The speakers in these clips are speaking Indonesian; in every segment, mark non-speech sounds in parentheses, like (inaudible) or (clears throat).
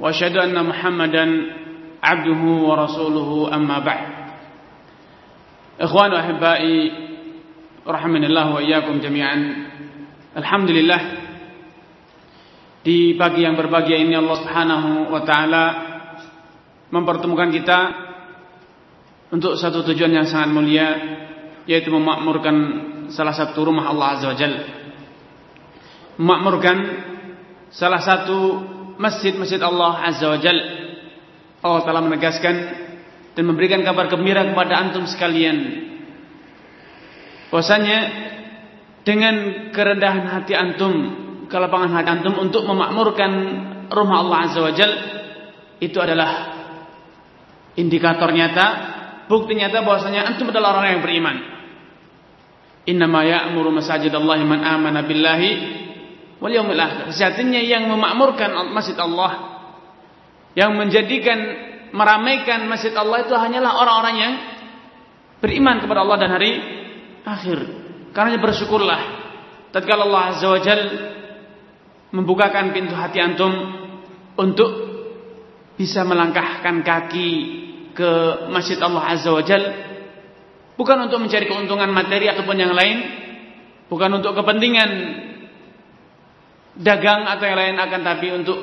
وأشهد أن محمدا عبده ورسوله أما بعد إخوان وأحبائي رحمن الله وإياكم جميعا الحمد لله di pagi yang berbahagia ini Allah Subhanahu wa taala mempertemukan kita untuk satu tujuan yang sangat mulia yaitu memakmurkan salah satu rumah Allah Azza wa Jalla. Memakmurkan salah satu masjid-masjid Allah Azza wa Jal. Allah telah menegaskan dan memberikan kabar gembira kepada antum sekalian. Bahwasanya dengan kerendahan hati antum kelapangan hati antum untuk memakmurkan rumah Allah Azza wa Jal itu adalah indikator nyata bukti nyata bahwasanya antum adalah orang yang beriman. Innama ya'muru masajidallahi man amana billahi wal yaumil akhir. Sejatinya yang memakmurkan masjid Allah yang menjadikan meramaikan masjid Allah itu hanyalah orang-orang yang beriman kepada Allah dan hari akhir. Karena bersyukurlah tatkala Allah Azza wa Jal membukakan pintu hati antum untuk bisa melangkahkan kaki ke masjid Allah Azza wa Jal bukan untuk mencari keuntungan materi ataupun yang lain, bukan untuk kepentingan dagang atau yang lain akan tapi untuk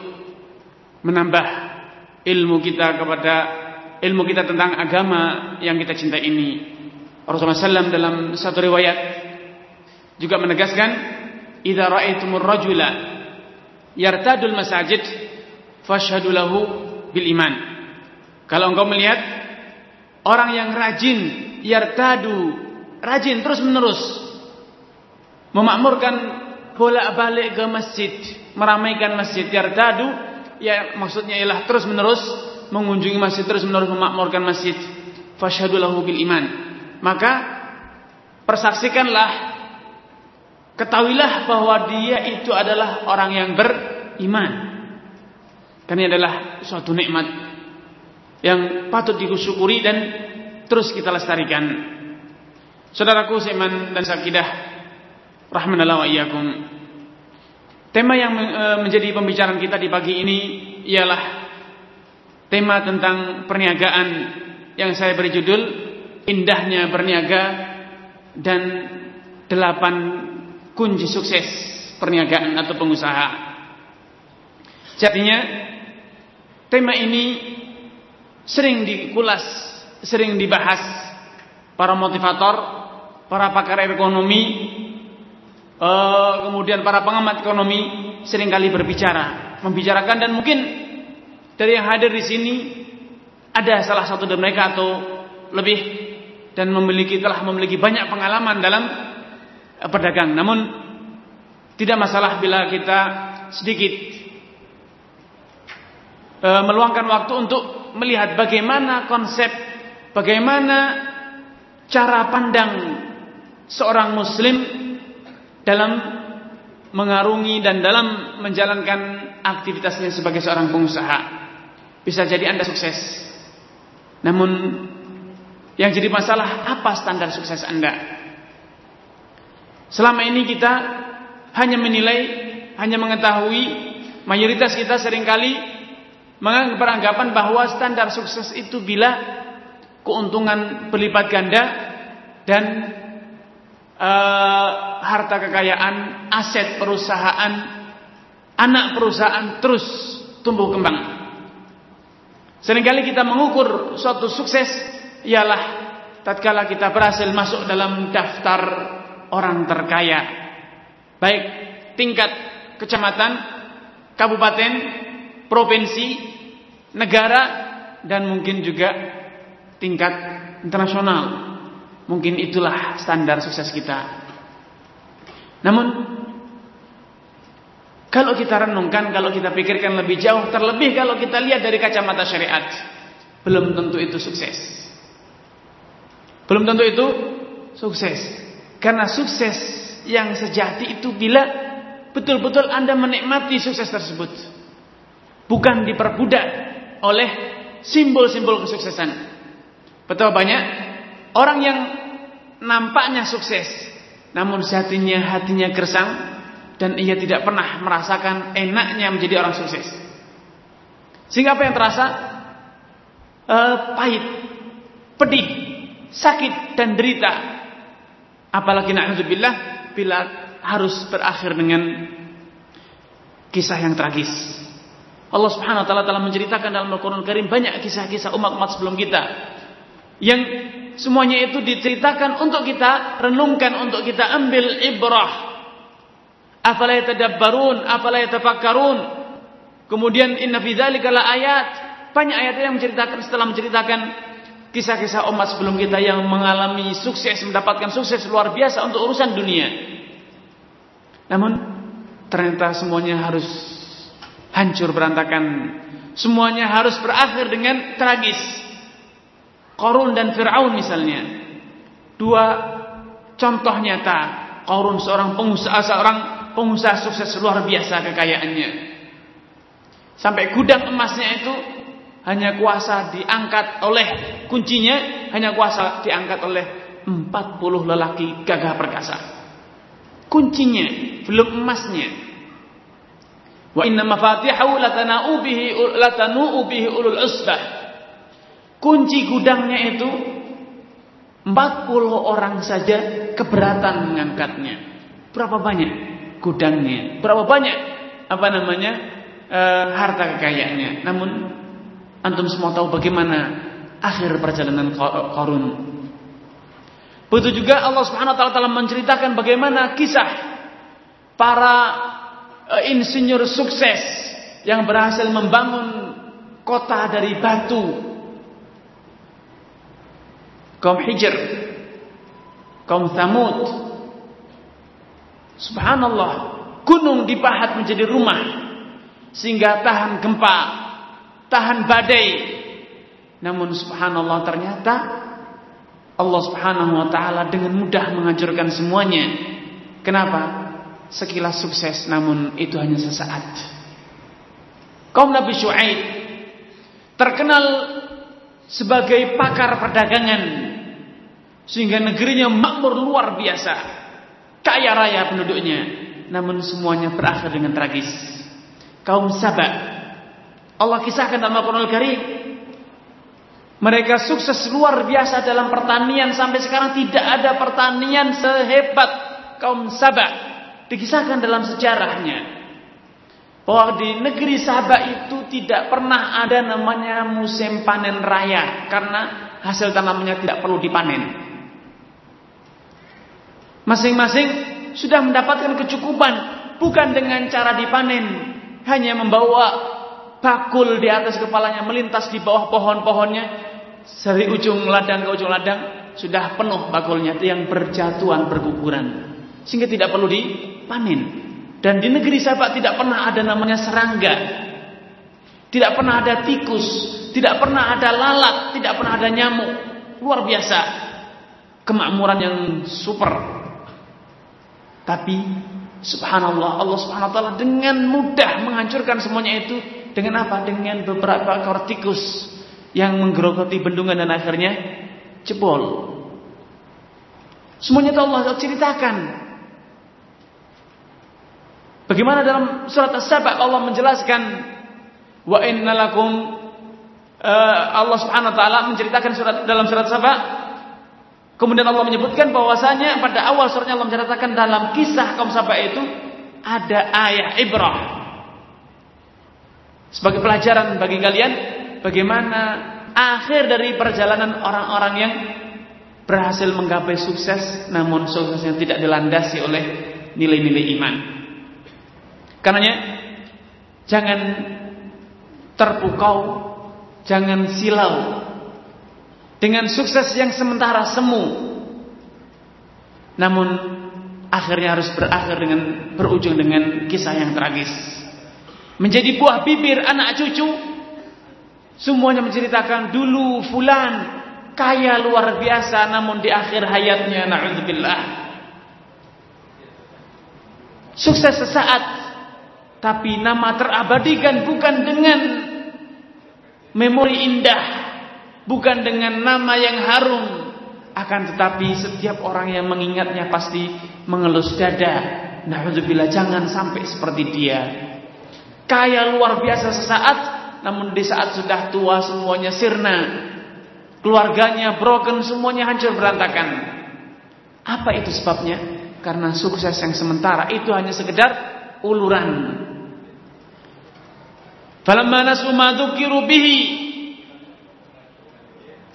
menambah ilmu kita kepada ilmu kita tentang agama yang kita cintai ini. Rasulullah SAW dalam satu riwayat juga menegaskan, "Idza ra'aitumur rajula yartadul masajid fashhadu lahu bil iman." Kalau engkau melihat orang yang rajin yartadu, rajin terus-menerus memakmurkan bolak-balik ke masjid, meramaikan masjid yartadu, ya maksudnya ialah terus-menerus mengunjungi masjid, terus-menerus memakmurkan masjid. Fashhadu lahu bil iman. Maka persaksikanlah ketahuilah bahwa dia itu adalah orang yang beriman. Karena adalah suatu nikmat yang patut disyukuri dan terus kita lestarikan. Saudaraku seiman dan sakidah rahmanallah wa iyyakum. Tema yang menjadi pembicaraan kita di pagi ini ialah tema tentang perniagaan yang saya beri judul indahnya berniaga dan delapan kunci sukses perniagaan atau pengusaha. Jadinya tema ini sering dikulas, sering dibahas para motivator, para pakar ekonomi, Uh, kemudian para pengamat ekonomi sering kali berbicara, membicarakan dan mungkin dari yang hadir di sini ada salah satu dari mereka atau lebih dan memiliki telah memiliki banyak pengalaman dalam uh, berdagang. Namun tidak masalah bila kita sedikit uh, meluangkan waktu untuk melihat bagaimana konsep, bagaimana cara pandang seorang muslim dalam mengarungi dan dalam menjalankan aktivitasnya sebagai seorang pengusaha. Bisa jadi Anda sukses. Namun yang jadi masalah apa standar sukses Anda? Selama ini kita hanya menilai, hanya mengetahui mayoritas kita sering kali menganggap beranggapan bahwa standar sukses itu bila keuntungan berlipat ganda dan uh, harta kekayaan, aset perusahaan, anak perusahaan terus tumbuh kembang. Seringkali kita mengukur suatu sukses ialah tatkala kita berhasil masuk dalam daftar orang terkaya. Baik tingkat kecamatan, kabupaten, provinsi, negara dan mungkin juga tingkat internasional. Mungkin itulah standar sukses kita. Namun Kalau kita renungkan, kalau kita pikirkan lebih jauh, terlebih kalau kita lihat dari kacamata syariat, belum tentu itu sukses. Belum tentu itu sukses. Karena sukses yang sejati itu bila betul-betul Anda menikmati sukses tersebut. Bukan diperbudak oleh simbol-simbol kesuksesan. Betul banyak orang yang nampaknya sukses, namun sejatinya hatinya gersang, dan ia tidak pernah merasakan enaknya menjadi orang sukses. Sehingga apa yang terasa? Uh, pahit, pedih, sakit dan derita. Apalagi na'udzubillah bila harus berakhir dengan kisah yang tragis. Allah Subhanahu wa taala telah menceritakan dalam Al-Qur'an Karim banyak kisah-kisah umat-umat sebelum kita yang semuanya itu diceritakan untuk kita renungkan, untuk kita ambil ibrah Afala yatadabbarun, afala yatafakkarun. Kemudian inna fi dzalika ayat. Banyak ayat yang menceritakan setelah menceritakan kisah-kisah umat sebelum kita yang mengalami sukses, mendapatkan sukses luar biasa untuk urusan dunia. Namun ternyata semuanya harus hancur berantakan. Semuanya harus berakhir dengan tragis. Korun dan Fir'aun misalnya. Dua contoh nyata. Korun seorang pengusaha, seorang pengusaha sukses luar biasa kekayaannya. Sampai gudang emasnya itu hanya kuasa diangkat oleh kuncinya hanya kuasa diangkat oleh 40 lelaki gagah perkasa. Kuncinya belum emasnya. Wa inna mafatihahu latana'u bihi latanu bihi ulul usbah. Kunci gudangnya itu 40 orang saja keberatan mengangkatnya. Berapa banyak? gudangnya, berapa banyak apa namanya e, harta kekayaannya. Namun antum semua tahu bagaimana akhir perjalanan Korun. Begitu juga Allah Subhanahu wa taala menceritakan bagaimana kisah para e, insinyur sukses yang berhasil membangun kota dari batu. Kaum Hijr, kaum Thamud, Subhanallah, gunung dipahat menjadi rumah sehingga tahan gempa, tahan badai. Namun subhanallah ternyata Allah Subhanahu wa taala dengan mudah menghancurkan semuanya. Kenapa? Sekilas sukses namun itu hanya sesaat. Kaum Nabi Syuaib terkenal sebagai pakar perdagangan sehingga negerinya makmur luar biasa kaya raya penduduknya, namun semuanya berakhir dengan tragis. Kaum Sabah, Allah kisahkan dalam Al-Quran Al-Karim, mereka sukses luar biasa dalam pertanian sampai sekarang tidak ada pertanian sehebat kaum Sabah. Dikisahkan dalam sejarahnya bahwa di negeri Sabah itu tidak pernah ada namanya musim panen raya karena hasil tanamannya tidak perlu dipanen. Masing-masing sudah mendapatkan kecukupan bukan dengan cara dipanen, hanya membawa bakul di atas kepalanya melintas di bawah pohon-pohonnya. Dari ujung ladang ke ujung ladang sudah penuh bakulnya itu yang berjatuhan berguguran sehingga tidak perlu dipanen. Dan di negeri Sabak tidak pernah ada namanya serangga tidak pernah ada tikus tidak pernah ada lalat tidak pernah ada nyamuk. Luar biasa kemakmuran yang super tapi subhanallah Allah subhanahu wa taala dengan mudah menghancurkan semuanya itu dengan apa? Dengan beberapa ekor tikus yang menggerogoti bendungan dan akhirnya jebol. Semuanya itu Allah ceritakan. Bagaimana dalam surat As-Saba Allah menjelaskan wa innalakum uh, Allah Subhanahu wa taala menceritakan surat dalam surat Saba Kemudian Allah menyebutkan bahwasanya pada awal suratnya Allah menceritakan dalam kisah kaum Saba itu ada ayat ibrah. Sebagai pelajaran bagi kalian bagaimana akhir dari perjalanan orang-orang yang berhasil menggapai sukses namun suksesnya tidak dilandasi oleh nilai-nilai iman. Karenanya jangan terpukau, jangan silau dengan sukses yang sementara semu. Namun akhirnya harus berakhir dengan berujung dengan kisah yang tragis. Menjadi buah bibir anak cucu semuanya menceritakan dulu fulan kaya luar biasa namun di akhir hayatnya naudzubillah sukses sesaat tapi nama terabadikan bukan dengan memori indah bukan dengan nama yang harum akan tetapi setiap orang yang mengingatnya pasti mengelus dada. Nauzubillah jangan sampai seperti dia. Kaya luar biasa sesaat, namun di saat sudah tua semuanya sirna. Keluarganya broken, semuanya hancur berantakan. Apa itu sebabnya? Karena sukses yang sementara itu hanya sekedar uluran. Falamma nasu ma bihi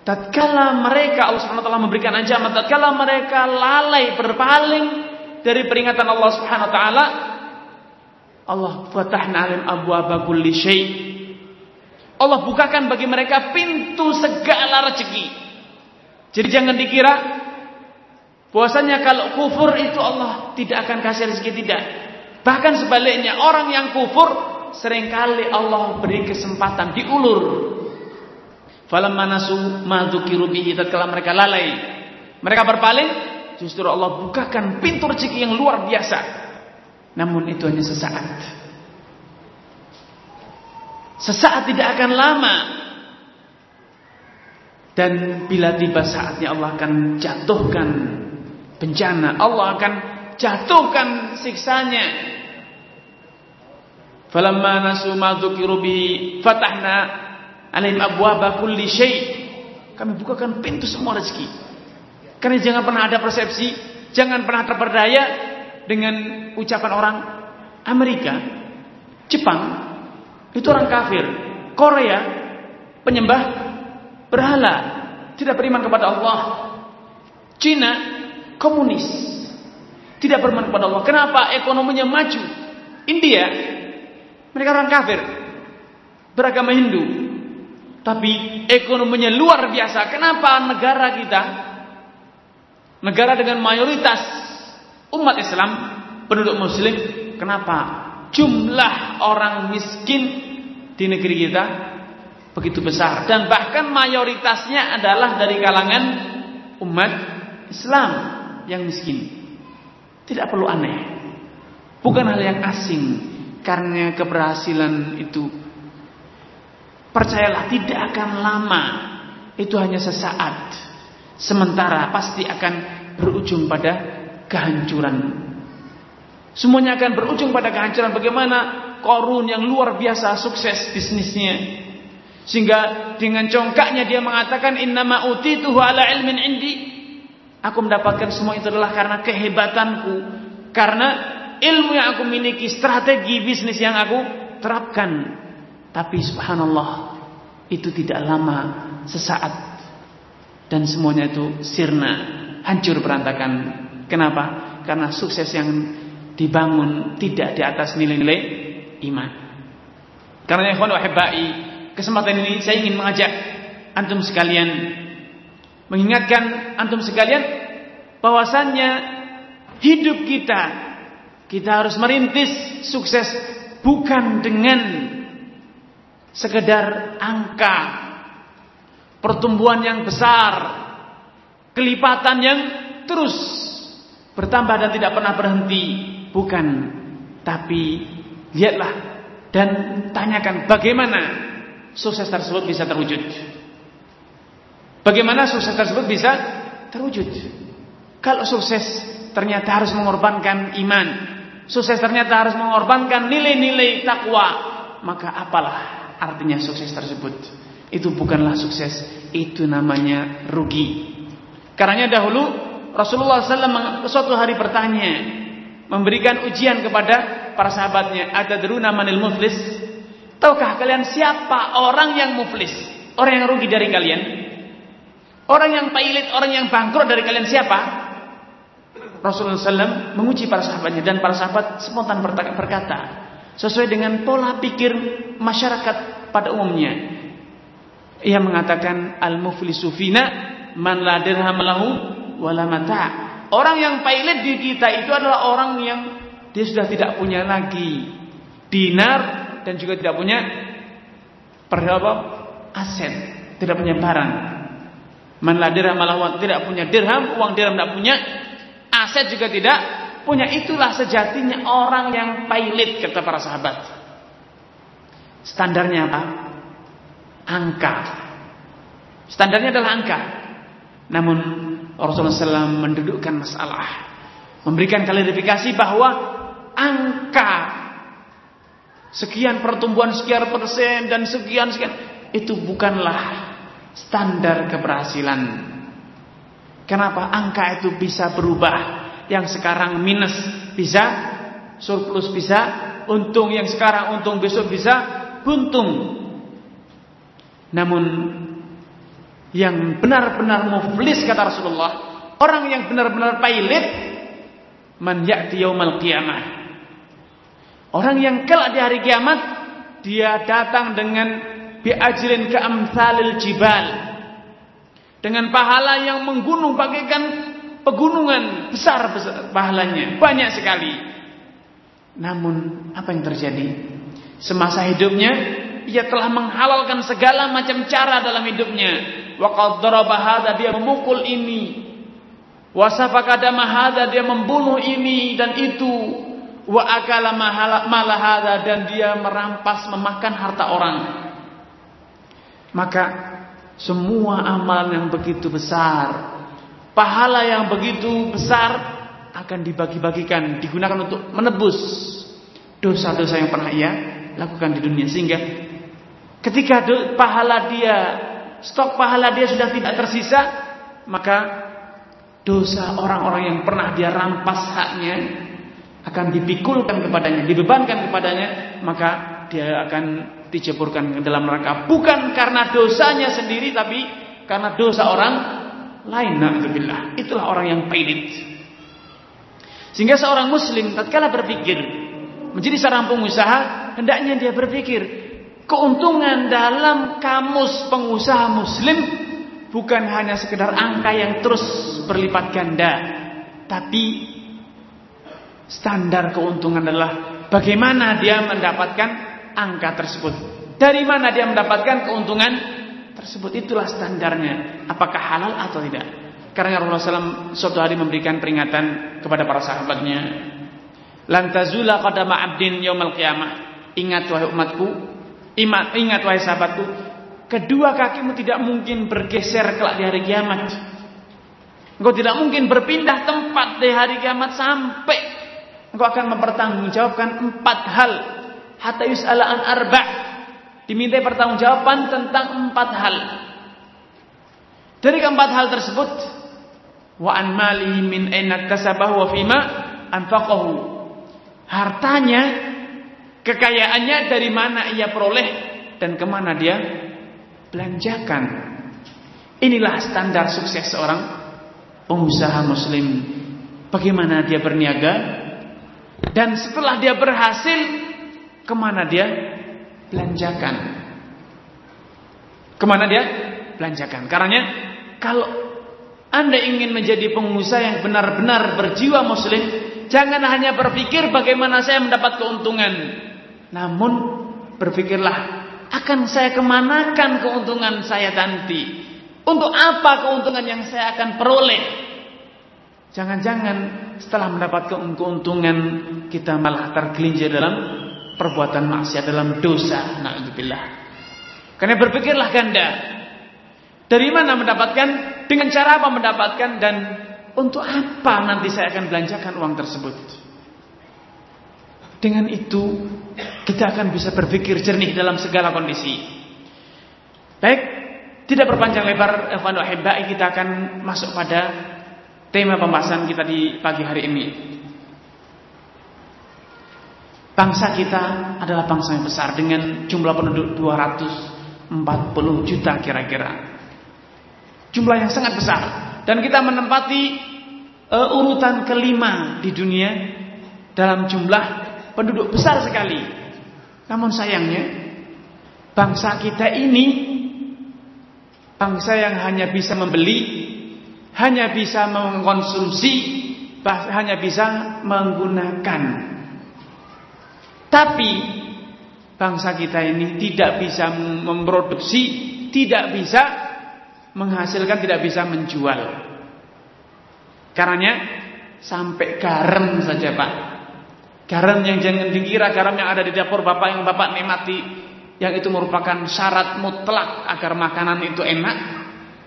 Tatkala mereka Allah Subhanahu wa taala memberikan ancaman, tatkala mereka lalai berpaling dari peringatan Allah Subhanahu wa taala, Allah fatahna alim abwaaba kulli syai. Allah bukakan bagi mereka pintu segala rezeki. Jadi jangan dikira bahwasanya kalau kufur itu Allah tidak akan kasih rezeki tidak. Bahkan sebaliknya orang yang kufur sering kali Allah beri kesempatan diulur Falamma nasu ma dzukiru bihi tatkala mereka lalai, mereka berpaling, justru Allah bukakan pintu rezeki yang luar biasa. Namun itu hanya sesaat. Sesaat tidak akan lama. Dan bila tiba saatnya Allah akan jatuhkan bencana, Allah akan jatuhkan siksanya. Falamma nasu ma dzukiru fatahna alaihim abwaba kulli syai. Kami bukakan pintu semua rezeki. Karena jangan pernah ada persepsi, jangan pernah terperdaya dengan ucapan orang Amerika, Jepang itu orang kafir, Korea penyembah berhala, tidak beriman kepada Allah. Cina komunis, tidak beriman kepada Allah. Kenapa ekonominya maju? India mereka orang kafir, beragama Hindu, tapi ekonominya luar biasa. Kenapa negara kita, negara dengan mayoritas umat Islam, penduduk Muslim, kenapa jumlah orang miskin di negeri kita begitu besar dan bahkan mayoritasnya adalah dari kalangan umat Islam yang miskin. Tidak perlu aneh. Bukan hal yang asing karena keberhasilan itu Percayalah tidak akan lama. Itu hanya sesaat. Sementara pasti akan berujung pada kehancuran. Semuanya akan berujung pada kehancuran. Bagaimana Korun yang luar biasa sukses bisnisnya. Sehingga dengan congkaknya dia mengatakan innama utituhu ala ilmin indi. Aku mendapatkan semua itu adalah karena kehebatanku. Karena ilmu yang aku miliki, strategi bisnis yang aku terapkan. Tapi subhanallah itu tidak lama sesaat dan semuanya itu sirna, hancur berantakan. Kenapa? Karena sukses yang dibangun tidak di atas nilai-nilai iman. Karena ikhwan wahibbai, kesempatan ini saya ingin mengajak antum sekalian mengingatkan antum sekalian bahwasannya hidup kita kita harus merintis sukses bukan dengan sekedar angka pertumbuhan yang besar, kelipatan yang terus bertambah dan tidak pernah berhenti, bukan. Tapi lihatlah dan tanyakan bagaimana sukses tersebut bisa terwujud. Bagaimana sukses tersebut bisa terwujud? Kalau sukses ternyata harus mengorbankan iman, sukses ternyata harus mengorbankan nilai-nilai takwa, maka apalah artinya sukses tersebut. Itu bukanlah sukses, itu namanya rugi. Karena dahulu Rasulullah SAW suatu hari bertanya, memberikan ujian kepada para sahabatnya, ada deruna manil muflis? Tahukah kalian siapa orang yang muflis? Orang yang rugi dari kalian? Orang yang pailit, orang yang bangkrut dari kalian siapa? Rasulullah SAW menguji para sahabatnya dan para sahabat spontan berkata, sesuai dengan pola pikir masyarakat pada umumnya. Ia mengatakan al-muflisu fina man la dirham lahu wala mata'. Orang yang pailit di kita itu adalah orang yang dia sudah tidak punya lagi dinar dan juga tidak punya perhaba aset, tidak punya barang. Man la dirham malah tidak punya dirham, uang dirham tidak punya, aset juga tidak punya. Itulah sejatinya orang yang pailit kata para sahabat. Standarnya apa? Angka. Standarnya adalah angka. Namun Rasulullah SAW mendudukkan masalah, memberikan klarifikasi bahwa angka sekian pertumbuhan sekian persen dan sekian sekian itu bukanlah standar keberhasilan. Kenapa angka itu bisa berubah? Yang sekarang minus bisa surplus bisa untung yang sekarang untung besok bisa buntung. Namun yang benar-benar muflis kata Rasulullah, orang yang benar-benar pailit man ya'ti yaumal qiyamah. Orang yang kelak di hari kiamat dia datang dengan biajrin ka amsalil jibal. Dengan pahala yang menggunung bagaikan pegunungan besar, pahalanya, banyak sekali. Namun apa yang terjadi? Semasa hidupnya ia telah menghalalkan segala macam cara dalam hidupnya. Wa daraba dia memukul ini. Wa safaka dia membunuh ini dan itu. Wa akala malah dan dia merampas memakan harta orang. Maka semua amal yang begitu besar, pahala yang begitu besar akan dibagi-bagikan, digunakan untuk menebus dosa-dosa yang pernah ia lakukan di dunia. Sehingga Ketika pahala dia, stok pahala dia sudah tidak tersisa, maka dosa orang-orang yang pernah dia rampas haknya akan dipikulkan kepadanya, dibebankan kepadanya, maka dia akan diceburkan ke dalam neraka. Bukan karena dosanya sendiri tapi karena dosa orang lain. Alhamdulillah. Itulah orang yang pailit. Sehingga seorang muslim tatkala berpikir menjadi seorang pengusaha, hendaknya dia berpikir Keuntungan dalam kamus pengusaha muslim bukan hanya sekedar angka yang terus berlipat ganda, tapi standar keuntungan adalah bagaimana dia mendapatkan angka tersebut. Dari mana dia mendapatkan keuntungan tersebut itulah standarnya. Apakah halal atau tidak? Karena Rasulullah SAW suatu hari memberikan peringatan kepada para sahabatnya. Lantazula qadama abdin yaumal qiyamah. Ingat wahai umatku, Ingat, ingat wahai sahabatku, kedua kakimu tidak mungkin bergeser kelak di hari kiamat. Engkau tidak mungkin berpindah tempat di hari kiamat sampai engkau akan mempertanggungjawabkan empat hal. Hatta yus'ala an arba' diminta pertanggungjawaban tentang empat hal. Dari keempat hal tersebut, wa an malihi min aina kasabahu wa fima anfaqahu. Hartanya Kekayaannya dari mana ia peroleh dan ke mana dia belanjakan. Inilah standar sukses seorang pengusaha muslim. Bagaimana dia berniaga dan setelah dia berhasil ke mana dia belanjakan. Ke mana dia belanjakan. Karena kalau anda ingin menjadi pengusaha yang benar-benar berjiwa muslim, jangan hanya berpikir bagaimana saya mendapat keuntungan. Namun berpikirlah akan saya kemanakan keuntungan saya nanti? Untuk apa keuntungan yang saya akan peroleh? Jangan-jangan setelah mendapat keuntungan kita malah tergelincir dalam perbuatan maksiat dalam dosa. Nauzubillah. Karena berpikirlah ganda. Dari mana mendapatkan? Dengan cara apa mendapatkan dan untuk apa nanti saya akan belanjakan uang tersebut? Dengan itu kita akan bisa berpikir jernih dalam segala kondisi. Baik, tidak berpanjang lebar kita akan masuk pada tema pembahasan kita di pagi hari ini. Bangsa kita adalah bangsa yang besar dengan jumlah penduduk 240 juta kira-kira. Jumlah yang sangat besar dan kita menempati uh, urutan kelima di dunia dalam jumlah penduduk besar sekali. Namun sayangnya bangsa kita ini bangsa yang hanya bisa membeli, hanya bisa mengkonsumsi hanya bisa menggunakan. Tapi bangsa kita ini tidak bisa memproduksi, tidak bisa menghasilkan, tidak bisa menjual. Karena sampai garam saja Pak. Garam yang jangan dikira garam yang ada di dapur Bapak yang Bapak nikmati yang itu merupakan syarat mutlak agar makanan itu enak.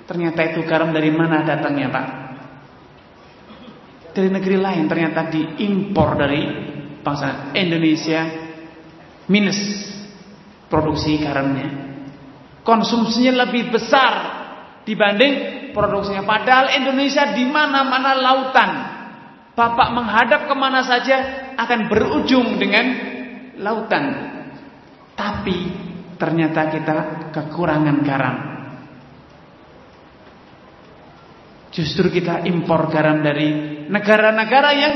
Ternyata itu garam dari mana datangnya Pak? Dari negeri lain ternyata diimpor dari bangsa Indonesia minus produksi garamnya. Konsumsinya lebih besar dibanding produksinya. Padahal Indonesia di mana-mana lautan. Bapak menghadap ke mana saja akan berujung dengan lautan. Tapi ternyata kita kekurangan garam. Justru kita impor garam dari negara-negara yang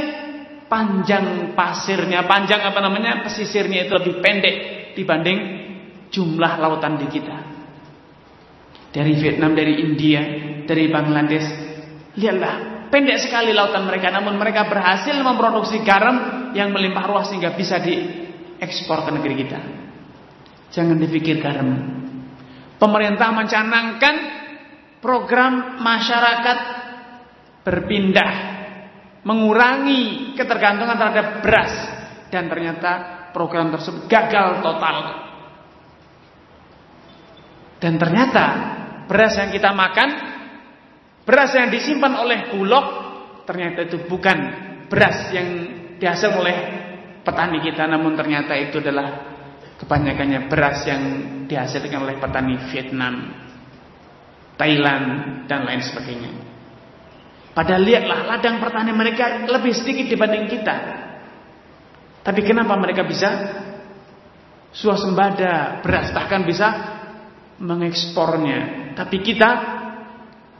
panjang pasirnya, panjang apa namanya, pesisirnya itu lebih pendek dibanding jumlah lautan di kita. Dari Vietnam, dari India, dari Bangladesh, lihatlah pendek sekali lautan mereka, namun mereka berhasil memproduksi garam yang melimpah ruah sehingga bisa diekspor ke negeri kita. Jangan dipikir garam. Pemerintah mencanangkan program masyarakat berpindah mengurangi ketergantungan terhadap beras dan ternyata program tersebut gagal total. Dan ternyata beras yang kita makan, beras yang disimpan oleh Bulog ternyata itu bukan beras yang dihasil oleh petani kita namun ternyata itu adalah kebanyakannya beras yang dihasilkan oleh petani Vietnam, Thailand dan lain sebagainya. Padahal lihatlah ladang pertanian mereka lebih sedikit dibanding kita. Tapi kenapa mereka bisa suasembada beras bahkan bisa mengekspornya. Tapi kita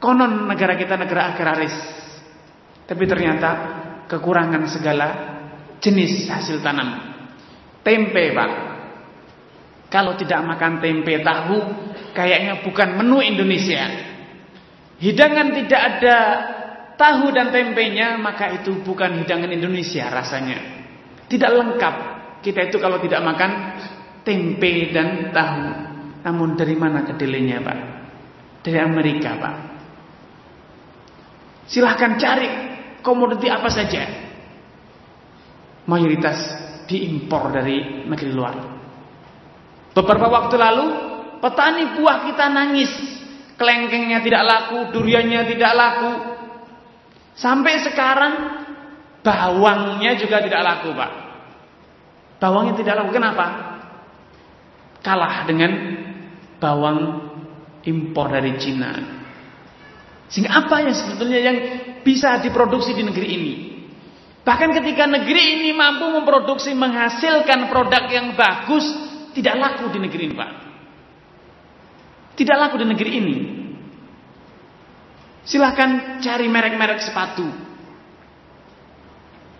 konon negara kita negara agraris. Tapi ternyata kekurangan segala jenis hasil tanam. Tempe, Pak. Kalau tidak makan tempe tahu, kayaknya bukan menu Indonesia. Hidangan tidak ada tahu dan tempenya, maka itu bukan hidangan Indonesia rasanya. Tidak lengkap. Kita itu kalau tidak makan tempe dan tahu. Namun dari mana kedelainya, Pak? Dari Amerika, Pak. Silahkan cari komoditi apa saja mayoritas diimpor dari negeri luar. Beberapa waktu lalu petani buah kita nangis, kelengkengnya tidak laku, duriannya tidak laku. Sampai sekarang bawangnya juga tidak laku, Pak. Bawangnya tidak laku kenapa? Kalah dengan bawang impor dari Cina. Sehingga apa yang sebetulnya yang bisa diproduksi di negeri ini. Bahkan ketika negeri ini mampu memproduksi menghasilkan produk yang bagus, tidak laku di negeri ini, Pak. Tidak laku di negeri ini. Silahkan cari merek-merek sepatu.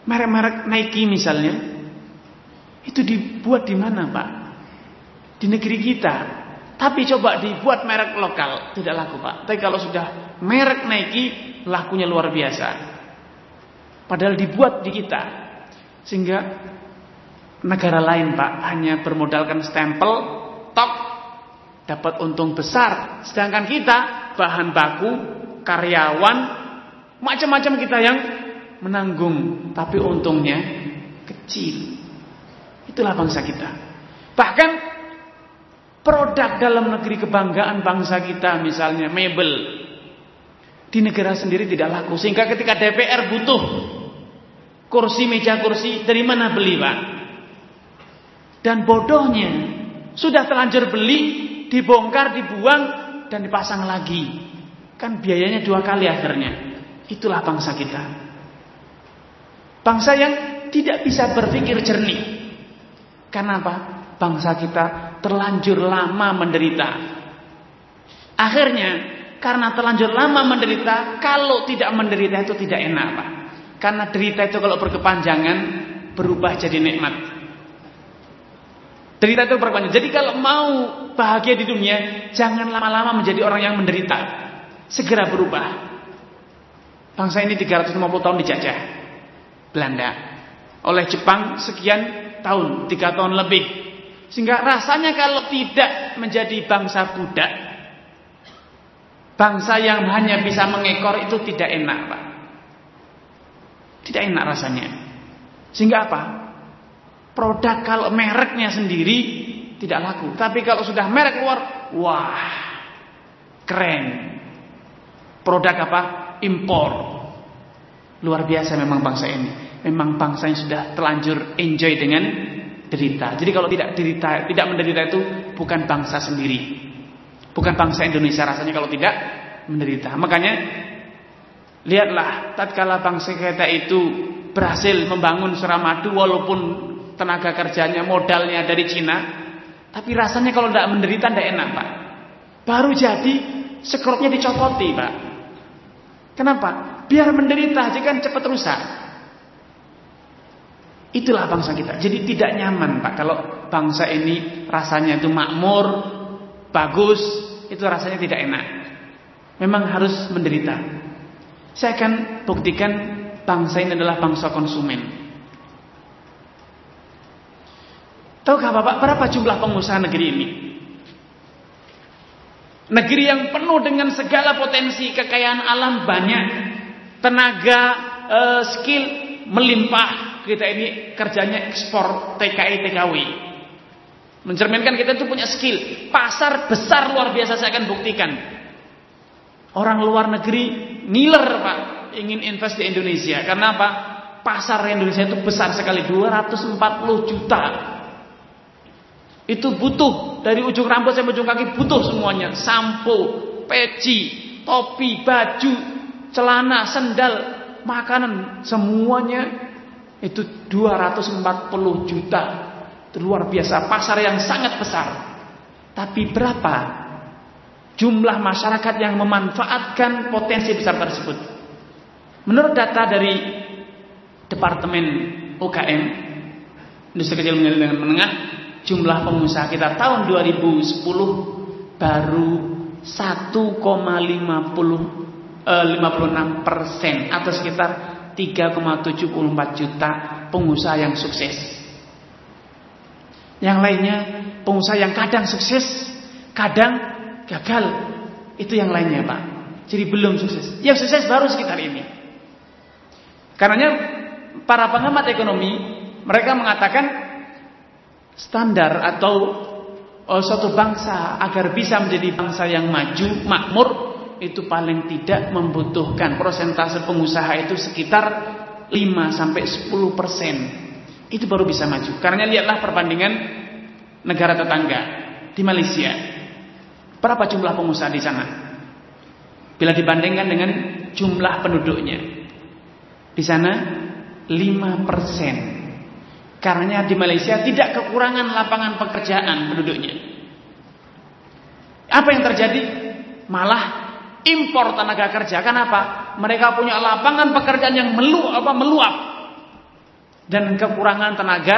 Merek-merek Nike misalnya. Itu dibuat di mana, Pak? Di negeri kita. Tapi coba dibuat merek lokal, tidak laku, Pak. Tapi kalau sudah merek Nike, lakunya luar biasa. Padahal dibuat di kita. Sehingga negara lain Pak hanya bermodalkan stempel, top, dapat untung besar. Sedangkan kita bahan baku, karyawan, macam-macam kita yang menanggung. Tapi untungnya kecil. Itulah bangsa kita. Bahkan produk dalam negeri kebanggaan bangsa kita misalnya mebel di negara sendiri tidak laku. Sehingga ketika DPR butuh kursi meja kursi, dari mana beli pak? Dan bodohnya sudah terlanjur beli, dibongkar, dibuang dan dipasang lagi. Kan biayanya dua kali akhirnya. Itulah bangsa kita. Bangsa yang tidak bisa berpikir jernih. Karena apa? Bangsa kita terlanjur lama menderita. Akhirnya karena terlanjur lama menderita, kalau tidak menderita itu tidak enak, Pak. Karena derita itu kalau berkepanjangan berubah jadi nikmat. Derita itu berkepanjangan. Jadi kalau mau bahagia di dunia, jangan lama-lama menjadi orang yang menderita. Segera berubah. Bangsa ini 350 tahun dijajah. Belanda. Oleh Jepang sekian tahun, tiga tahun lebih. Sehingga rasanya kalau tidak menjadi bangsa budak, bangsa yang hanya bisa mengekor itu tidak enak, Pak. Tidak enak rasanya. Sehingga apa? Produk kalau mereknya sendiri tidak laku. Tapi kalau sudah merek luar, wah, keren. Produk apa? Impor. Luar biasa memang bangsa ini. Memang bangsa yang sudah terlanjur enjoy dengan derita. Jadi kalau tidak derita, tidak menderita itu bukan bangsa sendiri. Bukan bangsa Indonesia rasanya kalau tidak menderita. Makanya lihatlah tatkala bangsa kita itu berhasil membangun Suramadu walaupun tenaga kerjanya modalnya dari Cina, tapi rasanya kalau tidak menderita tidak enak, Pak. Baru jadi sekrupnya dicopoti, Pak. Kenapa? Biar menderita aja kan cepat rusak. Itulah bangsa kita. Jadi tidak nyaman Pak kalau bangsa ini rasanya itu makmur, bagus, itu rasanya tidak enak. Memang harus menderita. Saya akan buktikan bangsa ini adalah bangsa konsumen. Tahukah Bapak berapa jumlah pengusaha negeri ini? Negeri yang penuh dengan segala potensi kekayaan alam banyak, tenaga, uh, skill melimpah, kita ini kerjanya ekspor TKI TKW. Mencerminkan kita itu punya skill. Pasar besar luar biasa saya akan buktikan. Orang luar negeri ngiler Pak ingin invest di Indonesia. Karena apa? Pasar Indonesia itu besar sekali 240 juta. Itu butuh dari ujung rambut sampai ujung kaki butuh semuanya. Sampo, peci, topi, baju, celana, sendal, makanan semuanya itu 240 juta. Itu luar biasa, pasar yang sangat besar. Tapi berapa jumlah masyarakat yang memanfaatkan potensi besar tersebut? Menurut data dari Departemen UKM Industri Kecil Menengah, jumlah pengusaha kita tahun 2010 baru 1,50 56 persen atau sekitar 3,74 juta pengusaha yang sukses. Yang lainnya pengusaha yang kadang sukses, kadang gagal. Itu yang lainnya, Pak. Jadi belum sukses. Yang sukses baru sekitar ini. Karenanya para pengamat ekonomi mereka mengatakan standar atau oh, suatu bangsa agar bisa menjadi bangsa yang maju, makmur itu paling tidak membutuhkan persentase pengusaha itu sekitar 5 sampai 10 persen. Itu baru bisa maju. Karena lihatlah perbandingan negara tetangga di Malaysia. Berapa jumlah pengusaha di sana? Bila dibandingkan dengan jumlah penduduknya. Di sana 5 persen. Karena di Malaysia tidak kekurangan lapangan pekerjaan penduduknya. Apa yang terjadi? Malah impor tenaga kerja. Kenapa? Mereka punya lapangan pekerjaan yang meluap, apa meluap dan kekurangan tenaga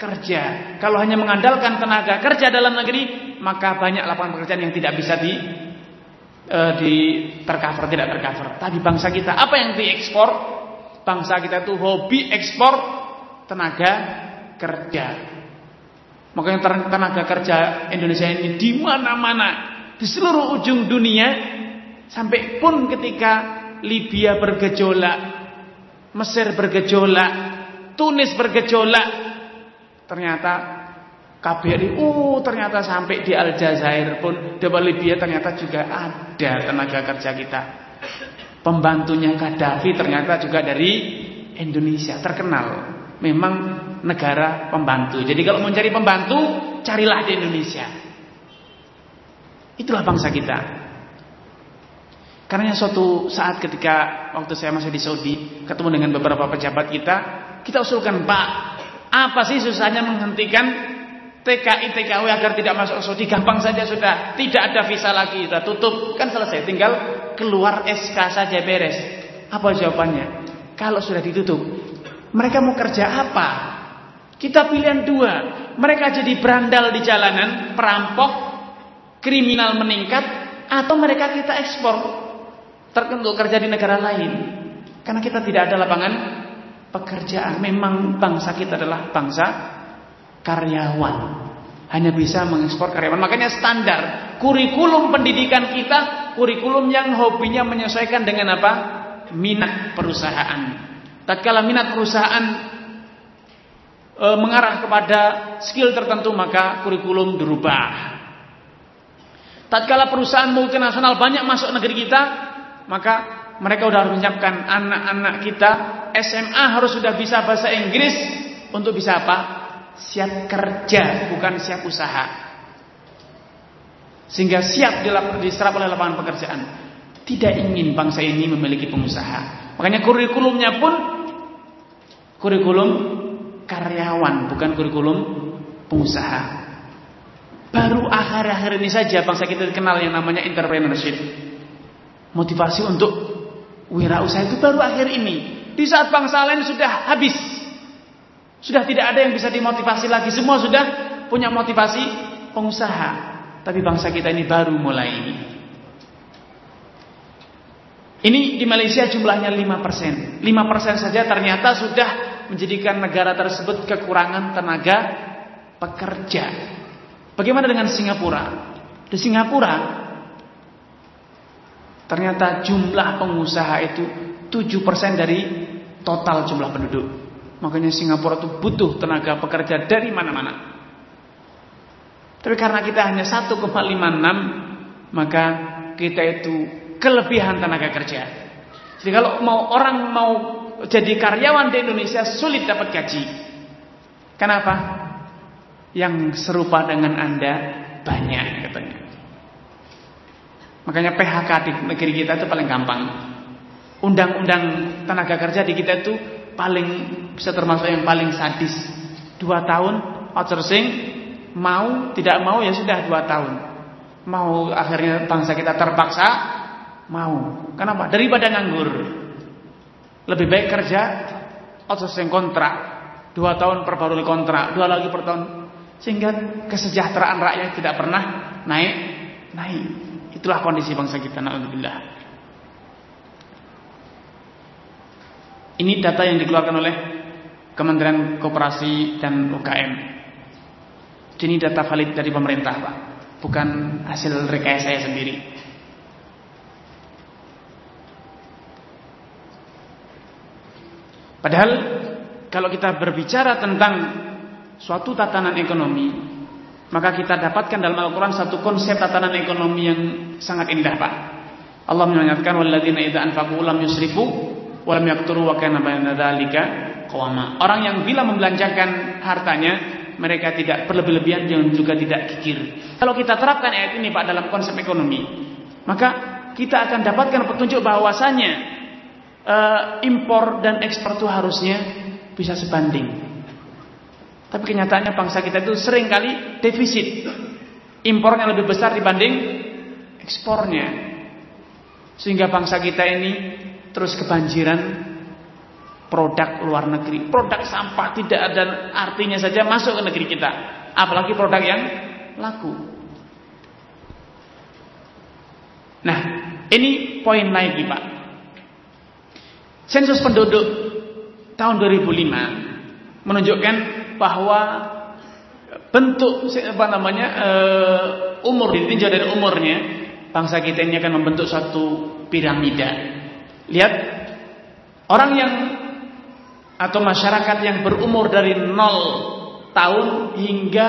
kerja. Kalau hanya mengandalkan tenaga kerja dalam negeri, maka banyak lapangan pekerjaan yang tidak bisa di uh, di tercover, tidak tercover. Tapi bangsa kita apa yang diekspor? Bangsa kita itu hobi ekspor tenaga kerja. Makanya tenaga kerja Indonesia ini di mana-mana, di seluruh ujung dunia Sampai pun ketika Libya bergejolak, Mesir bergejolak, Tunis bergejolak, ternyata KBRI, uh ternyata sampai di Aljazair pun, di Libya ternyata juga ada tenaga kerja kita. Pembantunya Gaddafi ternyata juga dari Indonesia, terkenal. Memang negara pembantu. Jadi kalau mau cari pembantu, carilah di Indonesia. Itulah bangsa kita. Karena suatu saat ketika waktu saya masih di Saudi ketemu dengan beberapa pejabat kita, kita usulkan Pak, apa sih susahnya menghentikan TKI TKW agar tidak masuk Saudi? Gampang saja sudah, tidak ada visa lagi, kita tutup, kan selesai, tinggal keluar SK saja beres. Apa jawabannya? Kalau sudah ditutup, mereka mau kerja apa? Kita pilihan dua, mereka jadi berandal di jalanan, perampok, kriminal meningkat, atau mereka kita ekspor tertentu kerja di negara lain. Karena kita tidak ada lapangan pekerjaan. Memang bangsa kita adalah bangsa karyawan. Hanya bisa mengekspor karyawan. Makanya standar kurikulum pendidikan kita, kurikulum yang hobinya menyesuaikan dengan apa? Minat perusahaan. Tatkala minat perusahaan e, mengarah kepada skill tertentu, maka kurikulum dirubah. Tatkala perusahaan multinasional banyak masuk negeri kita, maka mereka sudah harus menyiapkan anak-anak kita SMA harus sudah bisa bahasa Inggris untuk bisa apa? Siap kerja, bukan siap usaha. Sehingga siap diserap oleh lapangan pekerjaan. Tidak ingin bangsa ini memiliki pengusaha. Makanya kurikulumnya pun kurikulum karyawan, bukan kurikulum pengusaha. Baru akhir-akhir ini saja bangsa kita dikenal yang namanya entrepreneurship. Motivasi untuk wirausaha itu baru akhir ini. Di saat bangsa lain sudah habis. Sudah tidak ada yang bisa dimotivasi lagi. Semua sudah punya motivasi pengusaha. Tapi bangsa kita ini baru mulai ini. Ini di Malaysia jumlahnya 5%. 5% saja ternyata sudah menjadikan negara tersebut kekurangan tenaga pekerja. Bagaimana dengan Singapura? Di Singapura ternyata jumlah pengusaha itu 7% dari total jumlah penduduk. Makanya Singapura itu butuh tenaga pekerja dari mana-mana. Tapi karena kita hanya 1,56 maka kita itu kelebihan tenaga kerja. Jadi kalau mau orang mau jadi karyawan di Indonesia sulit dapat gaji. Kenapa? yang serupa dengan Anda banyak katanya. Makanya PHK di negeri kita itu paling gampang. Undang-undang tenaga kerja di kita itu paling bisa termasuk yang paling sadis. Dua tahun outsourcing, mau tidak mau ya sudah dua tahun. Mau akhirnya bangsa kita terpaksa mau. Kenapa? Daripada nganggur. Lebih baik kerja outsourcing kontrak. Dua tahun perbarui kontrak, dua lagi per tahun sehingga kesejahteraan rakyat tidak pernah naik naik. Itulah kondisi bangsa kita naudzubillah. Ini data yang dikeluarkan oleh Kementerian Koperasi dan UKM. Ini data valid dari pemerintah, Pak. Bukan hasil rekayasa saya sendiri. Padahal kalau kita berbicara tentang suatu tatanan ekonomi, maka kita dapatkan dalam Al-Quran satu konsep tatanan ekonomi yang sangat indah, Pak. Allah mengingatkan walladzina idza anfaqu lam yusrifu wa lam yaqturu wa kana bayna dzalika qawama. Orang yang bila membelanjakan hartanya, mereka tidak berlebih-lebihan dan juga tidak kikir. Kalau kita terapkan ayat ini Pak dalam konsep ekonomi, maka kita akan dapatkan petunjuk bahwasanya uh, impor dan ekspor itu harusnya bisa sebanding. Tapi kenyataannya bangsa kita itu sering kali defisit. Impornya lebih besar dibanding ekspornya. Sehingga bangsa kita ini terus kebanjiran produk luar negeri. Produk sampah tidak ada artinya saja masuk ke negeri kita. Apalagi produk yang laku. Nah, ini poin lagi Pak. Sensus penduduk tahun 2005 menunjukkan bahwa bentuk apa namanya uh, umur ditinjau dari umurnya bangsa kita ini akan membentuk satu piramida. Lihat orang yang atau masyarakat yang berumur dari 0 tahun hingga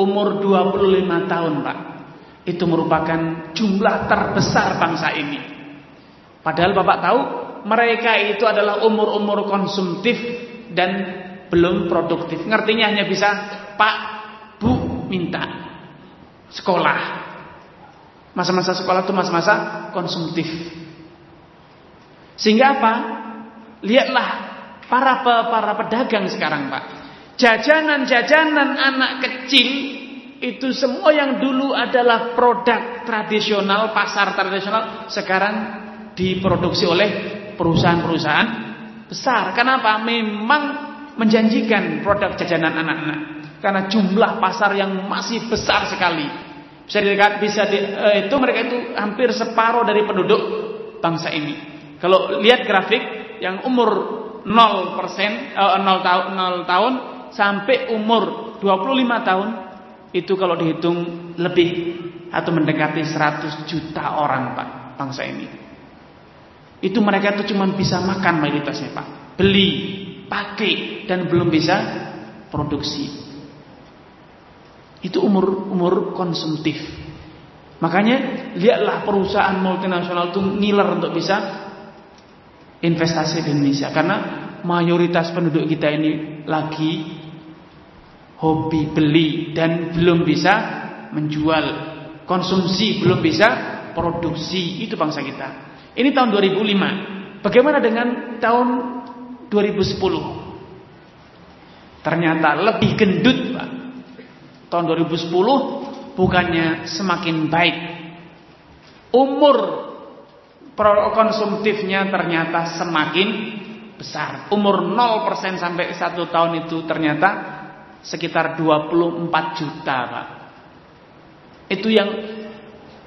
umur 25 tahun, Pak. Itu merupakan jumlah terbesar bangsa ini. Padahal Bapak tahu mereka itu adalah umur-umur konsumtif dan belum produktif. Ngertinya hanya bisa Pak, Bu, minta. Sekolah. Masa-masa sekolah itu masa-masa konsumtif. Sehingga apa? Lihatlah para para pedagang sekarang, Pak. Jajanan-jajanan anak kecil itu semua yang dulu adalah produk tradisional, pasar tradisional, sekarang diproduksi oleh perusahaan-perusahaan besar. Kenapa? Memang menjanjikan produk jajanan anak-anak karena jumlah pasar yang masih besar sekali. Bisa dilihat bisa di, eh, itu mereka itu hampir separuh dari penduduk bangsa ini. Kalau lihat grafik yang umur 0 persen, eh, 0 tahun, 0 tahun sampai umur 25 tahun itu kalau dihitung lebih atau mendekati 100 juta orang pak bangsa ini. Itu mereka itu cuma bisa makan mayoritasnya pak, beli, pakai dan belum bisa produksi. Itu umur umur konsumtif. Makanya lihatlah perusahaan multinasional itu ngiler untuk bisa investasi di Indonesia. Karena mayoritas penduduk kita ini lagi hobi beli dan belum bisa menjual. Konsumsi belum bisa produksi. Itu bangsa kita ini tahun 2005 bagaimana dengan tahun 2010 ternyata lebih gendut Pak. Tahun 2010 bukannya semakin baik. Umur konsumtifnya ternyata semakin besar. Umur 0% sampai 1 tahun itu ternyata sekitar 24 juta Pak. Itu yang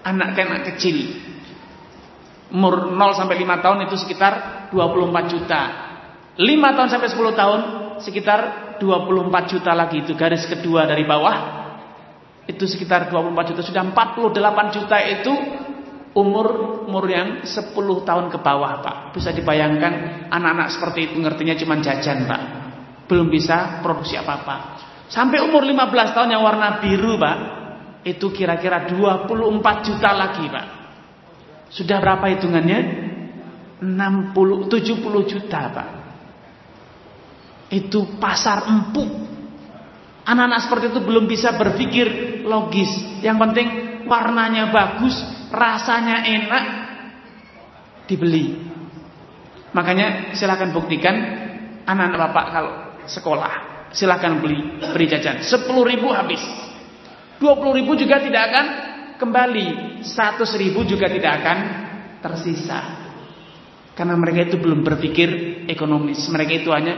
anak-anak kecil. Umur 0 sampai 5 tahun itu sekitar 24 juta. 5 tahun sampai 10 tahun sekitar 24 juta lagi itu garis kedua dari bawah. Itu sekitar 24 juta sudah 48 juta itu umur umur yang 10 tahun ke bawah, Pak. Bisa dibayangkan anak-anak seperti itu ngertinya cuma jajan, Pak. Belum bisa produksi apa-apa. Sampai umur 15 tahun yang warna biru Pak Itu kira-kira 24 juta lagi Pak Sudah berapa hitungannya? 60, 70 juta Pak Itu pasar empuk Anak-anak seperti itu belum bisa berpikir logis Yang penting warnanya bagus Rasanya enak Dibeli Makanya silakan buktikan Anak-anak bapak kalau sekolah silahkan beli beri jajan. 10 ribu habis. 20 ribu juga tidak akan kembali. 100 ribu juga tidak akan tersisa. Karena mereka itu belum berpikir ekonomis. Mereka itu hanya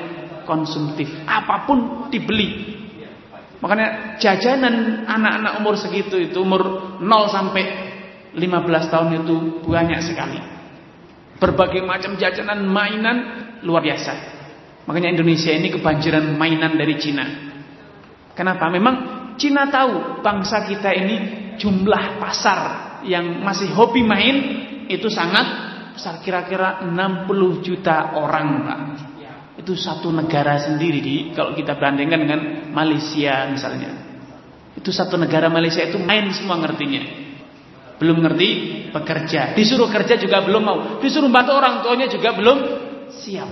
konsumtif. Apa pun dibeli. Makanya jajanan anak-anak umur segitu itu umur 0 sampai 15 tahun itu banyak sekali. Berbagai macam jajanan mainan luar biasa. Makanya Indonesia ini kebanjiran mainan dari Cina. Kenapa? Memang Cina tahu bangsa kita ini jumlah pasar yang masih hobi main itu sangat besar kira-kira 60 juta orang, Pak. Itu satu negara sendiri di kalau kita bandingkan dengan Malaysia misalnya. Itu satu negara Malaysia itu main semua ngertinya. Belum ngerti bekerja, disuruh kerja juga belum mau, disuruh bantu orang tuanya juga belum siap.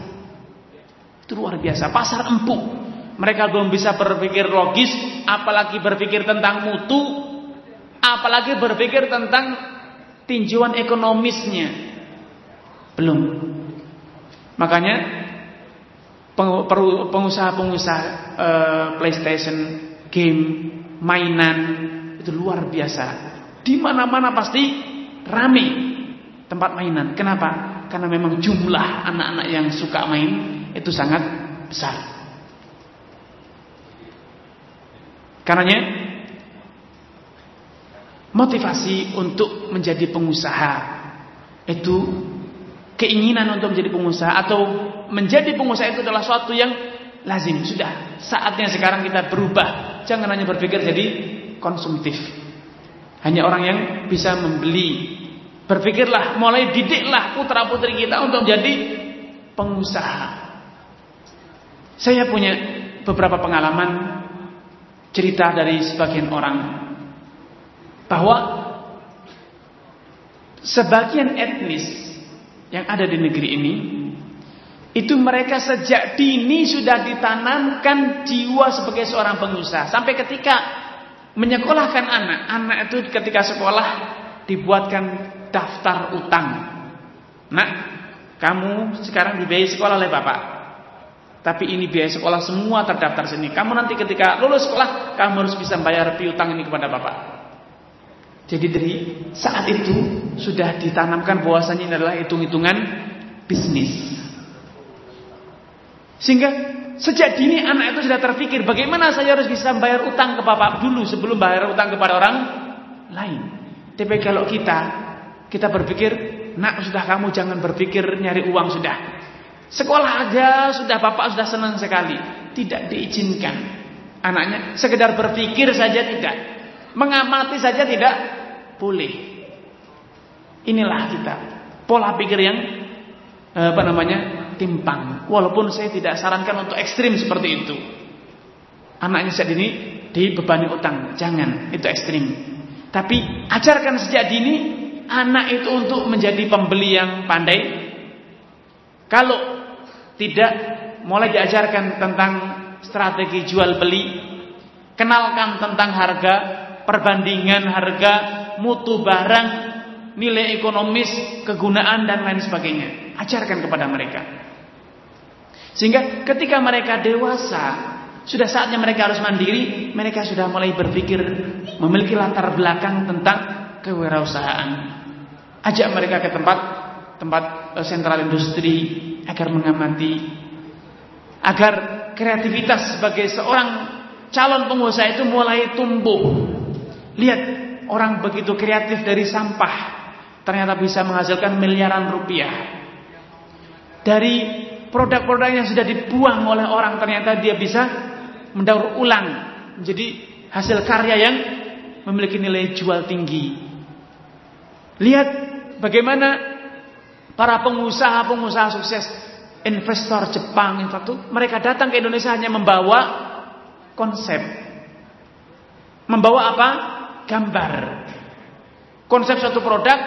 Itu luar biasa. Pasar empuk. Mereka belum bisa berpikir logis, apalagi berpikir tentang mutu, apalagi berpikir tentang tinjauan ekonomisnya. Belum. Makanya pengusaha-pengusaha uh, PlayStation, game, mainan itu luar biasa. Di mana-mana pasti rame tempat mainan. Kenapa? Karena memang jumlah anak-anak yang suka main itu sangat besar. Karenanya motivasi untuk menjadi pengusaha. Itu keinginan untuk menjadi pengusaha atau menjadi pengusaha itu adalah suatu yang lazim. Sudah saatnya sekarang kita berubah. Jangan hanya berpikir jadi konsumtif. Hanya orang yang bisa membeli. Berpikirlah mulai didiklah putra putri kita untuk menjadi pengusaha. Saya punya beberapa pengalaman cerita dari sebagian orang bahwa sebagian etnis yang ada di negeri ini itu mereka sejak dini sudah ditanamkan jiwa sebagai seorang pengusaha sampai ketika menyekolahkan anak anak itu ketika sekolah dibuatkan daftar utang nak kamu sekarang dibayar sekolah oleh bapak tapi ini biaya sekolah semua terdaftar sini. Kamu nanti ketika lulus sekolah, kamu harus bisa bayar piutang ini kepada bapak. Jadi dari saat itu sudah ditanamkan bahwasanya ini adalah hitung-hitungan bisnis. Sehingga sejak dini anak itu sudah terpikir bagaimana saya harus bisa bayar utang ke bapak dulu sebelum bayar utang kepada orang lain. Tapi kalau kita kita berpikir, nak sudah kamu jangan berpikir nyari uang sudah. Sekolah aja sudah bapak sudah senang sekali. Tidak diizinkan. Anaknya sekedar berpikir saja tidak. Mengamati saja tidak boleh. Inilah kita. Pola pikir yang eh, apa namanya? timpang. Walaupun saya tidak sarankan untuk ekstrim seperti itu. Anaknya saat ini dibebani utang, jangan, itu ekstrim. Tapi ajarkan sejak dini anak itu untuk menjadi pembeli yang pandai. Kalau tidak mulai diajarkan tentang strategi jual beli, kenalkan tentang harga, perbandingan harga, mutu barang, nilai ekonomis, kegunaan dan lain sebagainya. Ajarkan kepada mereka. Sehingga ketika mereka dewasa, sudah saatnya mereka harus mandiri, mereka sudah mulai berpikir memiliki latar belakang tentang kewirausahaan. Ajak mereka ke tempat tempat eh, sentral industri, agar mengamati agar kreativitas sebagai seorang calon pengusaha itu mulai tumbuh. Lihat orang begitu kreatif dari sampah ternyata bisa menghasilkan miliaran rupiah. Dari produk-produk yang sudah dibuang oleh orang ternyata dia bisa mendaur ulang menjadi hasil karya yang memiliki nilai jual tinggi. Lihat bagaimana Para pengusaha-pengusaha sukses, investor Jepang itu mereka datang ke Indonesia hanya membawa konsep. Membawa apa? Gambar. Konsep suatu produk,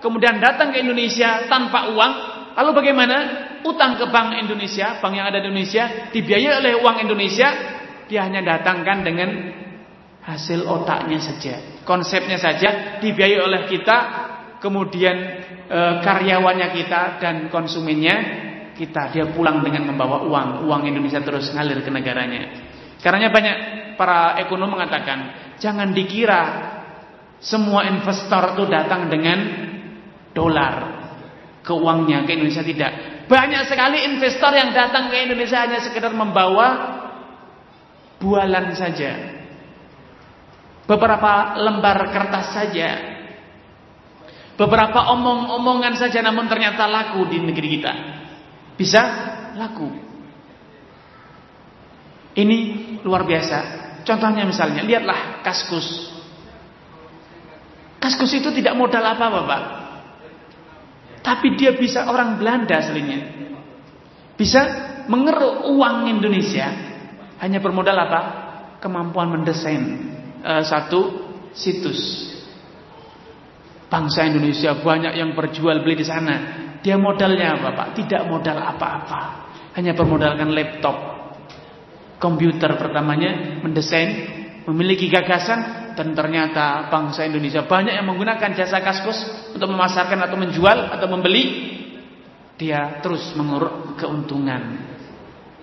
kemudian datang ke Indonesia tanpa uang, lalu bagaimana? Utang ke Bank Indonesia, bank yang ada di Indonesia, dibiayai oleh uang Indonesia, dia hanya datangkan dengan hasil otaknya saja. Konsepnya saja dibiayai oleh kita, kemudian e, karyawannya kita dan konsumennya kita dia pulang dengan membawa uang uang Indonesia terus ngalir ke negaranya karena banyak para ekonom mengatakan jangan dikira semua investor itu datang dengan dolar ke uangnya ke Indonesia tidak banyak sekali investor yang datang ke Indonesia hanya sekedar membawa bualan saja beberapa lembar kertas saja Beberapa omong-omongan saja namun ternyata laku di negeri kita. Bisa laku. Ini luar biasa. Contohnya misalnya, lihatlah kaskus. Kaskus itu tidak modal apa Bapak. Tapi dia bisa orang Belanda aslinya. Bisa mengeruk uang Indonesia hanya bermodal apa? Kemampuan mendesain uh, satu situs Bangsa Indonesia banyak yang berjual beli di sana. Dia modalnya apa Pak? Tidak modal apa-apa. Hanya bermodalkan laptop. Komputer pertamanya mendesain, memiliki gagasan dan ternyata bangsa Indonesia banyak yang menggunakan jasa kaskus untuk memasarkan atau menjual atau membeli. Dia terus menguruk keuntungan.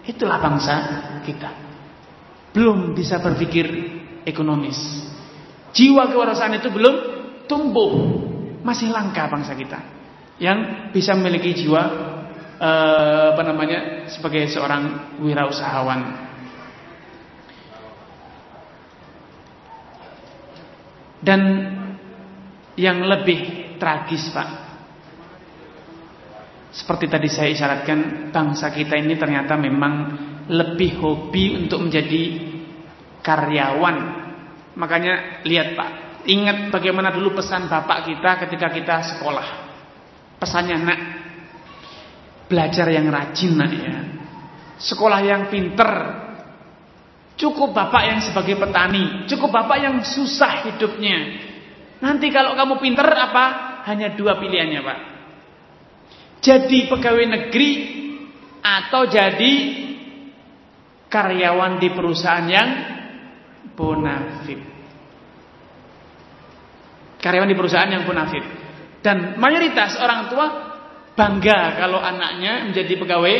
Itulah bangsa kita. Belum bisa berpikir ekonomis. Jiwa kewarasan itu belum tumbuh masih langka bangsa kita yang bisa memiliki jiwa eh, apa namanya sebagai seorang wirausahawan. Dan yang lebih tragis Pak Seperti tadi saya isyaratkan Bangsa kita ini ternyata memang Lebih hobi untuk menjadi Karyawan Makanya lihat Pak Ingat bagaimana dulu pesan bapak kita ketika kita sekolah. Pesannya nak, belajar yang rajin nak ya. Sekolah yang pinter. Cukup bapak yang sebagai petani. Cukup bapak yang susah hidupnya. Nanti kalau kamu pinter apa? Hanya dua pilihannya pak. Jadi pegawai negeri atau jadi karyawan di perusahaan yang bonafit karyawan di perusahaan yang munafik. Dan mayoritas orang tua bangga kalau anaknya menjadi pegawai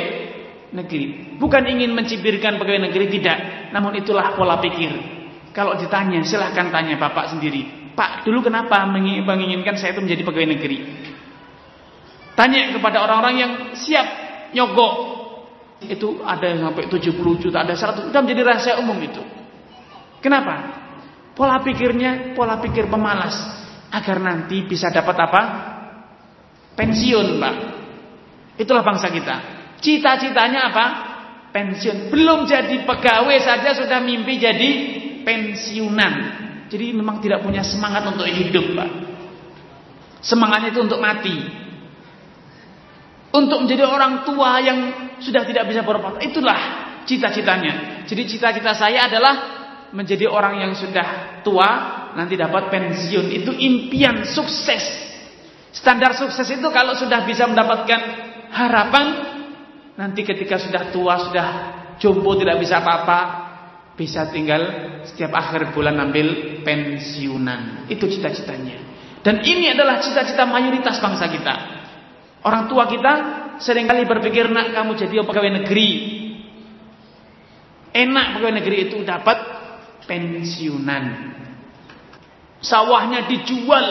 negeri. Bukan ingin mencibirkan pegawai negeri tidak, namun itulah pola pikir. Kalau ditanya, silahkan tanya bapak sendiri. Pak, dulu kenapa menginginkan saya itu menjadi pegawai negeri? Tanya kepada orang-orang yang siap nyogok. Itu ada yang sampai 70 juta, ada 100 juta menjadi rahasia umum itu. Kenapa? Pola pikirnya pola pikir pemalas agar nanti bisa dapat apa? Pensiun, Pak. Itulah bangsa kita. Cita-citanya apa? Pensiun. Belum jadi pegawai saja sudah mimpi jadi pensiunan. Jadi memang tidak punya semangat untuk hidup, Pak. Semangatnya itu untuk mati. Untuk menjadi orang tua yang sudah tidak bisa berbuat. Itulah cita-citanya. Jadi cita-cita saya adalah menjadi orang yang sudah tua nanti dapat pensiun. Itu impian sukses. Standar sukses itu kalau sudah bisa mendapatkan harapan nanti ketika sudah tua, sudah jompo tidak bisa apa-apa, bisa tinggal setiap akhir bulan ambil pensiunan. Itu cita-citanya. Dan ini adalah cita-cita mayoritas bangsa kita. Orang tua kita sering kali berpikir, nak kamu jadi pegawai negeri. Enak pegawai negeri itu dapat pensiunan. Sawahnya dijual,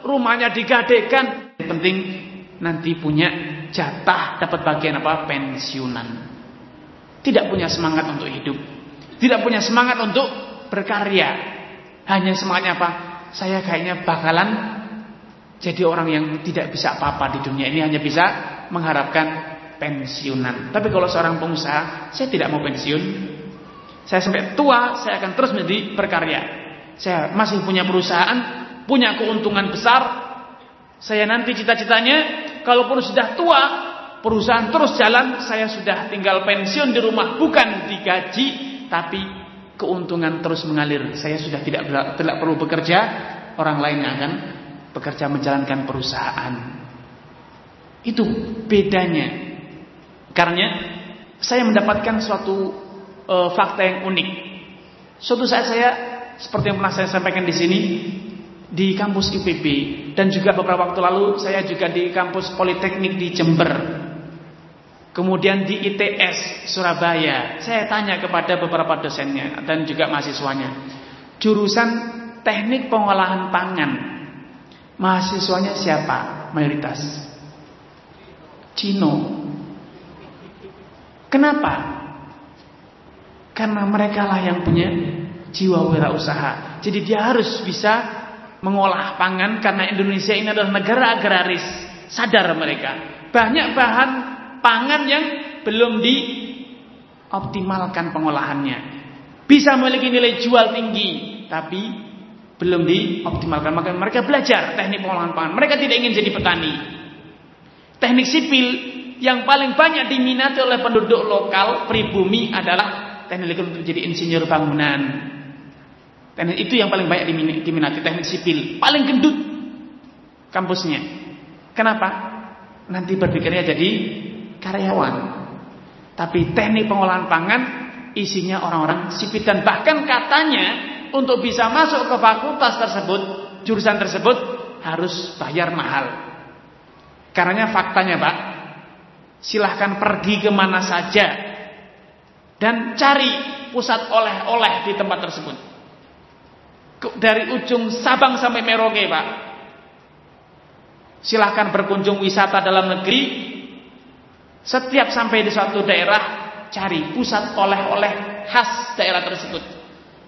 rumahnya digadekan. Yang penting nanti punya jatah dapat bagian apa? Pensiunan. Tidak punya semangat untuk hidup. Tidak punya semangat untuk berkarya. Hanya semangatnya apa? Saya kayaknya bakalan jadi orang yang tidak bisa apa-apa di dunia ini hanya bisa mengharapkan pensiunan. Tapi kalau seorang pengusaha, saya tidak mau pensiun. Saya sampai tua, saya akan terus menjadi berkarya. Saya masih punya perusahaan, punya keuntungan besar. Saya nanti cita-citanya, kalaupun sudah tua, perusahaan terus jalan, saya sudah tinggal pensiun di rumah, bukan digaji, tapi keuntungan terus mengalir. Saya sudah tidak tidak perlu bekerja, orang lain akan bekerja menjalankan perusahaan. Itu bedanya. Karena saya mendapatkan suatu e, fakta yang unik. Suatu saat saya seperti yang pernah saya sampaikan di sini di kampus IPB dan juga beberapa waktu lalu saya juga di kampus Politeknik di Jember. Kemudian di ITS Surabaya, saya tanya kepada beberapa dosennya dan juga mahasiswanya. Jurusan Teknik Pengolahan Pangan Mahasiswanya siapa? Mayoritas Cino Kenapa? Karena mereka lah yang punya jiwa wirausaha. Jadi dia harus bisa mengolah pangan karena Indonesia ini adalah negara agraris. Sadar mereka. Banyak bahan pangan yang belum dioptimalkan pengolahannya. Bisa memiliki nilai jual tinggi, tapi belum dioptimalkan. Maka mereka belajar teknik pengolahan pangan. Mereka tidak ingin jadi petani. Teknik sipil yang paling banyak diminati oleh penduduk lokal pribumi adalah teknik untuk jadi insinyur bangunan. Teknik itu yang paling banyak diminati teknik sipil. Paling gendut kampusnya. Kenapa? Nanti berpikirnya jadi karyawan. Tapi teknik pengolahan pangan isinya orang-orang sipil dan bahkan katanya untuk bisa masuk ke fakultas tersebut, jurusan tersebut harus bayar mahal. Karena faktanya Pak, silahkan pergi ke mana saja dan cari pusat oleh-oleh di tempat tersebut. Dari ujung Sabang sampai Merauke Pak. Silahkan berkunjung wisata dalam negeri. Setiap sampai di suatu daerah, cari pusat oleh-oleh khas daerah tersebut.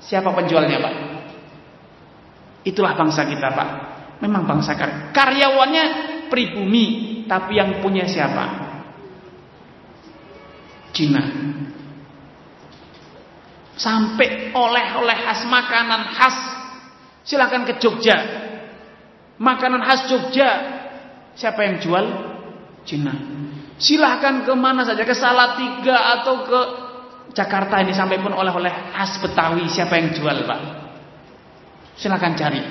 Siapa penjualnya Pak? Itulah bangsa kita Pak. Memang bangsa karya. Karyawannya pribumi, tapi yang punya siapa? Cina. Sampai oleh-oleh khas makanan khas. Silahkan ke Jogja. Makanan khas Jogja. Siapa yang jual? Cina. Silahkan ke mana saja ke Salatiga atau ke Jakarta ini sampai pun oleh-oleh khas Betawi siapa yang jual pak? Silahkan cari.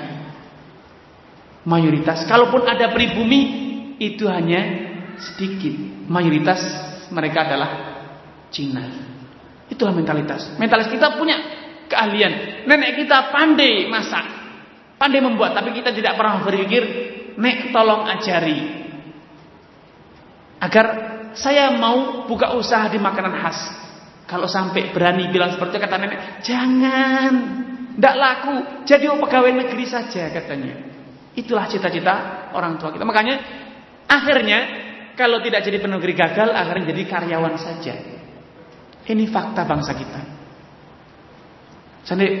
Mayoritas, kalaupun ada pribumi itu hanya sedikit. Mayoritas mereka adalah Cina. Itulah mentalitas. Mentalitas kita punya keahlian. Nenek kita pandai masak, pandai membuat, tapi kita tidak pernah berpikir, nek tolong ajari agar saya mau buka usaha di makanan khas. Kalau sampai berani bilang seperti itu kata nenek, jangan, tidak laku, jadi pegawai negeri saja katanya. Itulah cita-cita orang tua kita. Makanya akhirnya kalau tidak jadi penegri gagal, akhirnya jadi karyawan saja. Ini fakta bangsa kita.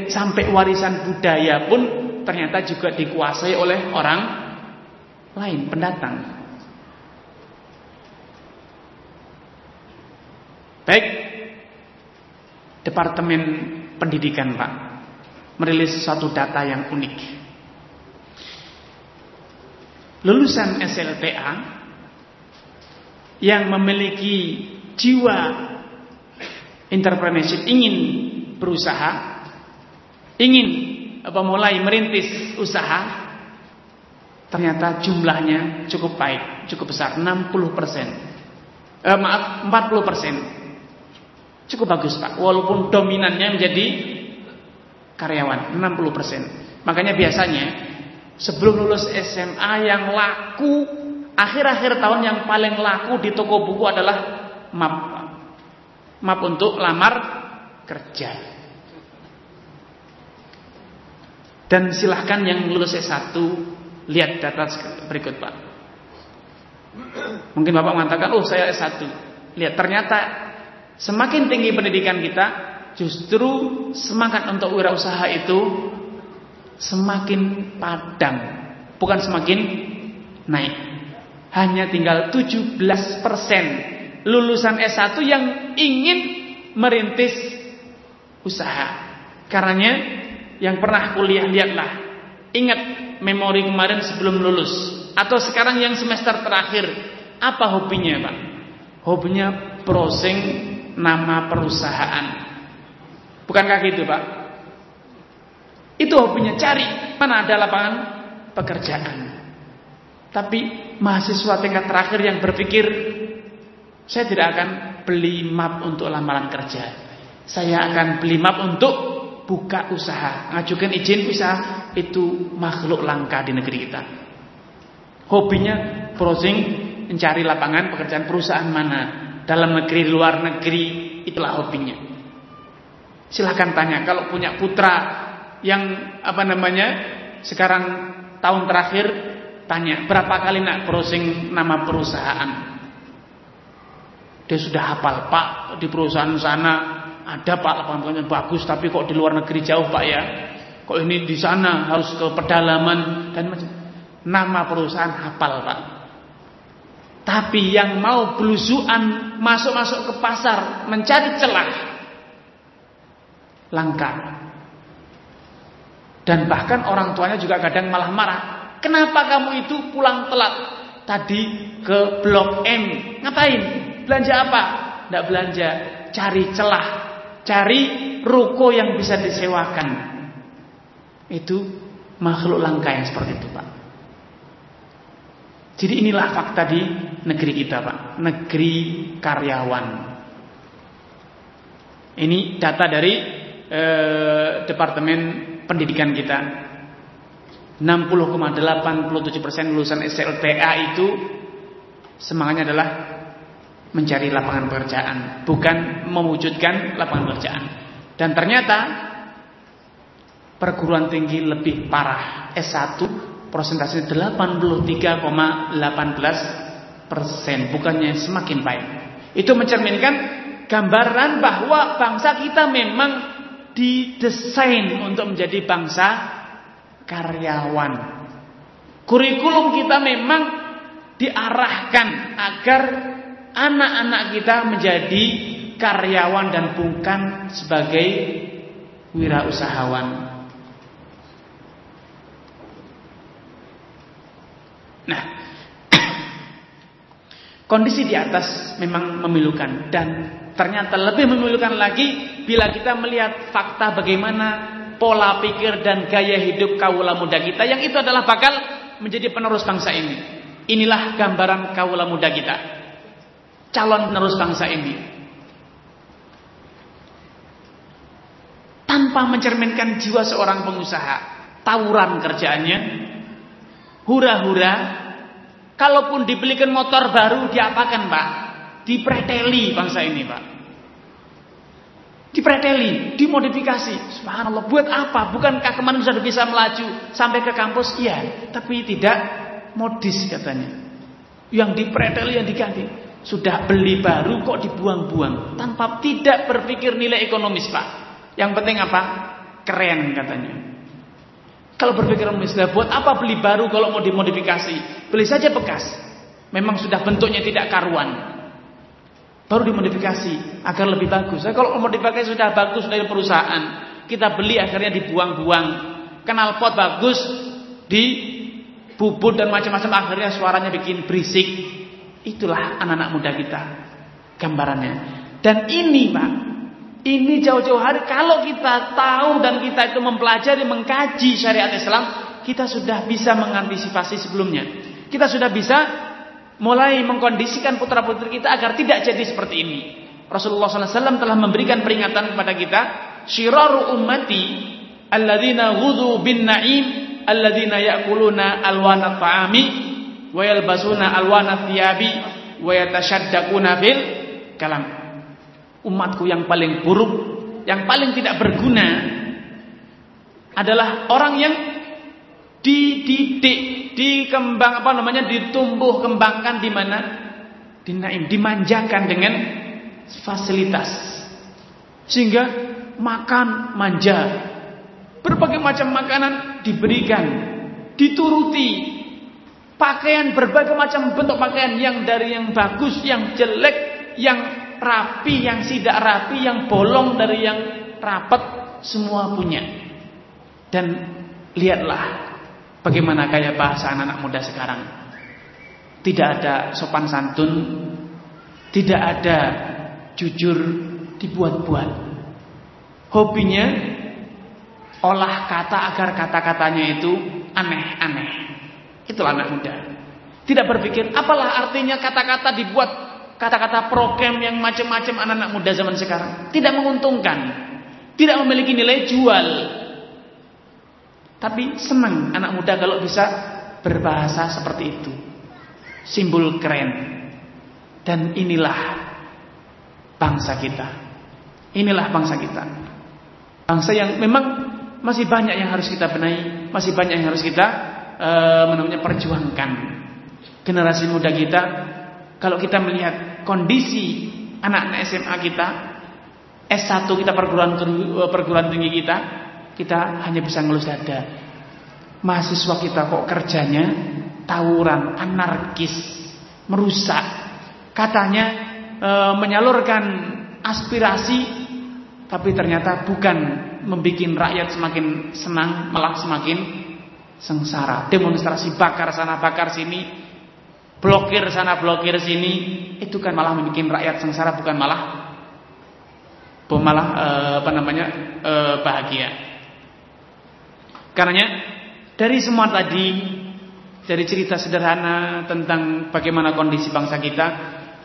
Sampai warisan budaya pun ternyata juga dikuasai oleh orang lain, pendatang. Baik, Departemen Pendidikan Pak merilis satu data yang unik. Lulusan SLTA yang memiliki jiwa entrepreneurship ingin berusaha, ingin apa mulai merintis usaha, ternyata jumlahnya cukup baik, cukup besar, 60 persen. Eh, maaf, 40 persen. Cukup bagus Pak, walaupun dominannya menjadi karyawan 60 persen. Makanya biasanya sebelum lulus SMA yang laku akhir-akhir tahun yang paling laku di toko buku adalah map, map untuk lamar kerja. Dan silahkan yang lulus S1 lihat data berikut Pak. Mungkin Bapak mengatakan, oh saya S1. Lihat ternyata Semakin tinggi pendidikan kita, justru semangat untuk wirausaha itu semakin padam, bukan semakin naik. Hanya tinggal 17% lulusan S1 yang ingin merintis usaha. Karenanya yang pernah kuliah lihatlah, ingat memori kemarin sebelum lulus atau sekarang yang semester terakhir, apa hobinya, Pak? Hobinya browsing nama perusahaan. Bukankah gitu Pak? Itu hobinya cari mana ada lapangan pekerjaan. Tapi mahasiswa tingkat terakhir yang berpikir saya tidak akan beli map untuk lamaran kerja. Saya akan beli map untuk buka usaha, ngajukan izin usaha itu makhluk langka di negeri kita. Hobinya browsing mencari lapangan pekerjaan perusahaan mana dalam negeri, luar negeri, itulah hobinya. Silahkan tanya kalau punya putra yang apa namanya sekarang tahun terakhir tanya berapa kali nak browsing nama perusahaan. Dia sudah hafal Pak di perusahaan sana ada Pak lapangan pekerjaan bagus tapi kok di luar negeri jauh Pak ya. Kok ini di sana harus ke pedalaman dan macam nama perusahaan hafal Pak. Tapi yang mau belusuan masuk-masuk ke pasar mencari celah langka. Dan bahkan orang tuanya juga kadang malah marah. Kenapa kamu itu pulang telat? Tadi ke Blok M. Ngapain? Belanja apa? Tidak belanja. Cari celah. Cari ruko yang bisa disewakan. Itu makhluk langka yang seperti itu Pak. Jadi inilah fakta di negeri kita, Pak. Negeri karyawan. Ini data dari eh, Departemen Pendidikan kita. 60,87% lulusan SLTA itu semangatnya adalah mencari lapangan pekerjaan, bukan mewujudkan lapangan pekerjaan. Dan ternyata perguruan tinggi lebih parah S1 persentase 83,18 persen, bukannya semakin baik. Itu mencerminkan gambaran bahwa bangsa kita memang didesain untuk menjadi bangsa karyawan. Kurikulum kita memang diarahkan agar anak-anak kita menjadi karyawan dan bukan sebagai wirausahawan. Nah, (clears throat) kondisi di atas memang memilukan dan ternyata lebih memilukan lagi bila kita melihat fakta bagaimana pola pikir dan gaya hidup kaula muda kita yang itu adalah bakal menjadi penerus bangsa ini. Inilah gambaran kaula muda kita. Calon penerus bangsa ini. Tanpa mencerminkan jiwa seorang pengusaha, tawuran kerjaannya, hura-hura kalaupun dibelikan motor baru diapakan pak? Dipreteli bangsa ini pak. Dipreteli dimodifikasi. Subhanallah buat apa? Bukankah kemarin sudah bisa melaju sampai ke kampus? Iya tapi tidak modis katanya. Yang dipreteli yang diganti sudah beli baru kok dibuang-buang tanpa tidak berpikir nilai ekonomis pak yang penting apa keren katanya kalau berpikiran misalnya buat apa beli baru kalau mau dimodifikasi? Beli saja bekas. Memang sudah bentuknya tidak karuan. baru dimodifikasi agar lebih bagus. Nah, kalau modifikasi sudah bagus dari perusahaan, kita beli akhirnya dibuang-buang. Kenal pot bagus di bubut dan macam-macam akhirnya suaranya bikin berisik. Itulah anak-anak muda kita gambarannya. Dan ini, Pak, ini jauh-jauh hari kalau kita tahu dan kita itu mempelajari, mengkaji syariat Islam, kita sudah bisa mengantisipasi sebelumnya. Kita sudah bisa mulai mengkondisikan putra-putri kita agar tidak jadi seperti ini. Rasulullah SAW telah memberikan peringatan kepada kita, "Syiraru ummati alladzina ghudhu bin na'im alladzina ya'kuluna alwana ta'ami wa yalbasuna alwana thiyabi wa yatashaddaquna fil kalam." Umatku yang paling buruk, yang paling tidak berguna adalah orang yang dididik, dikembang apa namanya ditumbuh kembangkan di mana? Di naim, dimanjakan dengan fasilitas. Sehingga makan manja. Berbagai macam makanan diberikan, dituruti. Pakaian berbagai macam bentuk pakaian yang dari yang bagus, yang jelek, yang rapi, yang tidak rapi, yang bolong dari yang rapat, semua punya. Dan lihatlah Bagaimana kayak bahasa anak-anak muda sekarang? Tidak ada sopan santun, tidak ada jujur dibuat-buat. Hobinya olah kata agar kata-katanya itu aneh-aneh. Itulah anak muda. Tidak berpikir apalah artinya kata-kata dibuat kata-kata program yang macam-macam anak-anak muda zaman sekarang. Tidak menguntungkan. Tidak memiliki nilai jual. Tapi senang anak muda kalau bisa berbahasa seperti itu. Simbol keren. Dan inilah bangsa kita. Inilah bangsa kita. Bangsa yang memang masih banyak yang harus kita benahi, masih banyak yang harus kita uh, namanya perjuangkan. Generasi muda kita kalau kita melihat kondisi anak-anak SMA kita, S1 kita perguruan perguruan tinggi kita, kita hanya bisa ngelus dada. Mahasiswa kita kok kerjanya tawuran, anarkis, merusak. Katanya e, menyalurkan aspirasi, tapi ternyata bukan membuat rakyat semakin senang, malah semakin sengsara. Demonstrasi bakar sana, bakar sini, blokir sana, blokir sini, itu kan malah membuat rakyat sengsara, bukan malah malah e, apa namanya e, bahagia. Karenanya dari semua tadi dari cerita sederhana tentang bagaimana kondisi bangsa kita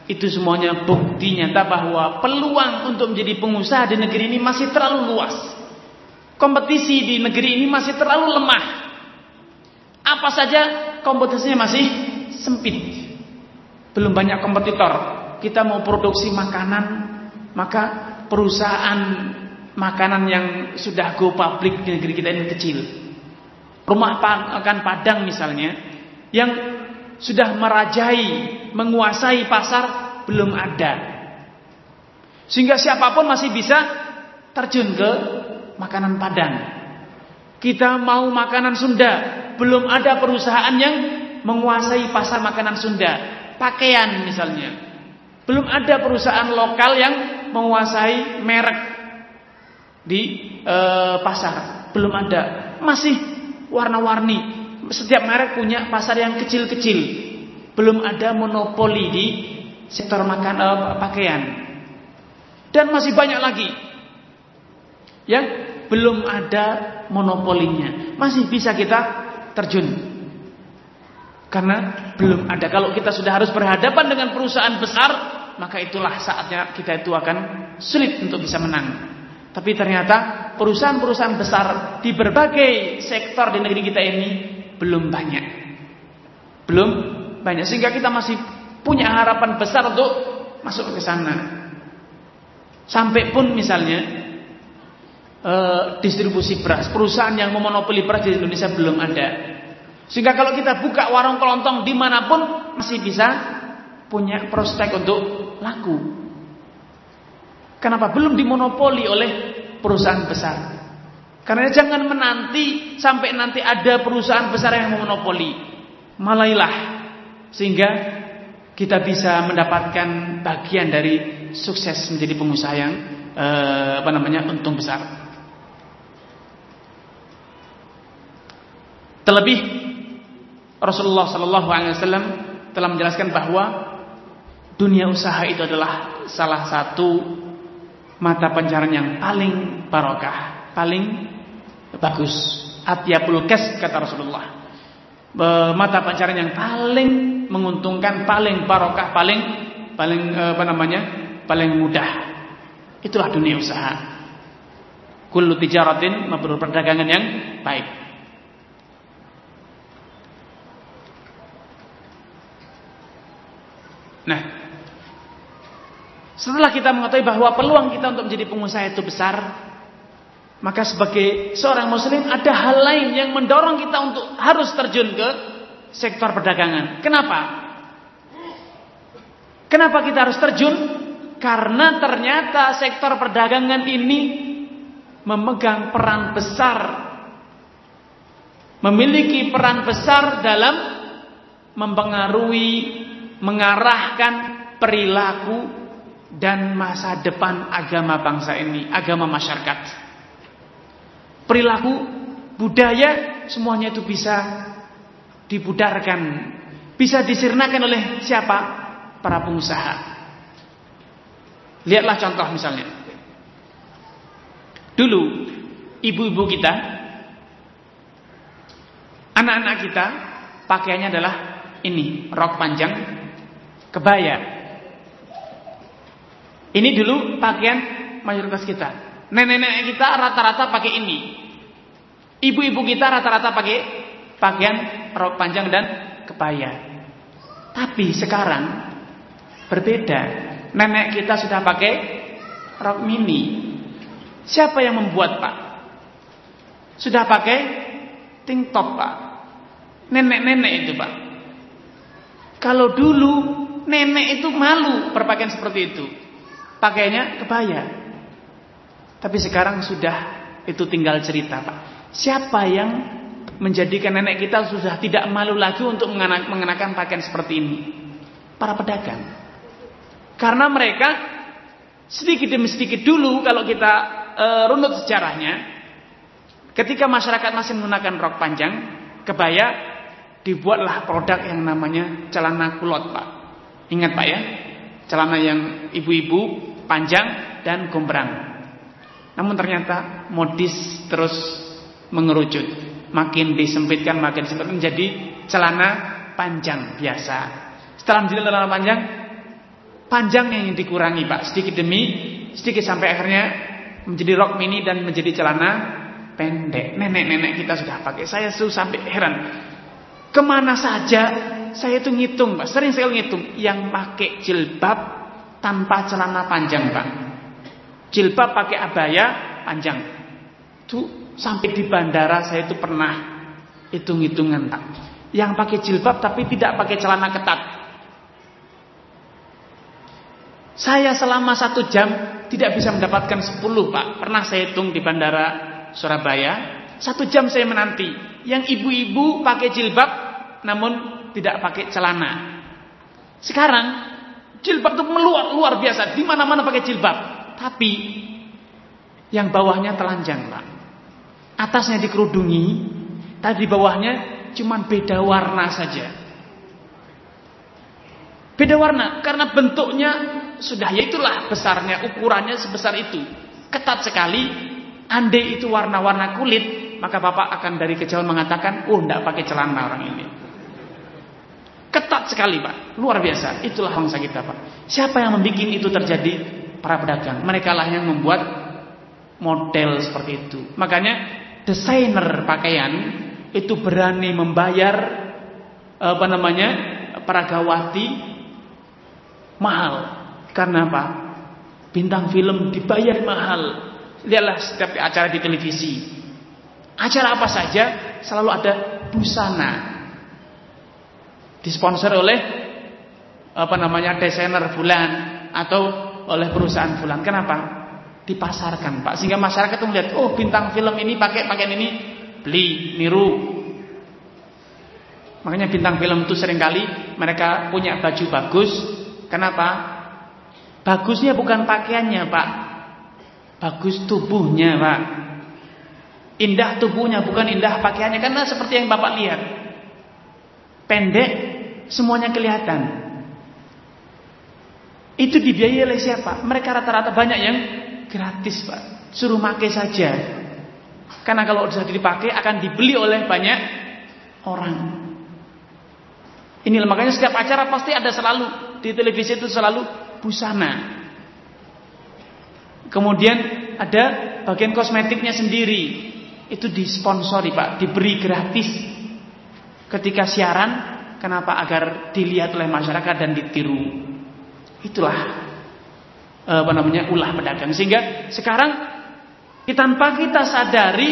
itu semuanya bukti nyata bahwa peluang untuk menjadi pengusaha di negeri ini masih terlalu luas. Kompetisi di negeri ini masih terlalu lemah. Apa saja kompetisinya masih sempit. Belum banyak kompetitor. Kita mau produksi makanan, maka perusahaan makanan yang sudah go public di negeri kita ini kecil. Rumah makan Padang misalnya yang sudah merajai, menguasai pasar belum ada. Sehingga siapa pun masih bisa terjun ke makanan Padang. Kita mau makanan Sunda, belum ada perusahaan yang menguasai pasar makanan Sunda. Pakaian misalnya. Belum ada perusahaan lokal yang menguasai merek di e, pasar. Belum ada. Masih warna-warni. Setiap merek punya pasar yang kecil-kecil. Belum ada monopoli di sektor makan e, pakaian. Dan masih banyak lagi yang belum ada monopolinya. Masih bisa kita terjun. Karena belum ada. Kalau kita sudah harus berhadapan dengan perusahaan besar, maka itulah saatnya kita itu akan sulit untuk bisa menang. Tapi ternyata perusahaan-perusahaan besar di berbagai sektor di negeri kita ini belum banyak. Belum banyak sehingga kita masih punya harapan besar untuk masuk ke sana. Sampai pun misalnya eh, distribusi beras, perusahaan yang memonopoli beras di Indonesia belum ada. Sehingga kalau kita buka warung kelontong di mana pun masih bisa punya prospek untuk laku. Kenapa belum dimonopoli oleh perusahaan besar? Karena jangan menanti sampai nanti ada perusahaan besar yang memonopoli. Malailah sehingga kita bisa mendapatkan bagian dari sukses menjadi pengusaha yang eh, apa namanya untung besar. Terlebih Rasulullah Sallallahu Alaihi Wasallam telah menjelaskan bahwa dunia usaha itu adalah salah satu mata pencarian yang paling barokah, paling bagus. Atyabul kas kata Rasulullah mata pencarian yang paling menguntungkan, paling barokah, paling paling eh, apa namanya? paling mudah. Itulah dunia usaha. Kullu tijaratin perdagangan yang baik. Nah, setelah kita mengetahui bahwa peluang kita untuk menjadi pengusaha itu besar, maka sebagai seorang muslim ada hal lain yang mendorong kita untuk harus terjun ke sektor perdagangan. Kenapa? Kenapa kita harus terjun? Karena ternyata sektor perdagangan ini memegang peran besar memiliki peran besar dalam mempengaruhi, mengarahkan perilaku dan masa depan agama bangsa ini, agama masyarakat perilaku, budaya, semuanya itu bisa dibudarkan, bisa disirnakan oleh siapa? Para pengusaha. Lihatlah contoh misalnya. Dulu ibu-ibu kita, anak-anak kita pakaiannya adalah ini, rok panjang, kebaya. Ini dulu pakaian mayoritas kita. Nenek-nenek kita rata-rata pakai ini. Ibu-ibu kita rata-rata pakai pakaian rok panjang dan kebaya. Tapi sekarang berbeda. Nenek kita sudah pakai rok mini. Siapa yang membuat Pak? Sudah pakai tank top Pak. Nenek-nenek itu Pak. Kalau dulu nenek itu malu berpakaian seperti itu. Pakainya kebaya. Tapi sekarang sudah itu tinggal cerita Pak. Siapa yang menjadikan nenek kita sudah tidak malu lagi untuk mengenakan pakaian seperti ini? Para pedagang. Karena mereka sedikit demi sedikit dulu kalau kita e, runut sejarahnya, ketika masyarakat masih menggunakan rok panjang, kebaya, dibuatlah produk yang namanya celana kulot Pak. Ingat Pak ya, celana yang ibu-ibu panjang dan gombrang. Namun ternyata modis terus mengerucut. Makin disempitkan, makin sempit menjadi celana panjang biasa. Setelah menjadi celana panjang, panjang yang dikurangi Pak. Sedikit demi sedikit sampai akhirnya menjadi rok mini dan menjadi celana pendek. Nenek-nenek kita sudah pakai. Saya tuh sampai heran. Ke mana saja saya itu ngitung Pak. Sering sekali ngitung. Yang pakai jilbab tanpa celana panjang Pak jilbab pakai abaya panjang. Tuh sampai di bandara saya itu pernah hitung-hitungan tak. Yang pakai jilbab tapi tidak pakai celana ketat. Saya selama satu jam tidak bisa mendapatkan 10 pak. Pernah saya hitung di bandara Surabaya. Satu jam saya menanti. Yang ibu-ibu pakai jilbab namun tidak pakai celana. Sekarang jilbab itu meluar luar biasa. Di mana-mana pakai jilbab. Tapi yang bawahnya telanjang, Pak. Atasnya dikerudungi, tapi di bawahnya cuma beda warna saja. Beda warna karena bentuknya sudah ya itulah besarnya, ukurannya sebesar itu. Ketat sekali. Andai itu warna-warna kulit, maka Bapak akan dari kejauhan mengatakan, "Oh, enggak pakai celana orang ini." Ketat sekali, Pak. Luar biasa. Itulah bangsa kita, Pak. Siapa yang membuat itu terjadi? para pedagang. Mereka lah yang membuat model seperti itu. Makanya desainer pakaian itu berani membayar apa namanya para gawati mahal. Karena apa? Bintang film dibayar mahal. Lihatlah setiap acara di televisi. Acara apa saja selalu ada busana. Disponsor oleh apa namanya desainer bulan atau oleh perusahaan fulan. Kenapa? Dipasarkan, Pak. Sehingga masyarakat itu melihat, oh bintang film ini pakai pakaian ini, beli, niru. Makanya bintang film itu sering kali mereka punya baju bagus. Kenapa? Bagusnya bukan pakaiannya, Pak. Bagus tubuhnya, Pak. Indah tubuhnya bukan indah pakaiannya karena seperti yang Bapak lihat. Pendek semuanya kelihatan. Itu dibiayai oleh siapa? Mereka rata-rata banyak yang gratis, Pak. Suruh pakai saja. Karena kalau sudah dipakai akan dibeli oleh banyak orang. Ini makanya setiap acara pasti ada selalu di televisi itu selalu busana. Kemudian ada bagian kosmetiknya sendiri. Itu disponsori Pak, diberi gratis ketika siaran. Kenapa? Agar dilihat oleh masyarakat dan ditiru. Itulah apa namanya ulah pedagang. Sehingga sekarang tanpa kita sadari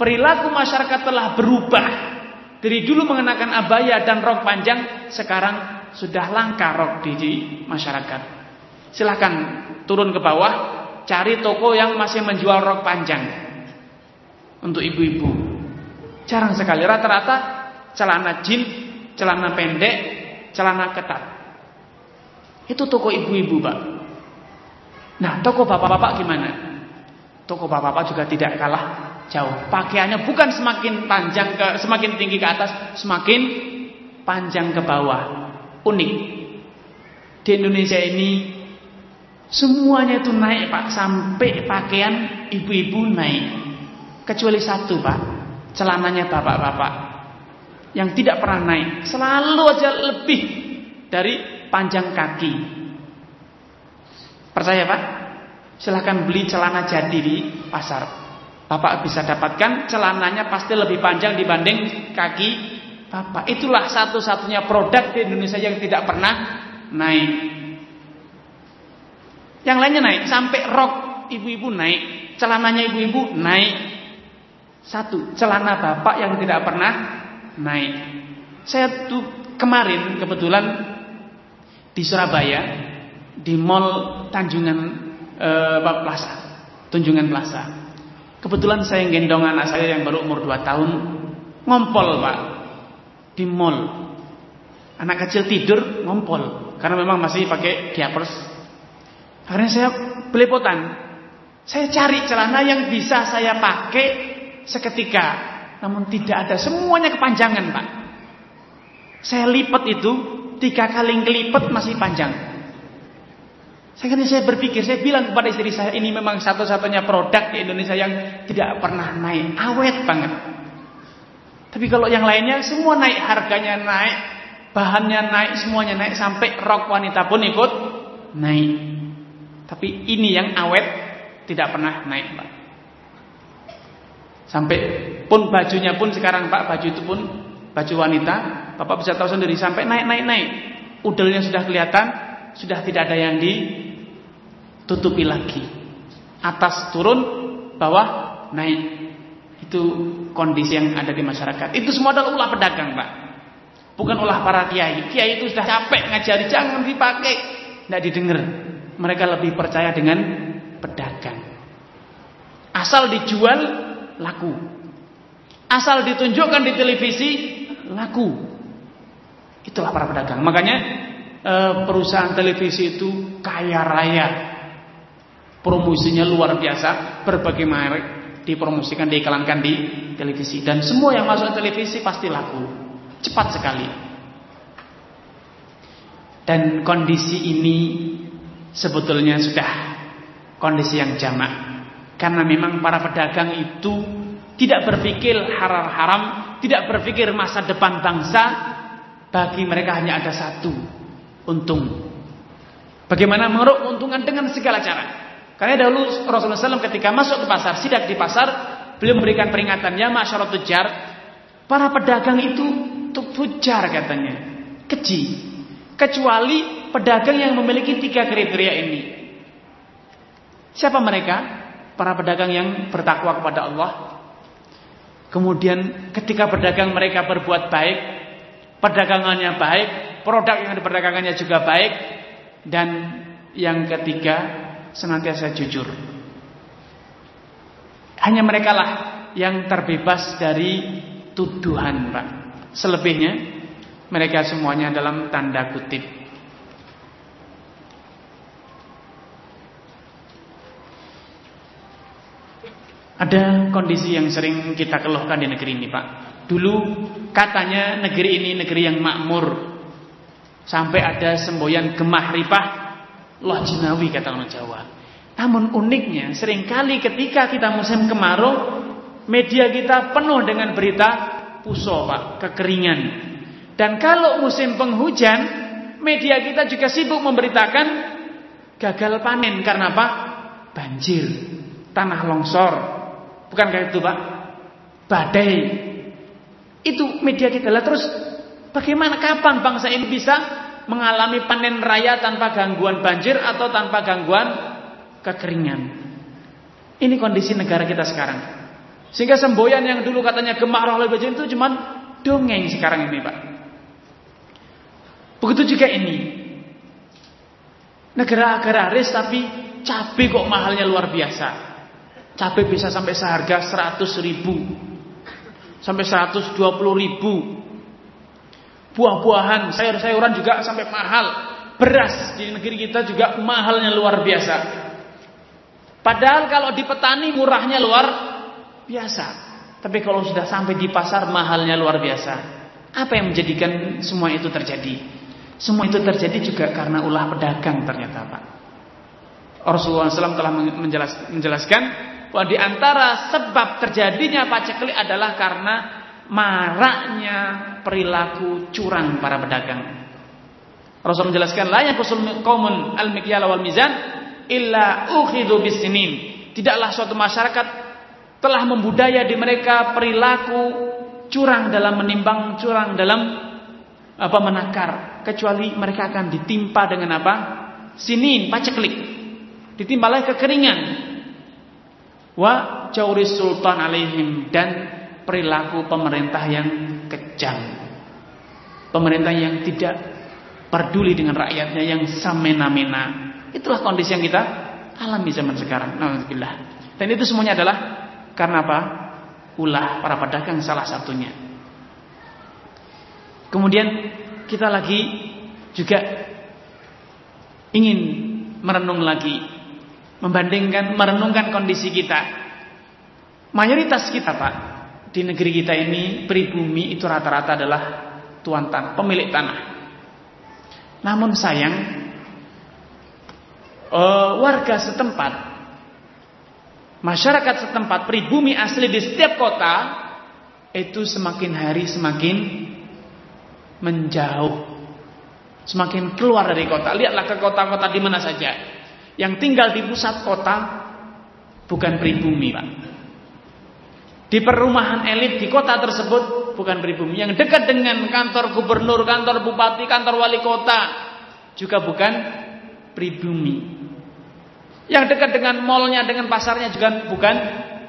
perilaku masyarakat telah berubah. Dari dulu mengenakan abaya dan rok panjang, sekarang sudah langka rok di masyarakat. Silahkan turun ke bawah, cari toko yang masih menjual rok panjang untuk ibu-ibu. Jarang sekali rata-rata celana jin, celana pendek, celana ketat. Itu toko ibu-ibu, Pak. Nah, toko bapak-bapak gimana? Toko bapak-bapak juga tidak kalah jauh. Pakaiannya bukan semakin panjang ke semakin tinggi ke atas, semakin panjang ke bawah. Unik. Di Indonesia ini semuanya itu naik, Pak, sampai pakaian ibu-ibu naik. Kecuali satu, Pak. Celananya bapak-bapak yang tidak pernah naik, selalu aja lebih dari panjang kaki. Percaya, Pak? Silahkan beli celana jadi di pasar. Bapak bisa dapatkan celananya pasti lebih panjang dibanding kaki Bapak. Itulah satu-satunya produk di Indonesia yang tidak pernah naik. Yang lainnya naik sampai rok ibu-ibu naik, celananya ibu-ibu naik. Satu, celana bapak yang tidak pernah naik. Saya tuh kemarin kebetulan di Surabaya di Mall Tanjungan uh, Plaza, Tunjungan Plaza. Kebetulan saya gendong anak saya yang baru umur 2 tahun ngompol pak di mall. Anak kecil tidur ngompol karena memang masih pakai diapers. Akhirnya saya belepotan. Saya cari celana yang bisa saya pakai seketika, namun tidak ada semuanya kepanjangan pak. Saya lipat itu tiga kali kelipet masih panjang. Saya kan saya berpikir, saya bilang kepada istri saya ini memang satu-satunya produk di Indonesia yang tidak pernah naik, awet banget. Tapi kalau yang lainnya semua naik, harganya naik, bahannya naik, semuanya naik sampai rok wanita pun ikut naik. Tapi ini yang awet tidak pernah naik, Pak. Sampai pun bajunya pun sekarang Pak, baju itu pun baju wanita, Bapak bisa tahu sendiri sampai naik naik naik. Udelnya sudah kelihatan, sudah tidak ada yang di tutupi lagi. Atas turun, bawah naik. Itu kondisi yang ada di masyarakat. Itu semua adalah ulah pedagang, Pak. Bukan ulah para kiai. Kiai itu sudah capek ngajari jangan dipakai, tidak didengar. Mereka lebih percaya dengan pedagang. Asal dijual laku. Asal ditunjukkan di televisi laku. Itulah para pedagang. Makanya eh, perusahaan televisi itu kaya raya promosinya luar biasa, berbagai merek dipromosikan, diiklankan di televisi dan semua yang masuk televisi pasti laku. Cepat sekali. Dan kondisi ini sebetulnya sudah kondisi yang jamak. Karena memang para pedagang itu tidak berpikir haram-haram, tidak berpikir masa depan bangsa, bagi mereka hanya ada satu, untung. Bagaimana mengeruk keuntungan dengan segala cara. Karena dahulu Rasulullah SAW ketika masuk ke pasar, sidak di pasar, beliau memberikan peringatan, ya masyarakat tujar, para pedagang itu tujar katanya, keji. Kecuali pedagang yang memiliki tiga kriteria ini. Siapa mereka? Para pedagang yang bertakwa kepada Allah. Kemudian ketika pedagang mereka berbuat baik, perdagangannya baik, produk yang diperdagangannya juga baik, dan yang ketiga senantiasa jujur. Hanya mereka lah yang terbebas dari tuduhan, Pak. Selebihnya mereka semuanya dalam tanda kutip. Ada kondisi yang sering kita keluhkan di negeri ini, Pak. Dulu katanya negeri ini negeri yang makmur. Sampai ada semboyan gemah ripah loh jinawi kata orang Jawa. Namun uniknya sering kali ketika kita musim kemarau media kita penuh dengan berita puso, Pak, kekeringan. Dan kalau musim penghujan, media kita juga sibuk memberitakan gagal panen karena apa? Banjir, tanah longsor. Bukan kayak itu, Pak. Badai. Itu media kita lah terus bagaimana kapan bangsa ini bisa mengalami panen raya tanpa gangguan banjir atau tanpa gangguan kekeringan. Ini kondisi negara kita sekarang. Sehingga semboyan yang dulu katanya gemar oleh banjir itu cuman dongeng sekarang ini, Pak. Begitu juga ini. Negara agraris tapi cabai kok mahalnya luar biasa. Cabai bisa sampai seharga 100 ribu. Sampai 120 ribu. Buah-buahan, sayur-sayuran juga sampai mahal. Beras di negeri kita juga mahalnya luar biasa. Padahal kalau di petani murahnya luar biasa. Tapi kalau sudah sampai di pasar mahalnya luar biasa. Apa yang menjadikan semua itu terjadi? Semua itu terjadi juga karena ulah pedagang ternyata Pak. Rasulullah SAW telah menjelaskan bahwa di antara sebab terjadinya paceklik adalah karena maraknya perilaku curang para pedagang. Rasul menjelaskan la yakusul qaumun al-mikyal wal mizan illa ukhidhu bisinin. Tidaklah suatu masyarakat telah membudaya di mereka perilaku curang dalam menimbang, curang dalam apa menakar kecuali mereka akan ditimpa dengan apa sinin paceklik ditimpa oleh kekeringan wa jauris sultan alaihim dan perilaku pemerintah yang kejam. Pemerintah yang tidak peduli dengan rakyatnya yang samena-mena itulah kondisi yang kita alami zaman sekarang. Alhamdulillah dan itu semuanya adalah karena apa? Ulah para pedagang salah satunya. Kemudian kita lagi juga ingin merenung lagi, membandingkan, merenungkan kondisi kita. Mayoritas kita, Pak, di negeri kita ini pribumi itu rata-rata adalah tuan tanah, pemilik tanah. Namun sayang, uh, warga setempat, masyarakat setempat, pribumi asli di setiap kota itu semakin hari semakin menjauh. Semakin keluar dari kota. Lihatlah ke kota-kota di mana saja. Yang tinggal di pusat kota bukan pribumi, Pak. Di perumahan elit di kota tersebut bukan pribumi. Yang dekat dengan kantor gubernur, kantor bupati, kantor wali kota juga bukan pribumi. Yang dekat dengan mallnya, dengan pasarnya juga bukan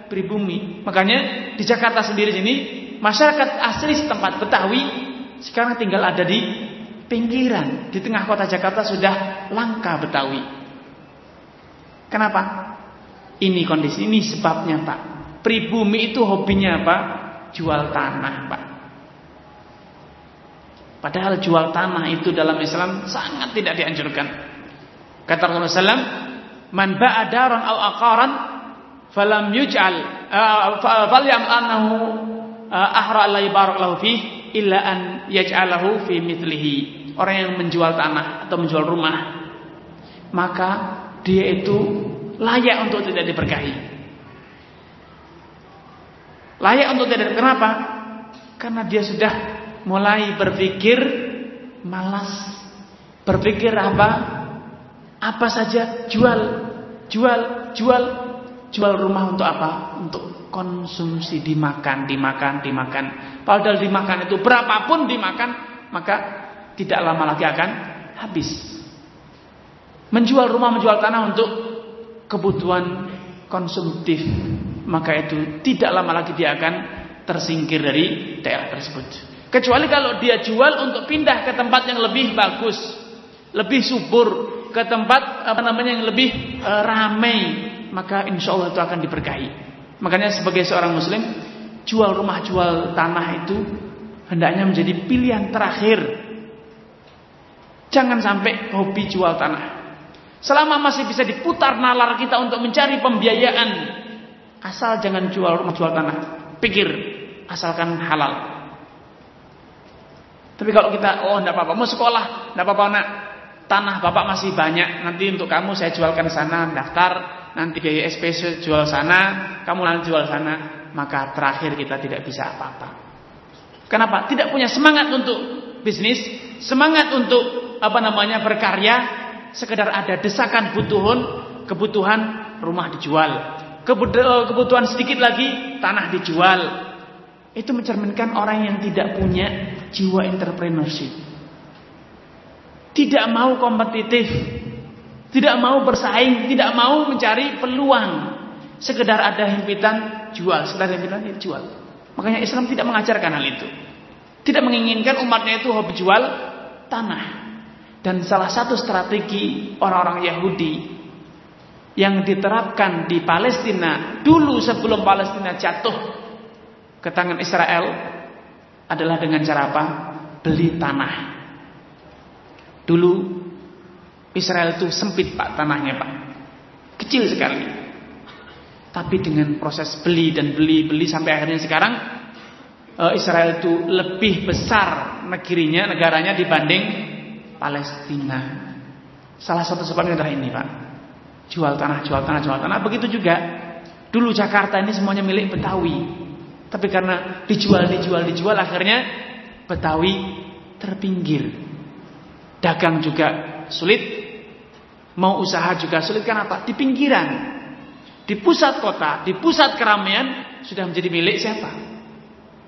pribumi. Makanya di Jakarta sendiri sini masyarakat asli setempat Betawi sekarang tinggal ada di pinggiran, di tengah kota Jakarta sudah langka Betawi. Kenapa? Ini kondisi, ini sebabnya Pak. Pribumi itu hobinya apa? Jual tanah Pak. Padahal jual tanah itu dalam Islam sangat tidak dianjurkan. Kata Rasulullah SAW, Man ba'a daran au aqaran falam yuj'al uh, falyam annahu uh, ahra la fihi illa an yaj'alahu fi mithlihi. Orang yang menjual tanah atau menjual rumah, maka dia itu layak untuk tidak diberkahi. Layak untuk tidak kenapa? Karena dia sudah mulai berpikir malas. Berpikir apa? Apa saja jual, jual, jual, jual rumah untuk apa? Untuk konsumsi dimakan, dimakan, dimakan. Padahal dimakan itu berapapun dimakan, maka tidak lama lagi akan habis. Menjual rumah, menjual tanah untuk kebutuhan konsumtif, maka itu tidak lama lagi dia akan tersingkir dari daerah tersebut. Kecuali kalau dia jual untuk pindah ke tempat yang lebih bagus, lebih subur, ke tempat apa namanya yang lebih uh, ramai, maka insya Allah itu akan diberkahi. Makanya sebagai seorang muslim jual rumah jual tanah itu hendaknya menjadi pilihan terakhir. Jangan sampai hobi jual tanah. Selama masih bisa diputar nalar kita untuk mencari pembiayaan, asal jangan jual rumah jual tanah. Pikir, asalkan halal. Tapi kalau kita, oh tidak apa-apa, mau sekolah, tidak apa-apa nak, tanah bapak masih banyak, nanti untuk kamu saya jualkan sana, daftar, nanti biaya SP jual sana, kamu nanti jual sana, maka terakhir kita tidak bisa apa-apa. Kenapa? Tidak punya semangat untuk bisnis, semangat untuk apa namanya berkarya, sekedar ada desakan kebutuhan, kebutuhan rumah dijual, eh, kebutuhan sedikit lagi tanah dijual. Itu mencerminkan orang yang tidak punya jiwa entrepreneurship. Tidak mau kompetitif, tidak mau bersaing, tidak mau mencari peluang. Sekedar ada himpitan jual, sekedar himpitan ya jual. Makanya Islam tidak mengajarkan hal itu. Tidak menginginkan umatnya itu hobi jual tanah. Dan salah satu strategi orang-orang Yahudi yang diterapkan di Palestina dulu sebelum Palestina jatuh ke tangan Israel adalah dengan cara apa? Beli tanah. Dulu Israel itu sempit pak tanahnya pak, kecil sekali. Tapi dengan proses beli dan beli beli sampai akhirnya sekarang eh, Israel itu lebih besar negerinya negaranya dibanding Palestina. Salah satu sebabnya adalah ini, Pak. Jual tanah, jual tanah, jual tanah. Begitu juga dulu Jakarta ini semuanya milik Betawi. Tapi karena dijual, dijual, dijual akhirnya Betawi terpinggir. Dagang juga sulit, mau usaha juga sulit Kenapa? Di pinggiran. Di pusat kota, di pusat keramaian sudah menjadi milik siapa?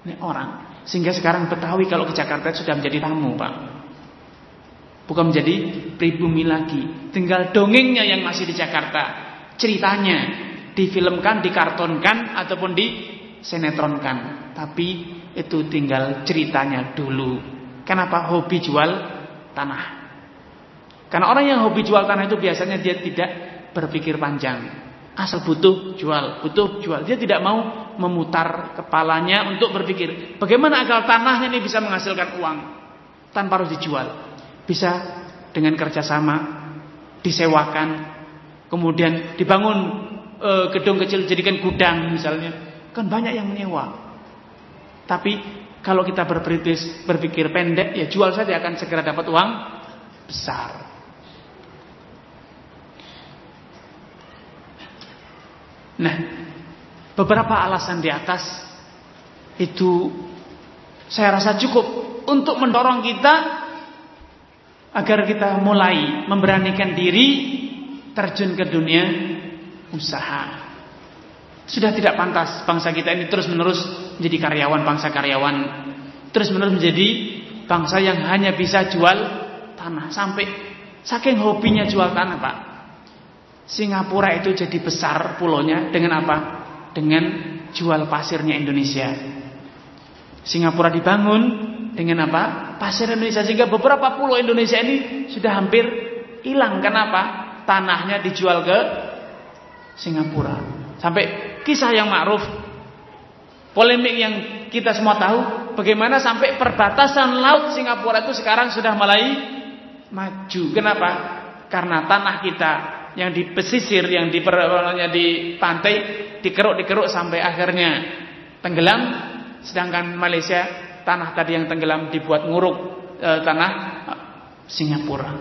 Ini orang. Sehingga sekarang Betawi kalau ke Jakarta sudah menjadi tamu, Pak. Bukan menjadi pribumi lagi. Tinggal dongengnya yang masih di Jakarta. Ceritanya difilmkan, dikartonkan ataupun disenetronkan. Tapi itu tinggal ceritanya dulu. Kenapa hobi jual tanah? Karena orang yang hobi jual tanah itu biasanya dia tidak berpikir panjang. Asal butuh jual, butuh jual. Dia tidak mau memutar kepalanya untuk berpikir bagaimana agar tanahnya ini bisa menghasilkan uang tanpa harus dijual. Bisa dengan kerjasama disewakan, kemudian dibangun e, gedung kecil jadikan gudang misalnya, kan banyak yang menyewa. Tapi kalau kita berperitis, berpikir pendek, ya jual saja akan segera dapat uang besar. Nah, beberapa alasan di atas itu saya rasa cukup untuk mendorong kita agar kita mulai memberanikan diri terjun ke dunia usaha. Sudah tidak pantas bangsa kita ini terus-menerus menjadi karyawan bangsa karyawan, terus-menerus menjadi bangsa yang hanya bisa jual tanah sampai saking hobinya jual tanah, Pak. Singapura itu jadi besar pulaunya dengan apa? Dengan jual pasirnya Indonesia. Singapura dibangun dengan apa? Pasir Indonesia sehingga beberapa pulau Indonesia ini sudah hampir hilang. Kenapa? Tanahnya dijual ke Singapura. Sampai kisah yang ma'ruf polemik yang kita semua tahu bagaimana sampai perbatasan laut Singapura itu sekarang sudah mulai maju. Kenapa? Karena tanah kita yang di pesisir, yang di, di pantai dikeruk-dikeruk sampai akhirnya tenggelam sedangkan Malaysia tanah tadi yang tenggelam dibuat nguruk e, tanah Singapura.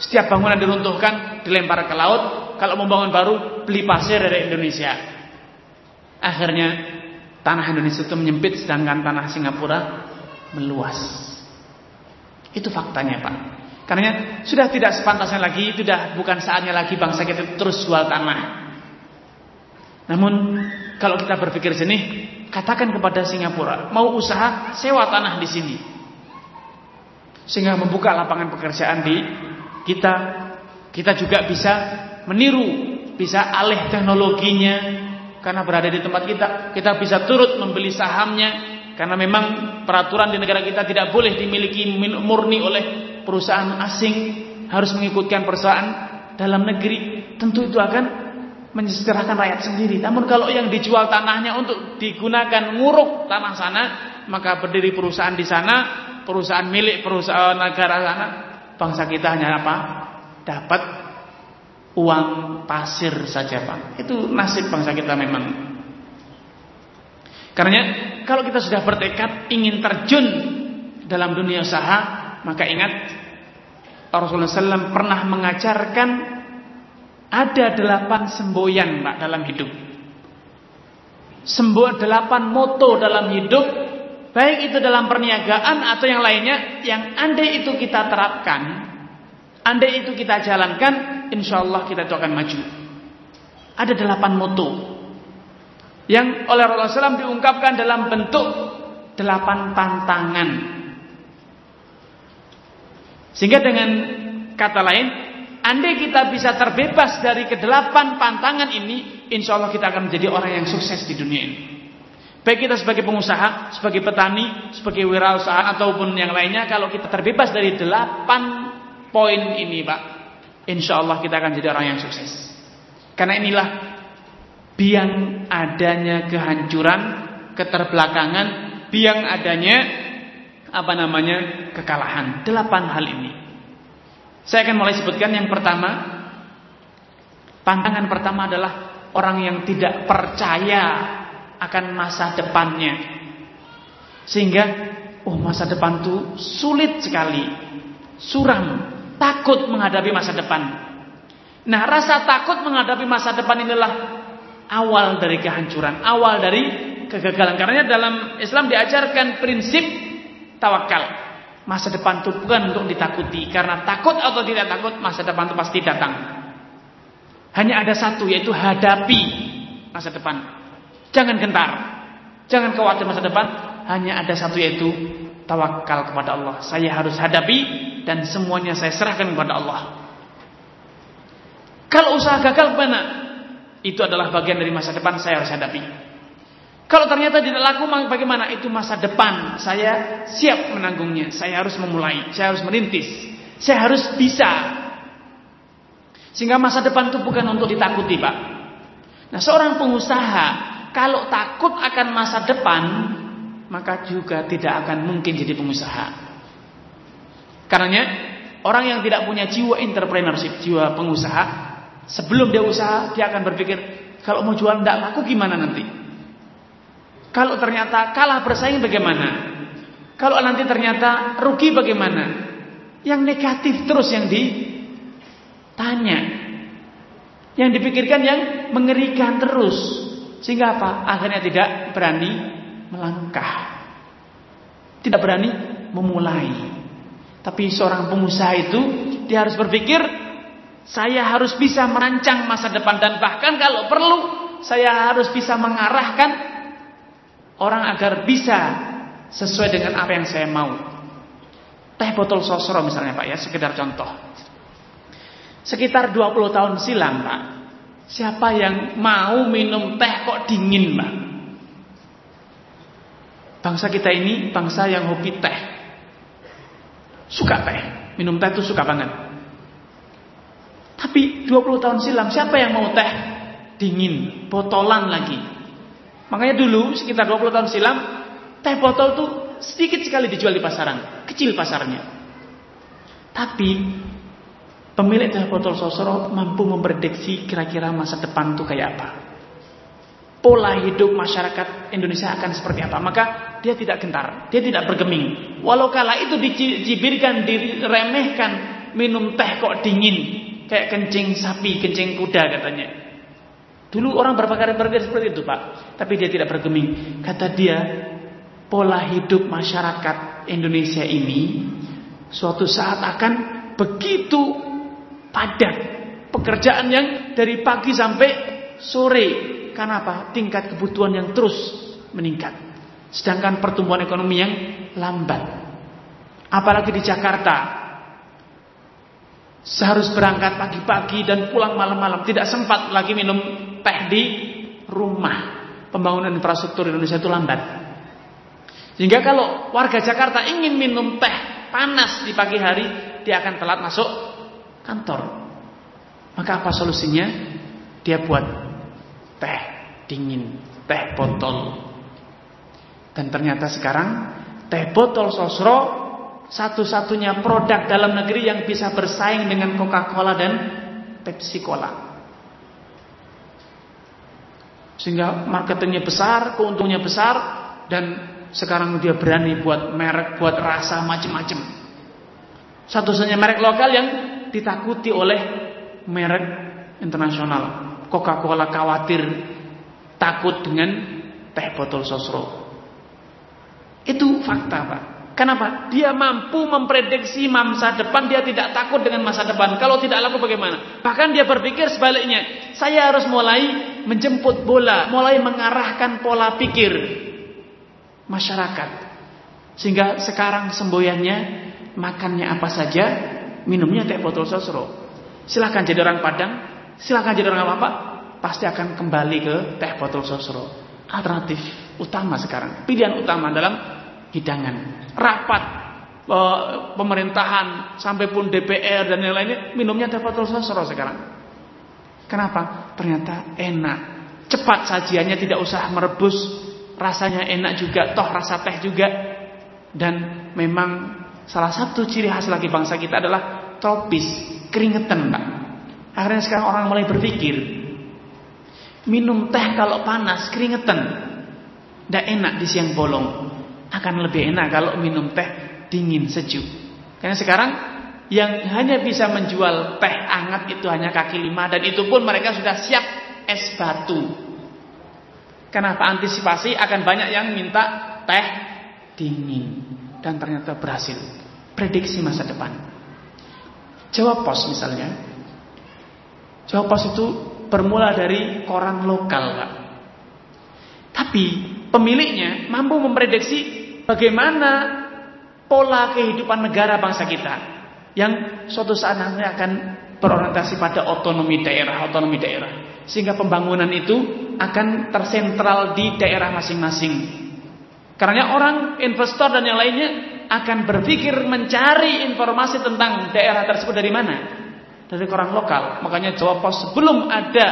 Setiap bangunan diruntuhkan, dilempar ke laut. Kalau mau bangun baru, beli pasir dari Indonesia. Akhirnya tanah Indonesia itu menyempit, sedangkan tanah Singapura meluas. Itu faktanya, Pak. Karena sudah tidak sepantasnya lagi, sudah bukan saatnya lagi bangsa kita terus jual tanah. Namun kalau kita berpikir jenih, katakan kepada Singapura, mau usaha sewa tanah di sini. Sehingga membuka lapangan pekerjaan di kita. Kita juga bisa meniru, bisa alih teknologinya karena berada di tempat kita. Kita bisa turut membeli sahamnya karena memang peraturan di negara kita tidak boleh dimiliki murni oleh perusahaan asing, harus mengikutkan perusahaan dalam negeri. Tentu itu akan menyejahterakan rakyat sendiri. Namun kalau yang dijual tanahnya untuk digunakan nguruk tanah sana, maka berdiri perusahaan di sana, perusahaan milik perusahaan negara sana, bangsa kita hanya apa? Dapat uang pasir saja, Pak. Itu nasib bangsa kita memang. Karena kalau kita sudah bertekad ingin terjun dalam dunia usaha, maka ingat Rasulullah SAW pernah mengajarkan ada delapan semboyan Pak dalam hidup. Semboyan delapan moto dalam hidup, baik itu dalam perniagaan atau yang lainnya, yang andai itu kita terapkan, andai itu kita jalankan, insya Allah kita itu akan maju. Ada delapan moto yang oleh Rasulullah SAW diungkapkan dalam bentuk delapan tantangan. Sehingga dengan kata lain, andai kita bisa terbebas dari kedelapan pantangan ini, insya Allah kita akan menjadi orang yang sukses di dunia ini. Baik kita sebagai pengusaha, sebagai petani, sebagai wirausaha ataupun yang lainnya, kalau kita terbebas dari delapan poin ini, Pak, insya Allah kita akan jadi orang yang sukses. Karena inilah biang adanya kehancuran, keterbelakangan, biang adanya apa namanya kekalahan. Delapan hal ini. Saya akan mulai sebutkan yang pertama. Pantangan pertama adalah orang yang tidak percaya akan masa depannya. Sehingga oh masa depan itu sulit sekali. Suram, takut menghadapi masa depan. Nah, rasa takut menghadapi masa depan inilah awal dari kehancuran, awal dari kegagalan. Karena dalam Islam diajarkan prinsip tawakal. Masa depan itu bukan untuk ditakuti. Karena takut atau tidak takut Masa depan itu pasti datang. Hanya ada satu yaitu hadapi Masa depan. Jangan gentar. Jangan khawatir masa depan. Hanya ada satu yaitu Tawakal kepada Allah. Saya harus hadapi Dan semuanya saya serahkan kepada Allah. Kalau usaha gagal mana? Itu adalah bagian dari masa depan Saya harus hadapi kalau ternyata tidak laku, bagaimana? Itu masa depan. Saya siap menanggungnya. Saya harus memulai. Saya harus merintis. Saya harus bisa. Sehingga masa depan itu bukan untuk ditakuti, Pak. Nah, seorang pengusaha kalau takut akan masa depan, maka juga tidak akan mungkin jadi pengusaha. Karena orang yang tidak punya jiwa entrepreneurship, jiwa pengusaha, sebelum dia usaha, dia akan berpikir, kalau mau jual tidak laku gimana nanti? Kalau ternyata kalah bersaing bagaimana? Kalau nanti ternyata rugi bagaimana? Yang negatif terus yang ditanya. Yang dipikirkan yang mengerikan terus. Sehingga apa? Akhirnya tidak berani melangkah. Tidak berani memulai. Tapi seorang pengusaha itu dia harus berpikir saya harus bisa merancang masa depan dan bahkan kalau perlu saya harus bisa mengarahkan orang agar bisa sesuai dengan apa yang saya mau. Teh botol sosro misalnya Pak ya, sekedar contoh. Sekitar 20 tahun silam Pak, siapa yang mau minum teh kok dingin Pak? Bangsa kita ini bangsa yang hobi teh. Suka teh, minum teh itu suka banget. Tapi 20 tahun silam siapa yang mau teh dingin, botolan lagi? Makanya dulu sekitar 20 tahun silam teh botol tuh sedikit sekali dijual di pasaran, kecil pasarnya. Tapi pemilik teh botol sosro mampu memprediksi kira-kira masa depan tuh kayak apa. Pola hidup masyarakat Indonesia akan seperti apa. Maka dia tidak gentar, dia tidak bergeming. Walau kala itu dicibirkan, diremehkan, minum teh kok dingin, kayak kencing sapi, kencing kuda katanya. Dulu orang berpakaian berpakaian seperti itu Pak. Tapi dia tidak bergeming. Kata dia, pola hidup masyarakat Indonesia ini suatu saat akan begitu padat. Pekerjaan yang dari pagi sampai sore. Karena apa? Tingkat kebutuhan yang terus meningkat. Sedangkan pertumbuhan ekonomi yang lambat. Apalagi di Jakarta Seharus berangkat pagi-pagi dan pulang malam-malam. Tidak sempat lagi minum teh di rumah. Pembangunan infrastruktur Indonesia itu lambat. Sehingga kalau warga Jakarta ingin minum teh panas di pagi hari, dia akan telat masuk kantor. Maka apa solusinya? Dia buat teh dingin, teh botol. Dan ternyata sekarang teh botol sosro satu-satunya produk dalam negeri yang bisa bersaing dengan Coca-Cola dan Pepsi Cola. Sehingga marketingnya besar, keuntungannya besar dan sekarang dia berani buat merek, buat rasa macam-macam. Satu-satunya merek lokal yang ditakuti oleh merek internasional. Coca-Cola khawatir takut dengan teh botol sosro. Itu fakta Pak. Kenapa? Dia mampu memprediksi masa depan, dia tidak takut dengan masa depan. Kalau tidak laku bagaimana? Bahkan dia berpikir sebaliknya. Saya harus mulai menjemput bola, mulai mengarahkan pola pikir masyarakat. Sehingga sekarang semboyannya makannya apa saja, minumnya teh botol sosro. Silahkan jadi orang Padang, silahkan jadi orang apa-apa, pasti akan kembali ke teh botol sosro. Alternatif utama sekarang, pilihan utama dalam hidangan, rapat pemerintahan sampai pun DPR dan yang lainnya minumnya dapat sosro sekarang. Kenapa? Ternyata enak, cepat sajiannya tidak usah merebus, rasanya enak juga, toh rasa teh juga. Dan memang salah satu ciri khas lagi bangsa kita adalah tropis, keringetan, Pak. Akhirnya sekarang orang mulai berpikir, minum teh kalau panas keringetan, tidak enak di siang bolong akan lebih enak kalau minum teh dingin sejuk. Karena sekarang yang hanya bisa menjual teh hangat itu hanya kaki lima dan itu pun mereka sudah siap es batu. Kenapa antisipasi akan banyak yang minta teh dingin dan ternyata berhasil. Prediksi masa depan. Jawa Pos misalnya. Jawa Pos itu bermula dari koran lokal, Pak. Tapi pemiliknya mampu memprediksi bagaimana pola kehidupan negara bangsa kita yang suatu saat nanti akan berorientasi pada otonomi daerah, otonomi daerah. Sehingga pembangunan itu akan tersentral di daerah masing-masing. Karena orang investor dan yang lainnya akan berpikir mencari informasi tentang daerah tersebut dari mana? Dari orang lokal. Makanya Jawa Pos sebelum ada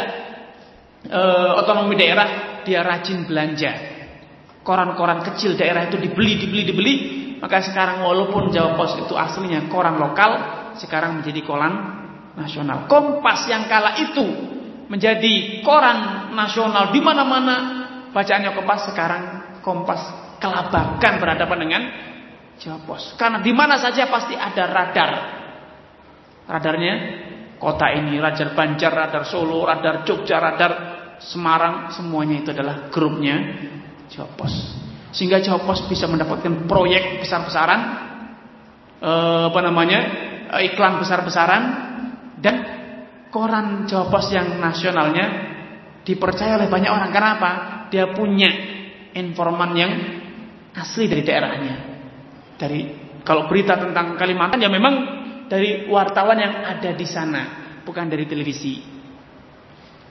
e, otonomi daerah dia rajin belanja koran-koran kecil daerah itu dibeli, dibeli, dibeli. Maka sekarang walaupun Jawa Pos itu aslinya koran lokal, sekarang menjadi koran nasional. Kompas yang kala itu menjadi koran nasional di mana-mana bacaannya Kompas sekarang Kompas kelabakan berhadapan dengan Jawa Pos. Karena di mana saja pasti ada radar. Radarnya kota ini, radar Banjar, radar Solo, radar Jogja, radar Semarang, semuanya itu adalah grupnya Jawa Pos. Sehingga Jawa Pos bisa mendapatkan proyek besar-besaran eh, apa namanya? Eh, iklan besar-besaran dan koran Jawa Pos yang nasionalnya dipercaya oleh banyak orang. Kenapa? Dia punya informan yang asli dari daerahnya. Dari kalau berita tentang Kalimantan ya memang dari wartawan yang ada di sana, bukan dari televisi.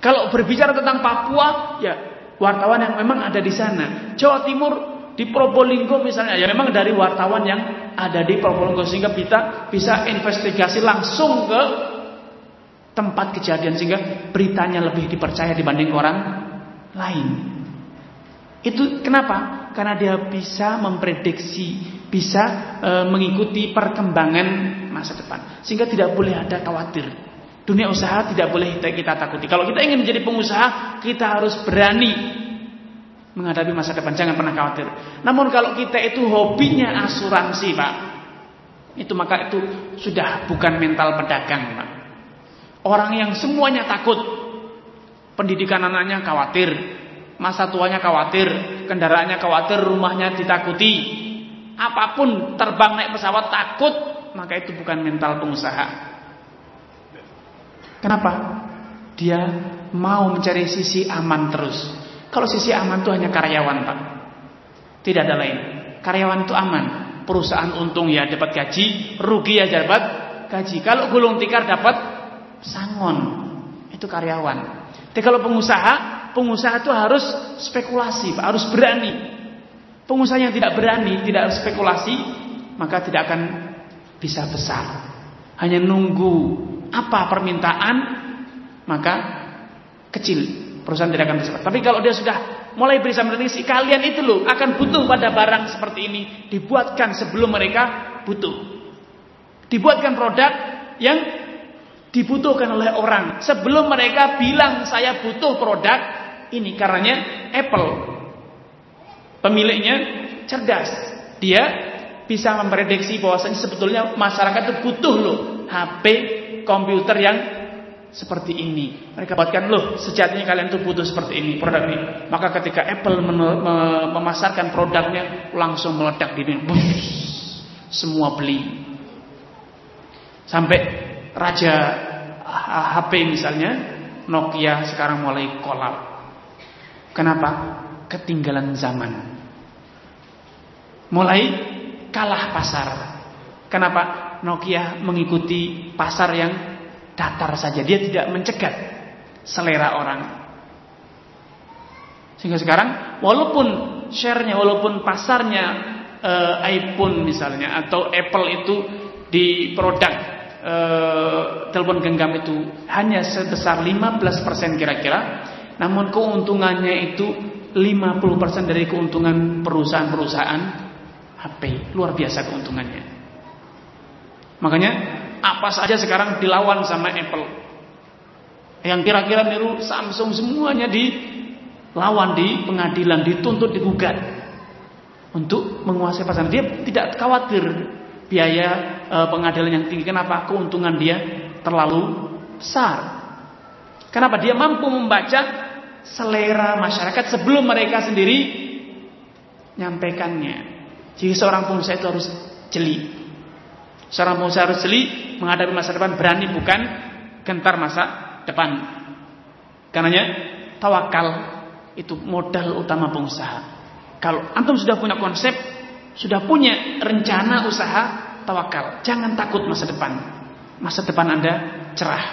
Kalau berbicara tentang Papua, ya wartawan yang memang ada di sana. Jawa Timur di Probolinggo misalnya ya memang dari wartawan yang ada di Probolinggo sehingga kita bisa investigasi langsung ke tempat kejadian sehingga beritanya lebih dipercaya dibanding orang lain. Itu kenapa? Karena dia bisa memprediksi, bisa e, mengikuti perkembangan masa depan. Sehingga tidak boleh ada khawatir. Dunia usaha tidak boleh kita takuti. Kalau kita ingin menjadi pengusaha, kita harus berani menghadapi masa depan. Jangan pernah khawatir. Namun kalau kita itu hobinya asuransi, Pak, itu maka itu sudah bukan mental pedagang, Pak. Orang yang semuanya takut, pendidikan anaknya khawatir, masa tuanya khawatir, kendaraannya khawatir, rumahnya ditakuti, apa pun terbang naik pesawat takut, maka itu bukan mental pengusaha. Kenapa? Dia mau mencari sisi aman terus. Kalau sisi aman itu hanya karyawan, Pak. Tidak ada lain. Karyawan itu aman. Perusahaan untung ya dapat gaji, rugi ya dapat gaji. Kalau gulung tikar dapat sangon. Itu karyawan. Tapi kalau pengusaha, pengusaha itu harus spekulasi, Pak, harus berani. Pengusaha yang tidak berani, tidak spekulasi, maka tidak akan bisa besar. Hanya nunggu apa permintaan maka kecil perusahaan tidak akan besar. Tapi kalau dia sudah mulai bisa memprediksi kalian itu loh akan butuh pada barang seperti ini dibuatkan sebelum mereka butuh. Dibuatkan produk yang dibutuhkan oleh orang sebelum mereka bilang saya butuh produk ini karenanya Apple pemiliknya cerdas dia bisa memprediksi bahwasanya sebetulnya masyarakat itu butuh loh HP komputer yang seperti ini. Mereka buatkan loh, sejatinya kalian tuh butuh seperti ini produk ini. Maka ketika Apple memasarkan produknya langsung meledak di dunia. Semua beli. Sampai raja HP misalnya Nokia sekarang mulai kolap. Kenapa? Ketinggalan zaman. Mulai kalah pasar. Kenapa? Nokia mengikuti pasar yang datar saja. Dia tidak mencegat selera orang. Sehingga sekarang walaupun share-nya, walaupun pasarnya uh, iPhone misalnya atau Apple itu di produk uh, telepon genggam itu hanya sebesar 15% kira-kira, namun keuntungannya itu 50% dari keuntungan perusahaan-perusahaan HP. Luar biasa keuntungannya. Makanya apa saja sekarang dilawan sama Apple. Yang kira-kira niru Samsung semuanya dilawan di pengadilan, dituntut, digugat untuk menguasai pasar. Dia tidak khawatir biaya e, pengadilan yang tinggi. Kenapa? Keuntungan dia terlalu besar. Kenapa? Dia mampu membaca selera masyarakat sebelum mereka sendiri nyampaikannya. Jadi seorang pengusaha itu harus jeli. Seorang pengusaha harus menghadapi masa depan berani bukan gentar masa depan. Karenanya tawakal itu modal utama pengusaha. Kalau antum sudah punya konsep, sudah punya rencana usaha, tawakal. Jangan takut masa depan. Masa depan Anda cerah.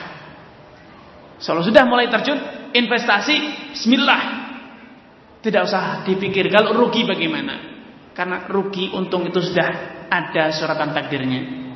Kalau sudah mulai terjun investasi, bismillah. Tidak usah dipikir kalau rugi bagaimana. Karena rugi untung itu sudah ada suratan takdirnya.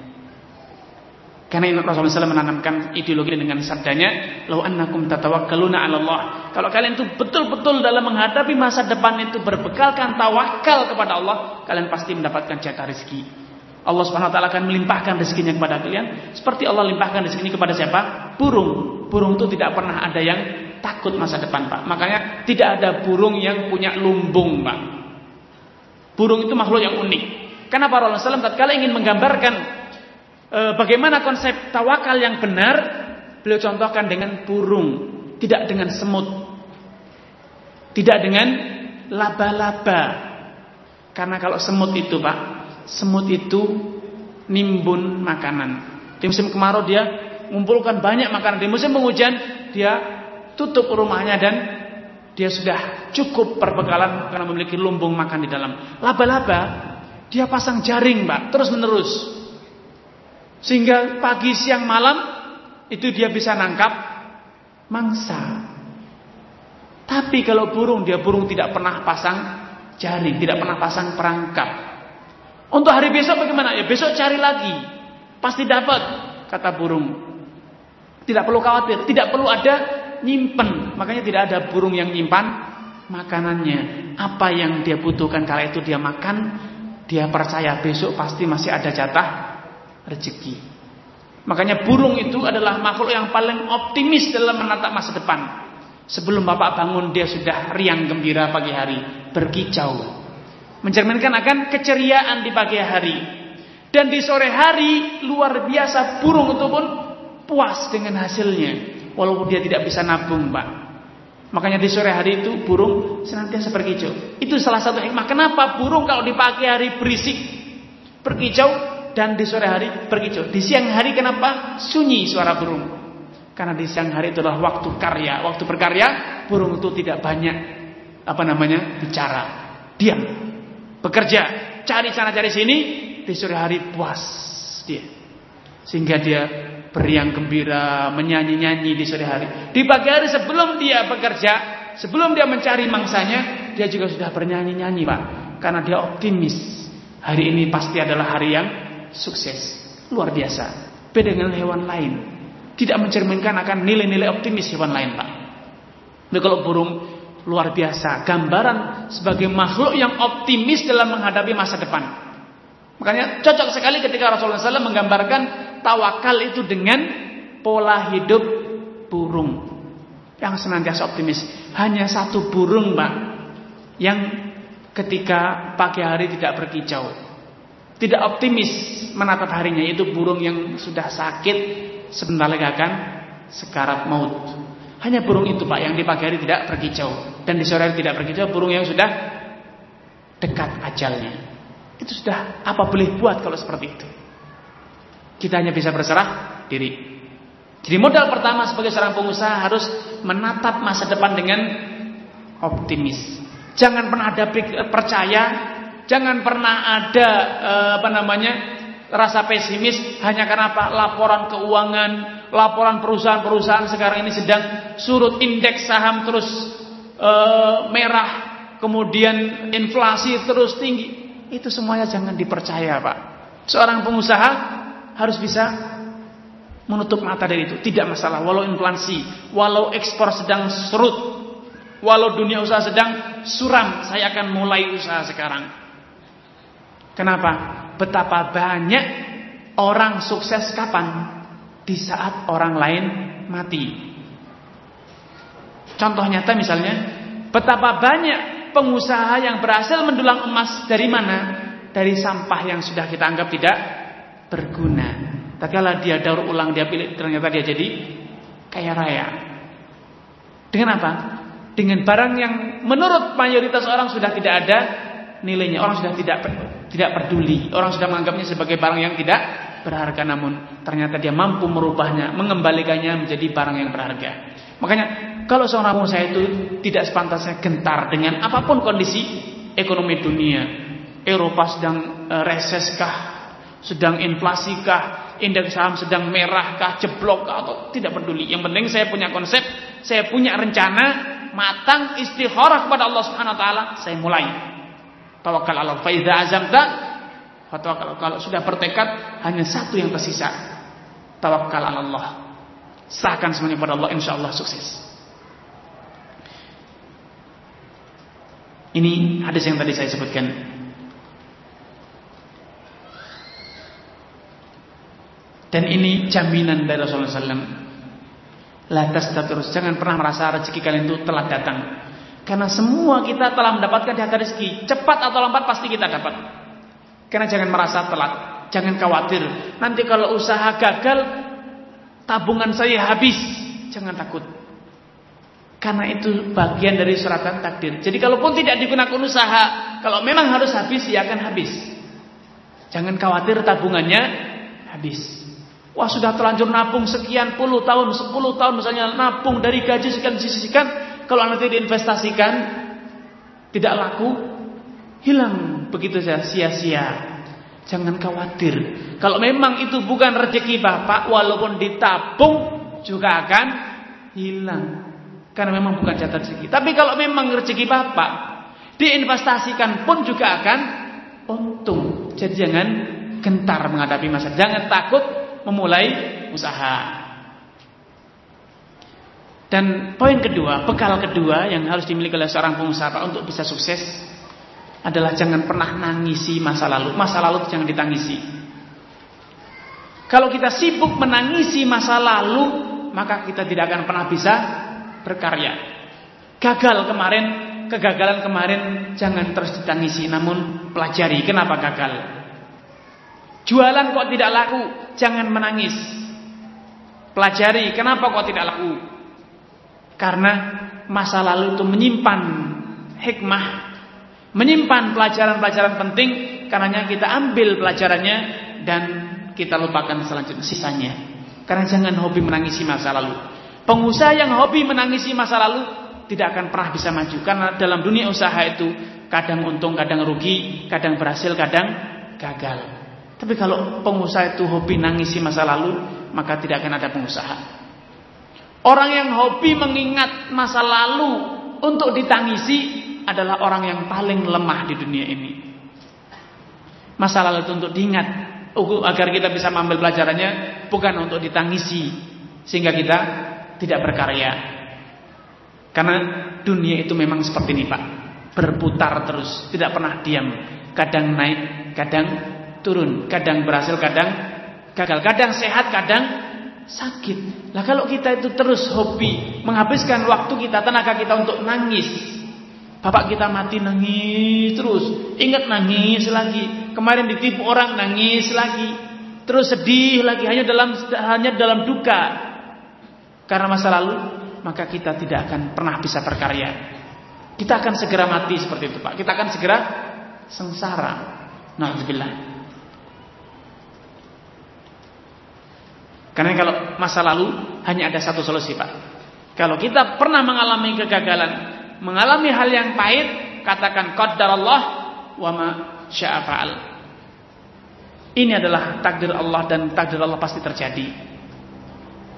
Karena Rasulullah SAW menanamkan ideologi dengan sabdanya, "Lau annakum tatawakkaluna 'ala Allah." Kalau kalian itu betul-betul dalam menghadapi masa depan itu berbekalkan tawakal kepada Allah, kalian pasti mendapatkan jatah rezeki. Allah Subhanahu wa taala akan melimpahkan rezekinya kepada kalian seperti Allah limpahkan rezekinya kepada siapa? Burung. Burung itu tidak pernah ada yang takut masa depan, Pak. Makanya tidak ada burung yang punya lumbung, Pak. Burung itu makhluk yang unik. Kenapa Rasulullah SAW tatkala ingin menggambarkan e, bagaimana konsep tawakal yang benar, beliau contohkan dengan burung, tidak dengan semut. Tidak dengan laba-laba. Karena kalau semut itu, Pak, semut itu nimbun makanan. Di musim kemarau dia mengumpulkan banyak makanan. Di musim penghujan dia tutup rumahnya dan dia sudah cukup perbekalan karena memiliki lumbung makan di dalam. Laba-laba dia pasang jaring, Pak, terus menerus. Sehingga pagi, siang, malam itu dia bisa nangkap mangsa. Tapi kalau burung, dia burung tidak pernah pasang jaring, tidak pernah pasang perangkap. Untuk hari besok bagaimana? Ya besok cari lagi. Pasti dapat, kata burung. Tidak perlu khawatir, tidak perlu ada nyimpen. Makanya tidak ada burung yang nyimpan makanannya. Apa yang dia butuhkan kala itu dia makan, dia percaya besok pasti masih ada jatah rezeki. Makanya burung itu adalah makhluk yang paling optimis dalam menatap masa depan. Sebelum bapak bangun dia sudah riang gembira pagi hari, berkicau. Mencerminkan akan keceriaan di pagi hari. Dan di sore hari luar biasa burung itu pun puas dengan hasilnya. Walaupun dia tidak bisa nabung, Pak. Makanya di sore hari itu burung senantiasa berkicau. Itu salah satu hikmah. Kenapa burung kalau di pagi hari berisik berkicau dan di sore hari berkicau. Di siang hari kenapa sunyi suara burung? Karena di siang hari itu adalah waktu karya. Waktu berkarya, burung itu tidak banyak apa namanya bicara, diam, bekerja, cari sana cari sini. Di sore hari puas dia, sehingga dia beriang gembira, menyanyi-nyanyi di sore hari. Di pagi hari sebelum dia bekerja, sebelum dia mencari mangsanya, dia juga sudah bernyanyi-nyanyi, Pak. Karena dia optimis. Hari ini pasti adalah hari yang sukses. Luar biasa. Beda dengan hewan lain. Tidak mencerminkan akan nilai-nilai optimis hewan lain, Pak. Tapi kalau burung luar biasa. Gambaran sebagai makhluk yang optimis dalam menghadapi masa depan. Makanya cocok sekali ketika Rasulullah SAW menggambarkan tawakal itu dengan pola hidup burung. Yang senantiasa optimis. Hanya satu burung mbak. Yang ketika pagi hari tidak berkicau. Tidak optimis menatap harinya. Itu burung yang sudah sakit. Sebentar lagi akan sekarat maut. Hanya burung itu Pak yang di pagi hari tidak berkicau dan di sore hari tidak berkicau, burung yang sudah dekat ajalnya. Itu sudah apa boleh buat kalau seperti itu? Kita hanya bisa berserah diri. Jadi modal pertama sebagai seorang pengusaha harus menatap masa depan dengan optimis. Jangan pernah ada percaya, jangan pernah ada eh, apa namanya rasa pesimis hanya karena apa? Laporan keuangan, laporan perusahaan-perusahaan sekarang ini sedang surut indeks saham terus e, merah, kemudian inflasi terus tinggi. Itu semuanya jangan dipercaya, Pak. Seorang pengusaha harus bisa menutup mata dari itu. Tidak masalah walau inflasi, walau ekspor sedang surut, walau dunia usaha sedang suram, saya akan mulai usaha sekarang. Kenapa? Betapa banyak orang sukses kapan? di saat orang lain mati. Contoh nyata misalnya, betapa banyak pengusaha yang berhasil mendulang emas dari mana? Dari sampah yang sudah kita anggap tidak berguna. Tapi kalau dia daur ulang, dia pilih ternyata dia jadi kaya raya. Dengan apa? Dengan barang yang menurut mayoritas orang sudah tidak ada nilainya. Orang sudah tidak tidak peduli. Orang sudah menganggapnya sebagai barang yang tidak berharga namun ternyata dia mampu merubahnya, mengembalikannya menjadi barang yang berharga. Makanya kalau seorang pengusaha itu tidak sepantasnya gentar dengan apa pun kondisi ekonomi dunia, Eropa sedang e, reseskah, sedang inflasikah, indeks saham sedang merahkah, jeblokkah atau tidak peduli. Yang penting saya punya konsep, saya punya rencana matang istikharah kepada Allah Subhanahu wa taala, saya mulai. Tawakal Allah fa azamta Fatwa kalau sudah bertekad hanya satu yang tersisa. Tawakal Allah. Sahkan semuanya kepada Allah insya Allah sukses. Ini hadis yang tadi saya sebutkan. Dan ini jaminan dari Rasulullah SAW. Lantas terus jangan pernah merasa rezeki kalian itu telah datang. Karena semua kita telah mendapatkan hati rezeki. Cepat atau lambat pasti kita dapat. Karena jangan merasa telat, jangan khawatir. Nanti kalau usaha gagal, tabungan saya habis. Jangan takut. Karena itu bagian dari suratan takdir. Jadi kalaupun tidak digunakan usaha, kalau memang harus habis, ya akan habis. Jangan khawatir tabungannya habis. Wah sudah terlanjur nabung sekian puluh tahun, sepuluh tahun misalnya nabung dari gaji sekian sisihkan. Kalau nanti diinvestasikan tidak laku, hilang begitu saja sia-sia. Jangan khawatir. Kalau memang itu bukan rezeki Bapak, walaupun ditabung juga akan hilang. Karena memang bukan jatah rezeki. Tapi kalau memang rezeki Bapak, diinvestasikan pun juga akan untung. Jadi jangan gentar menghadapi masa. Jangan takut memulai usaha. Dan poin kedua, bekal kedua yang harus dimiliki oleh seorang pengusaha untuk bisa sukses adalah jangan pernah nangisi masa lalu. Masa lalu jangan ditangisi. Kalau kita sibuk menangisi masa lalu, maka kita tidak akan pernah bisa berkarya. Gagal kemarin, kegagalan kemarin jangan terus ditangisi, namun pelajari kenapa gagal. Jualan kok tidak laku, jangan menangis. Pelajari kenapa kok tidak laku. Karena masa lalu itu menyimpan hikmah menyimpan pelajaran-pelajaran penting karenanya kita ambil pelajarannya dan kita lupakan selanjutnya sisanya. Karena jangan hobi menangisi masa lalu. Pengusaha yang hobi menangisi masa lalu tidak akan pernah bisa maju karena dalam dunia usaha itu kadang untung, kadang rugi, kadang berhasil, kadang gagal. Tapi kalau pengusaha itu hobi nangisi masa lalu, maka tidak akan ada pengusaha. Orang yang hobi mengingat masa lalu untuk ditangisi adalah orang yang paling lemah di dunia ini. Masalah itu untuk diingat agar kita bisa mengambil pelajarannya bukan untuk ditangisi sehingga kita tidak berkarya. Karena dunia itu memang seperti ini Pak. Berputar terus, tidak pernah diam. Kadang naik, kadang turun. Kadang berhasil, kadang gagal. Kadang sehat, kadang sakit. Lah kalau kita itu terus hobi menghabiskan waktu kita, tenaga kita untuk nangis. Bapak kita mati nangis terus. Ingat nangis lagi. Kemarin ditipu orang nangis lagi. Terus sedih lagi hanya dalam hanya dalam duka. Karena masa lalu maka kita tidak akan pernah bisa berkarya. Kita akan segera mati seperti itu, Pak. Kita akan segera sengsara. Nauzubillah. Karena kalau masa lalu hanya ada satu solusi, Pak. Kalau kita pernah mengalami kegagalan, mengalami hal yang pahit, katakan qadarullah wa ma syaa fa'al. Ini adalah takdir Allah dan takdir Allah pasti terjadi.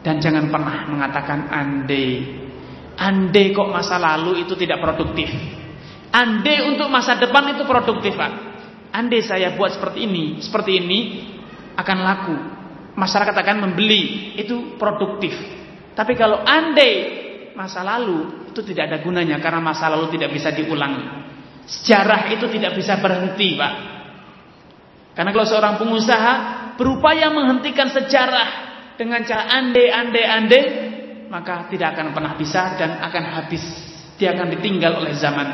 Dan jangan pernah mengatakan andai. Andai kok masa lalu itu tidak produktif. Andai untuk masa depan itu produktif, Pak. Andai saya buat seperti ini, seperti ini akan laku. Masyarakat akan membeli, itu produktif. Tapi kalau andai masa lalu itu tidak ada gunanya karena masa lalu tidak bisa diulang. Sejarah itu tidak bisa berhenti, Pak. Karena kalau seorang pengusaha berupaya menghentikan sejarah dengan cara ande ande ande maka tidak akan pernah bisa dan akan habis dia akan ditinggal oleh zaman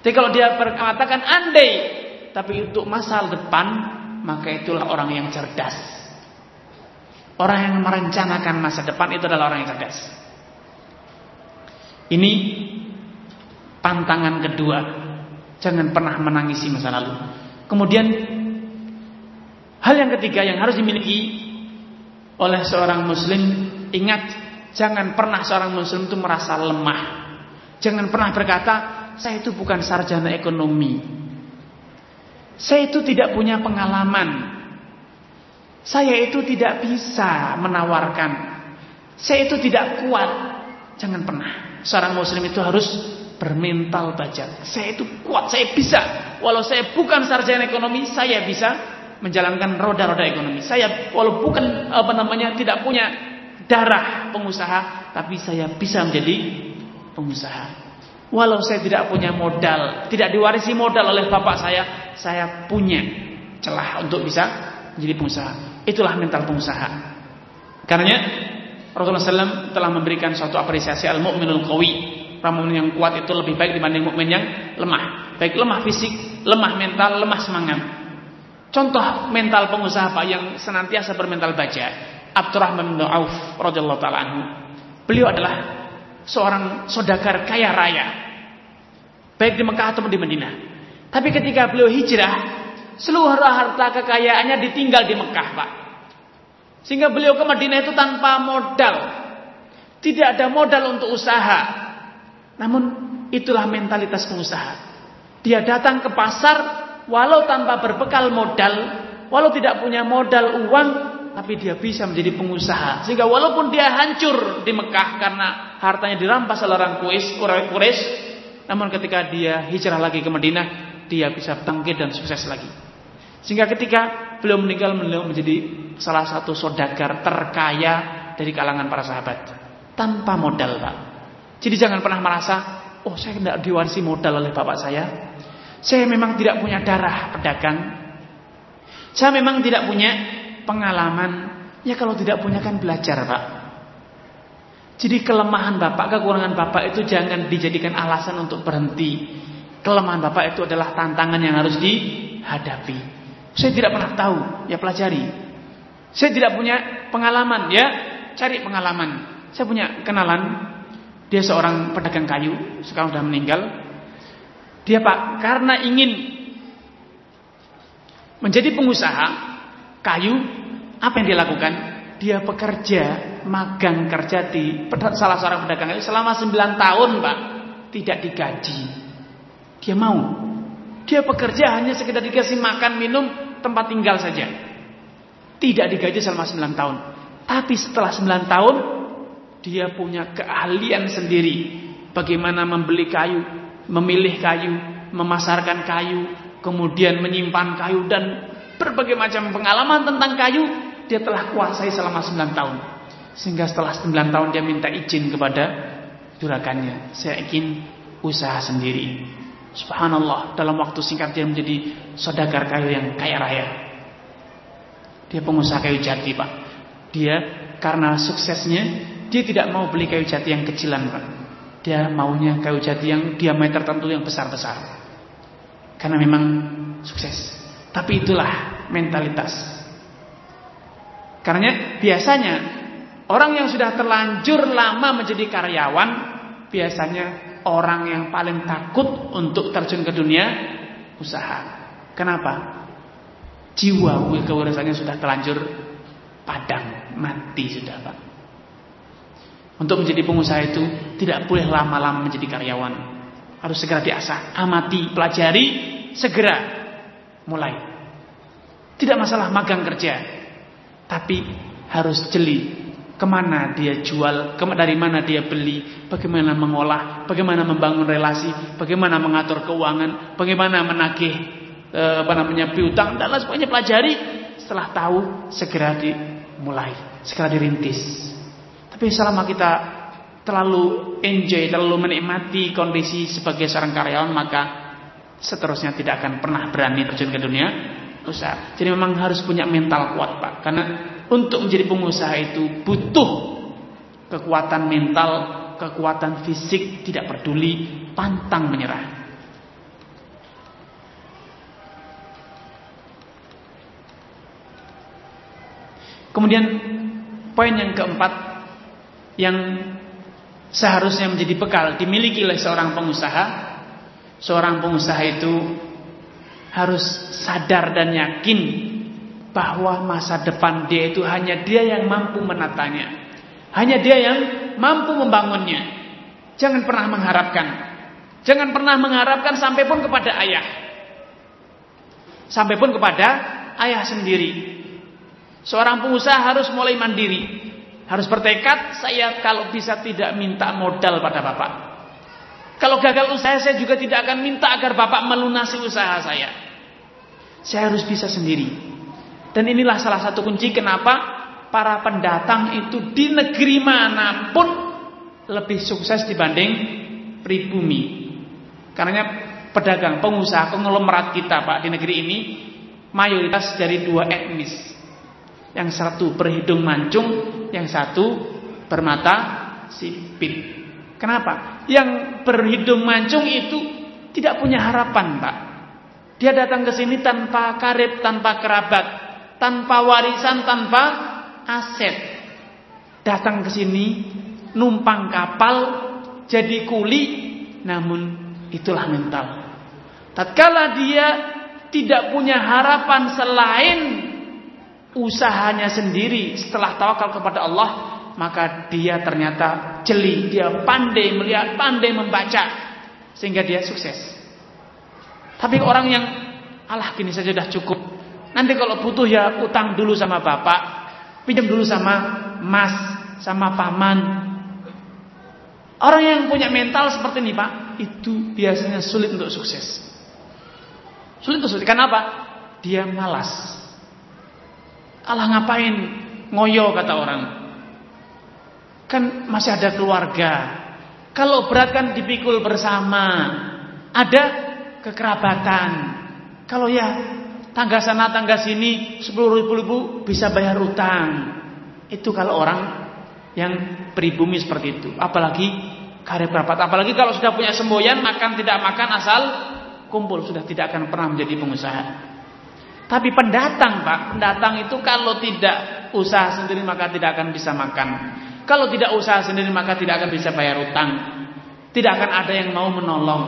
tapi kalau dia berkatakan andai tapi untuk masa depan maka itulah orang yang cerdas orang yang merencanakan masa depan itu adalah orang yang cerdas. Ini pantangan kedua. Jangan pernah menangisi masa lalu. Kemudian hal yang ketiga yang harus dimiliki oleh seorang muslim ingat jangan pernah seorang muslim itu merasa lemah. Jangan pernah berkata saya itu bukan sarjana ekonomi. Saya itu tidak punya pengalaman saya itu tidak bisa menawarkan saya itu tidak kuat jangan pernah seorang muslim itu harus bermental baja saya itu kuat saya bisa walau saya bukan sarjana ekonomi saya bisa menjalankan roda-roda ekonomi. Saya walau bukan apa namanya tidak punya darah pengusaha, tapi saya bisa menjadi pengusaha. Walau saya tidak punya modal, tidak diwarisi modal oleh bapak saya, saya punya celah untuk bisa menjadi pengusaha. Itulah mental pengusaha. Karena Rasulullah SAW telah memberikan suatu apresiasi al-mu'minul qawi. Orang yang kuat itu lebih baik dibanding mukmin yang lemah. Baik lemah fisik, lemah mental, lemah semangat. Contoh mental pengusaha Pak yang senantiasa bermental baja. Abdurrahman bin Auf radhiyallahu taala anhu. Beliau adalah seorang saudagar kaya raya. Baik di Mekah ataupun di Madinah. Tapi ketika beliau hijrah, seluruh harta kekayaannya ditinggal di Mekah, Pak. Sehingga beliau ke Madinah itu tanpa modal. Tidak ada modal untuk usaha. Namun itulah mentalitas pengusaha. Dia datang ke pasar walau tanpa berbekal modal, walau tidak punya modal uang, tapi dia bisa menjadi pengusaha. Sehingga walaupun dia hancur di Mekah karena hartanya dirampas oleh orang Quraisy, namun ketika dia hijrah lagi ke Madinah, dia bisa bangkit dan sukses lagi. Sehingga ketika beliau meninggal, beliau menjadi salah satu sodagar terkaya dari kalangan para sahabat. Tanpa modal, Pak. Jadi jangan pernah merasa, oh saya tidak diwarisi modal oleh bapak saya. Saya memang tidak punya darah pedagang. Saya memang tidak punya pengalaman. Ya kalau tidak punya kan belajar Pak. Jadi kelemahan Bapak, kekurangan Bapak itu jangan dijadikan alasan untuk berhenti. Kelemahan Bapak itu adalah tantangan yang harus dihadapi. Saya tidak pernah tahu, ya pelajari. Saya tidak punya pengalaman, ya cari pengalaman. Saya punya kenalan, dia seorang pedagang kayu, sekarang sudah meninggal. Dia Pak, karena ingin menjadi pengusaha kayu, apa yang dia lakukan? Dia bekerja, magang kerja di salah seorang pedagang kayu selama 9 tahun, Pak. Tidak digaji. Dia mau. Dia bekerja hanya sekedar dikasih makan, minum, tempat tinggal saja. Tidak digaji selama 9 tahun. Tapi setelah 9 tahun, dia punya keahlian sendiri. Bagaimana membeli kayu, memilih kayu, memasarkan kayu, kemudian menyimpan kayu dan berbagai macam pengalaman tentang kayu dia telah kuasai selama 9 tahun. Sehingga setelah 9 tahun dia minta izin kepada juragannya. Saya ingin usaha sendiri. Subhanallah, dalam waktu singkat dia menjadi saudagar kayu yang kaya raya. Dia pengusaha kayu jati, Pak. Dia karena suksesnya, dia tidak mau beli kayu jati yang kecilan, Pak. Dia maunya kayu jati yang diameter tertentu yang besar-besar. Karena memang sukses. Tapi itulah mentalitas. Karena biasanya orang yang sudah terlanjur lama menjadi karyawan biasanya orang yang paling takut untuk terjun ke dunia usaha. Kenapa? Jiwa kewirasaannya sudah terlanjur padam, mati sudah, Pak. Untuk menjadi pengusaha itu tidak boleh lama-lama menjadi karyawan. Harus segera diasah, amati, pelajari, segera mulai. Tidak masalah magang kerja, tapi harus jeli ke mana dia jual, dari mana dia beli, bagaimana mengolah, bagaimana membangun relasi, bagaimana mengatur keuangan, bagaimana menagih e, apa namanya piutang dan lain sebagainya pelajari. Setelah tahu segera dimulai, segera dirintis. Tapi selama kita terlalu enjoy, terlalu menikmati kondisi sebagai seorang karyawan, maka seterusnya tidak akan pernah berani terjun ke dunia usaha. Jadi memang harus punya mental kuat, Pak. Karena untuk menjadi pengusaha itu butuh kekuatan mental, kekuatan fisik, tidak peduli, pantang menyerah. Kemudian poin yang keempat yang seharusnya menjadi bekal dimiliki oleh seorang pengusaha. Seorang pengusaha itu harus sadar dan yakin bahwa masa depan dia itu hanya dia yang mampu menatanya. Hanya dia yang mampu membangunnya. Jangan pernah mengharapkan. Jangan pernah mengharapkan sampai pun kepada ayah. Sampai pun kepada ayah sendiri. Seorang pengusaha harus mulai mandiri. Harus bertekad saya kalau bisa tidak minta modal pada Bapak. Kalau gagal usaha saya juga tidak akan minta agar Bapak melunasi usaha saya. Saya harus bisa sendiri. Dan inilah salah satu kunci kenapa para pendatang itu di negeri mana pun lebih sukses dibanding pribumi. Karena pedagang, pengusaha, konglomerat kita Pak di negeri ini mayoritas dari dua etnis. Yang satu berhidung mancung, yang satu bermata sipit. Kenapa? Yang berhidung mancung itu tidak punya harapan, Pak. Dia datang ke sini tanpa karib, tanpa kerabat, tanpa warisan, tanpa aset. Datang ke sini numpang kapal, jadi kuli, namun itulah mental. Tatkala dia tidak punya harapan selain usahanya sendiri setelah tawakal kepada Allah maka dia ternyata jeli dia pandai melihat pandai membaca sehingga dia sukses tapi orang yang Allah gini saja sudah cukup nanti kalau butuh ya utang dulu sama bapak pinjam dulu sama mas sama paman orang yang punya mental seperti ini pak itu biasanya sulit untuk sukses sulit untuk sukses kenapa dia malas Allah ngapain ngoyo kata orang. Kan masih ada keluarga. Kalau berat kan dipikul bersama. Ada kekerabatan. Kalau ya tangga sana tangga sini sepuluh ribu, ribu bisa bayar utang. Itu kalau orang yang pribumi seperti itu. Apalagi karib kerabat. Apalagi kalau sudah punya semboyan makan tidak makan asal kumpul sudah tidak akan pernah menjadi pengusaha. Tapi pendatang Pak, pendatang itu kalau tidak usaha sendiri maka tidak akan bisa makan. Kalau tidak usaha sendiri maka tidak akan bisa bayar utang. Tidak akan ada yang mau menolong.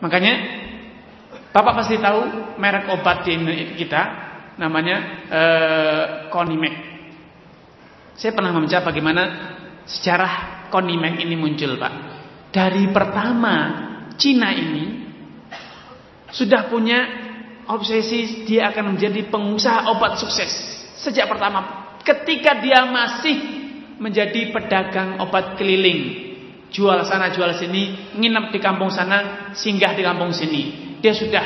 Makanya Bapak pasti tahu merek obat di kita namanya eh, Konimek. Saya pernah membaca bagaimana sejarah Konimek ini muncul Pak. Dari pertama Cina ini sudah punya obsesi dia akan menjadi pengusaha obat sukses sejak pertama ketika dia masih menjadi pedagang obat keliling jual sana jual sini nginep di kampung sana singgah di kampung sini dia sudah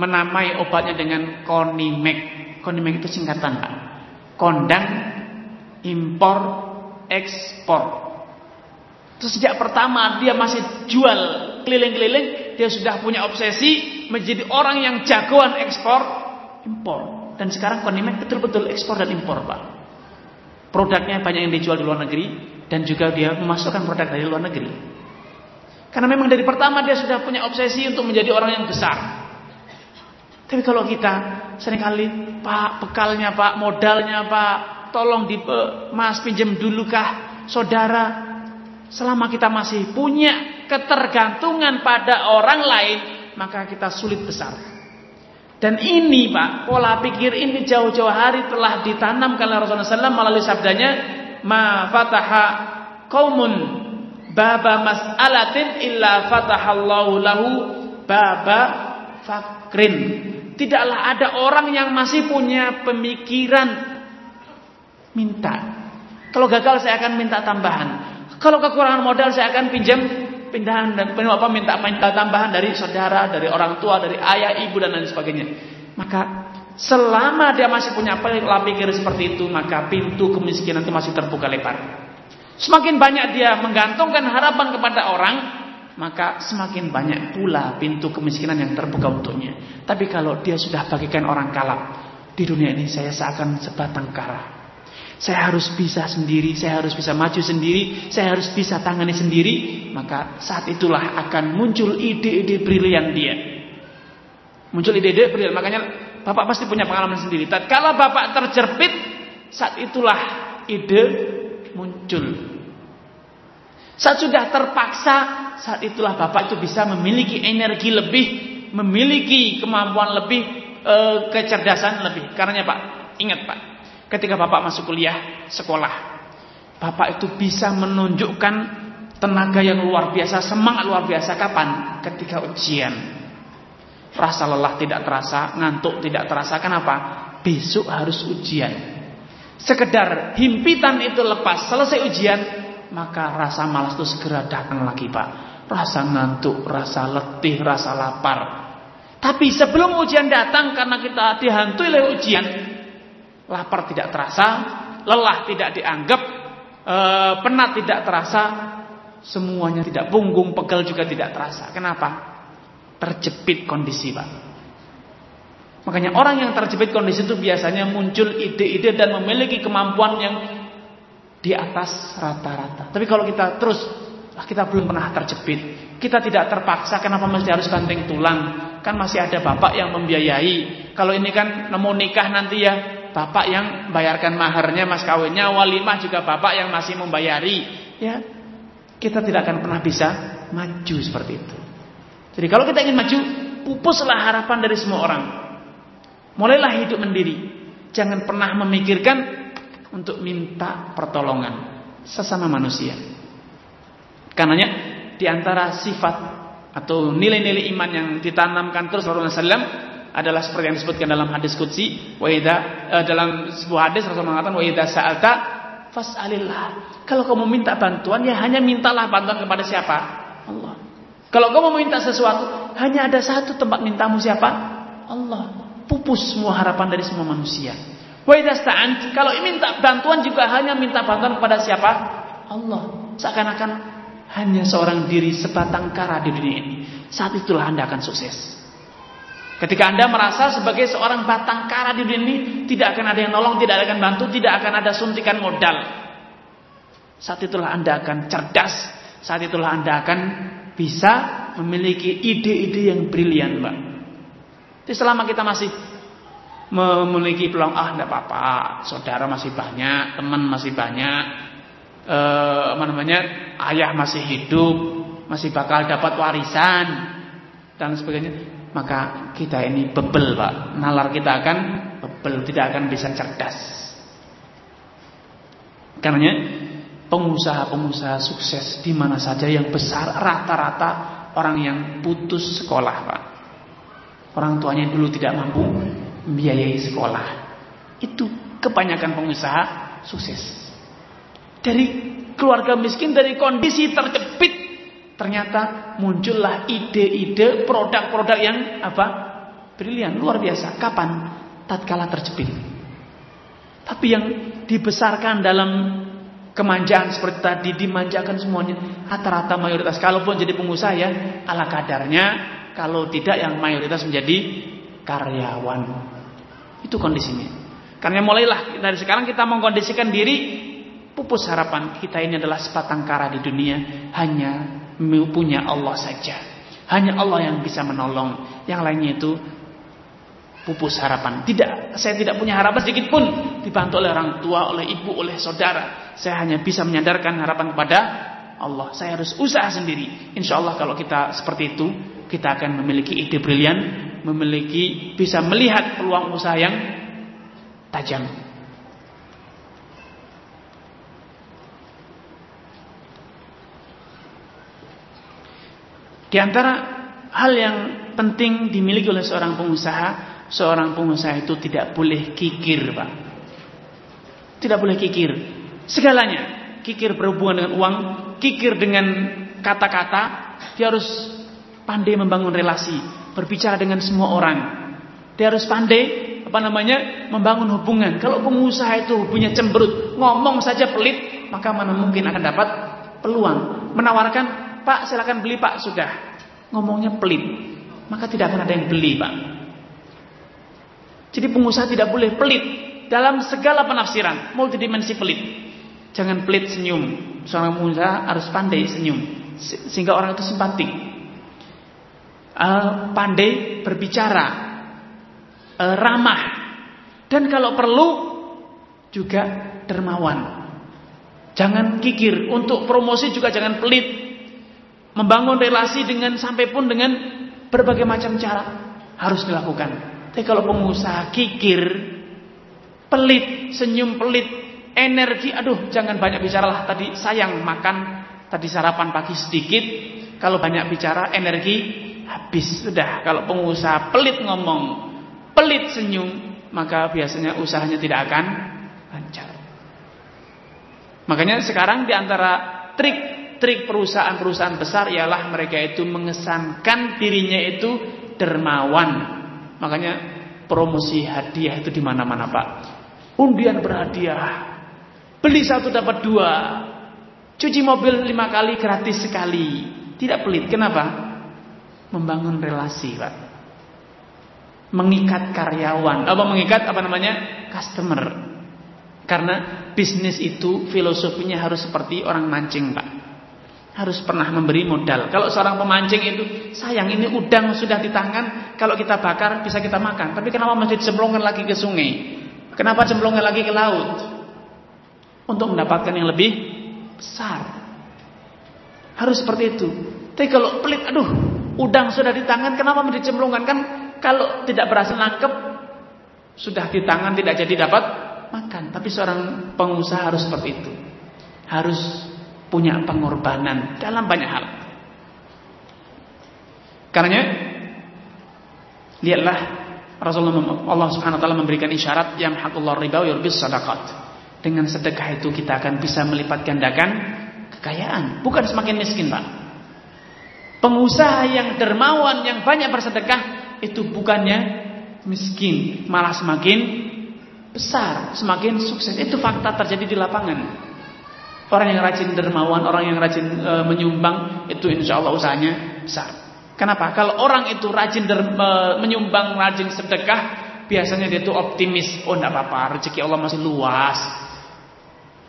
menamai obatnya dengan Konimek Konimek itu singkatan Pak kondang impor ekspor Terus sejak pertama dia masih jual keliling-keliling, dia sudah punya obsesi menjadi orang yang jagoan ekspor impor. Dan sekarang Konimek betul-betul ekspor dan impor, Pak. Produknya banyak yang dijual di luar negeri dan juga dia memasukkan produk dari luar negeri. Karena memang dari pertama dia sudah punya obsesi untuk menjadi orang yang besar. Tapi kalau kita sering kali, Pak, bekalnya Pak, modalnya Pak, tolong di Mas pinjam dulu kah, saudara, Selama kita masih punya ketergantungan pada orang lain, maka kita sulit besar. Dan ini Pak, pola pikir ini jauh-jauh hari telah ditanamkan oleh Rasulullah SAW melalui sabdanya, Ma fataha qaumun baba mas'alatin illa fatahallahu lahu baba fakrin. Tidaklah ada orang yang masih punya pemikiran minta. Kalau gagal saya akan minta tambahan. Kalau kekurangan modal saya akan pinjam pindahan dan apa minta minta tambahan dari saudara, dari orang tua, dari ayah, ibu dan lain sebagainya. Maka selama dia masih punya pola pikir seperti itu, maka pintu kemiskinan itu masih terbuka lebar. Semakin banyak dia menggantungkan harapan kepada orang, maka semakin banyak pula pintu kemiskinan yang terbuka untuknya. Tapi kalau dia sudah bagikan orang kalap, di dunia ini saya seakan sebatang kara. Saya harus bisa sendiri, saya harus bisa maju sendiri, saya harus bisa tangani sendiri. Maka saat itulah akan muncul ide-ide brilian dia. Muncul ide-ide brilian. Makanya Bapak pasti punya pengalaman sendiri. Kalau Bapak terjepit, saat itulah ide muncul. Saat sudah terpaksa, saat itulah Bapak itu bisa memiliki energi lebih, memiliki kemampuan lebih, e, kecerdasan lebih. Karena Pak, ingat Pak, Ketika Bapak masuk kuliah sekolah, Bapak itu bisa menunjukkan tenaga yang luar biasa, semangat luar biasa kapan? Ketika ujian. Rasa lelah tidak terasa, ngantuk tidak terasa. Kenapa? Besok harus ujian. Sekedar himpitan itu lepas, selesai ujian, maka rasa malas itu segera datang lagi, Pak. Rasa ngantuk, rasa letih, rasa lapar. Tapi sebelum ujian datang karena kita dihantui oleh ujian, lapar tidak terasa, lelah tidak dianggap, e, penat tidak terasa, semuanya tidak punggung, pegel juga tidak terasa. Kenapa? Terjepit kondisi, Pak. Makanya orang yang terjepit kondisi itu biasanya muncul ide-ide dan memiliki kemampuan yang di atas rata-rata. Tapi kalau kita terus ah, kita belum pernah terjepit, kita tidak terpaksa kenapa mesti harus banting tulang? Kan masih ada bapak yang membiayai. Kalau ini kan nemu nikah nanti ya bapak yang bayarkan maharnya mas kawinnya, walimah juga bapak yang masih membayari. Ya, kita tidak akan pernah bisa maju seperti itu. Jadi kalau kita ingin maju, pupuslah harapan dari semua orang. Mulailah hidup mandiri. Jangan pernah memikirkan untuk minta pertolongan sesama manusia. Karenanya di antara sifat atau nilai-nilai iman yang ditanamkan terus Rasulullah SAW adalah seperti yang disebutkan dalam hadis qudsi wa idza uh, dalam sebuah hadis Rasulullah mengatakan wa idza sa'alta fas'alillah. Kalau kamu minta bantuan ya hanya mintalah bantuan kepada siapa? Allah. Kalau kamu minta sesuatu hanya ada satu tempat mintamu siapa? Allah. Pupus semua harapan dari semua manusia. Wa sta'ant kalau minta bantuan juga hanya minta bantuan kepada siapa? Allah. Seakan-akan hanya seorang diri sebatang kara di dunia ini. Saat itulah Anda akan sukses. Ketika Anda merasa sebagai seorang batang kara di dunia ini, tidak akan ada yang nolong, tidak akan bantu, tidak akan ada suntikan modal. Saat itulah Anda akan cerdas, saat itulah Anda akan bisa memiliki ide-ide yang brilian, Mbak. Jadi selama kita masih memiliki peluang, ah tidak apa-apa, saudara masih banyak, teman masih banyak, eh, apa namanya, ayah masih hidup, masih bakal dapat warisan dan sebagainya maka kita ini bebel pak. Nalar kita akan bebel tidak akan bisa cerdas. Karena pengusaha-pengusaha sukses di mana saja yang besar rata-rata orang yang putus sekolah pak orang tuanya dulu tidak mampu membiayai sekolah itu kebanyakan pengusaha sukses dari keluarga miskin dari kondisi terjepit Ternyata muncullah ide-ide produk-produk yang apa? Brilian, luar biasa. Kapan? Tatkala terjepit. Tapi yang dibesarkan dalam kemanjaan seperti tadi dimanjakan semuanya rata-rata mayoritas kalaupun jadi pengusaha ya ala kadarnya kalau tidak yang mayoritas menjadi karyawan. Itu kondisinya. Karena mulailah dari sekarang kita mengkondisikan diri pupus harapan kita ini adalah sebatang kara di dunia hanya punya Allah saja. Hanya Allah yang bisa menolong. Yang lainnya itu pupus harapan. Tidak, saya tidak punya harapan sedikit pun. Dibantu oleh orang tua, oleh ibu, oleh saudara. Saya hanya bisa menyadarkan harapan kepada Allah. Saya harus usaha sendiri. Insya Allah kalau kita seperti itu, kita akan memiliki ide brilian, memiliki bisa melihat peluang usaha yang tajam. Di antara hal yang penting dimiliki oleh seorang pengusaha seorang pengusaha itu tidak boleh kikir, Pak. Tidak boleh kikir. Segalanya. Kikir berhubungan dengan uang, kikir dengan kata-kata, dia harus pandai membangun relasi, berbicara dengan semua orang. Dia harus pandai apa namanya? membangun hubungan. Kalau pengusaha itu punya cemberut, ngomong saja pelit, maka mana mungkin akan dapat peluang menawarkan, "Pak, silakan beli, Pak." Sudah. Ngomongnya pelit, maka tidak akan ada yang beli, Pak. Jadi pengusaha tidak boleh pelit dalam segala penafsiran, multidimensi pelit. Jangan pelit senyum. Seorang pengusaha harus pandai senyum sehingga orang itu simpatik. Uh, pandai berbicara, uh, ramah, dan kalau perlu juga dermawan. Jangan kikir untuk promosi juga jangan pelit. Membangun relasi dengan sampai pun dengan berbagai macam cara harus dilakukan. Tapi kalau pengusaha kikir, pelit, senyum pelit, energi, aduh jangan banyak bicara lah tadi sayang makan, tadi sarapan pagi sedikit, kalau banyak bicara energi habis sudah. Kalau pengusaha pelit ngomong, pelit senyum, maka biasanya usahanya tidak akan lancar. Makanya sekarang di antara trik-trik perusahaan-perusahaan besar ialah mereka itu mengesankan dirinya itu dermawan. Makanya promosi hadiah itu di mana-mana Pak. Undian berhadiah. Beli satu dapat dua. Cuci mobil lima kali gratis sekali. Tidak pelit. Kenapa? Membangun relasi Pak. Mengikat karyawan. Apa mengikat apa namanya? Customer. Karena bisnis itu filosofinya harus seperti orang mancing Pak harus pernah memberi modal. Kalau seorang pemancing itu sayang ini udang sudah di tangan, kalau kita bakar bisa kita makan. Tapi kenapa masih cemplungkan lagi ke sungai? Kenapa cemplungkan lagi ke laut? Untuk mendapatkan yang lebih besar. Harus seperti itu. Tapi kalau pelit, aduh, udang sudah di tangan, kenapa masih dicemplungkan? Kan kalau tidak berhasil nangkep, sudah di tangan tidak jadi dapat makan. Tapi seorang pengusaha harus seperti itu. Harus punya pengorbanan dalam banyak hal. Karenanya lihatlah Rasulullah Allah Subhanahu wa taala memberikan isyarat yang hakullah riba wa yurbis sadaqat. Dengan sedekah itu kita akan bisa melipat gandakan kekayaan, bukan semakin miskin, Pak. Pengusaha yang dermawan yang banyak bersedekah itu bukannya miskin, malah semakin besar, semakin sukses. Itu fakta terjadi di lapangan. Orang yang rajin dermawan, orang yang rajin e, menyumbang itu insya Allah usahanya besar. Kenapa? Kalau orang itu rajin der, e, menyumbang, rajin sedekah, biasanya dia itu optimis. Oh, tidak apa-apa, rezeki Allah masih luas,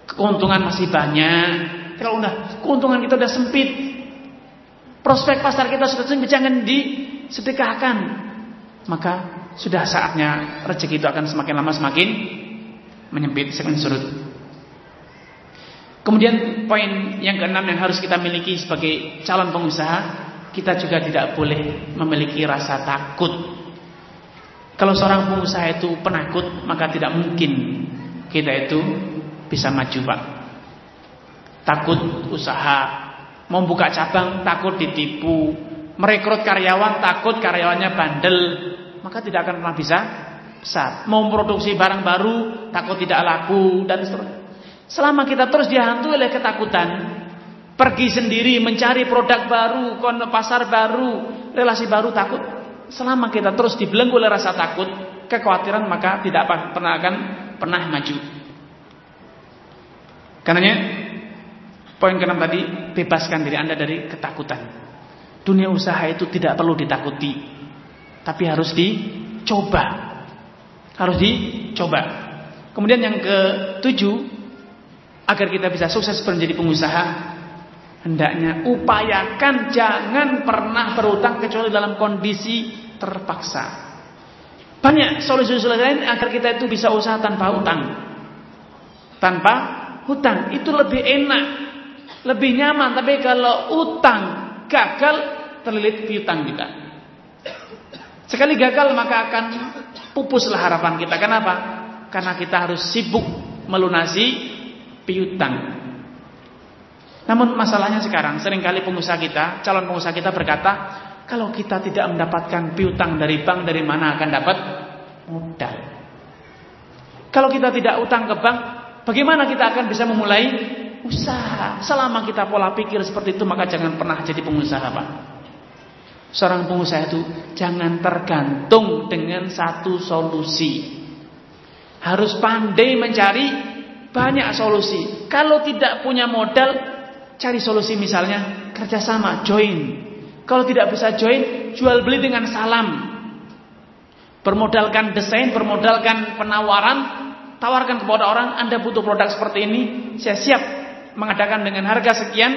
keuntungan masih banyak. Kalau udah keuntungan kita udah sempit, prospek pasar kita sudah sempit, jangan disedekahkan. Maka sudah saatnya rezeki itu akan semakin lama semakin menyempit, semakin surut. Kemudian poin yang keenam yang harus kita miliki sebagai calon pengusaha, kita juga tidak boleh memiliki rasa takut. Kalau seorang pengusaha itu penakut, maka tidak mungkin kita itu bisa maju, Pak. Takut usaha, mau buka cabang takut ditipu, merekrut karyawan takut karyawannya bandel, maka tidak akan pernah bisa besar. Mau produksi barang baru takut tidak laku dan seterusnya. Selama kita terus dihantui oleh ketakutan, pergi sendiri mencari produk baru, pasar baru, relasi baru takut. Selama kita terus dibelenggu oleh rasa takut, kekhawatiran maka tidak pernah akan pernah maju. Karenanya Poin keenam tadi, bebaskan diri Anda dari ketakutan. Dunia usaha itu tidak perlu ditakuti, tapi harus dicoba. Harus dicoba. Kemudian yang ketujuh, agar kita bisa sukses menjadi pengusaha, hendaknya upayakan jangan pernah berutang kecuali dalam kondisi terpaksa. Banyak solusi-solusi lain agar kita itu bisa usaha tanpa hutang. Tanpa hutang itu lebih enak lebih nyaman. Tapi kalau utang gagal, terlilit piutang kita. Sekali gagal maka akan pupuslah harapan kita. Kenapa? Karena kita harus sibuk melunasi piutang. Namun masalahnya sekarang sering kali pengusaha kita, calon pengusaha kita berkata, kalau kita tidak mendapatkan piutang dari bank, dari mana akan dapat modal? Kalau kita tidak utang ke bank, bagaimana kita akan bisa memulai usaha. Selama kita pola pikir seperti itu maka jangan pernah jadi pengusaha, Pak. Seorang pengusaha itu jangan tergantung dengan satu solusi. Harus pandai mencari banyak solusi. Kalau tidak punya modal, cari solusi misalnya kerjasama, join. Kalau tidak bisa join, jual beli dengan salam. Bermodalkan desain, bermodalkan penawaran, tawarkan kepada orang, Anda butuh produk seperti ini, saya siap mengadakan dengan harga sekian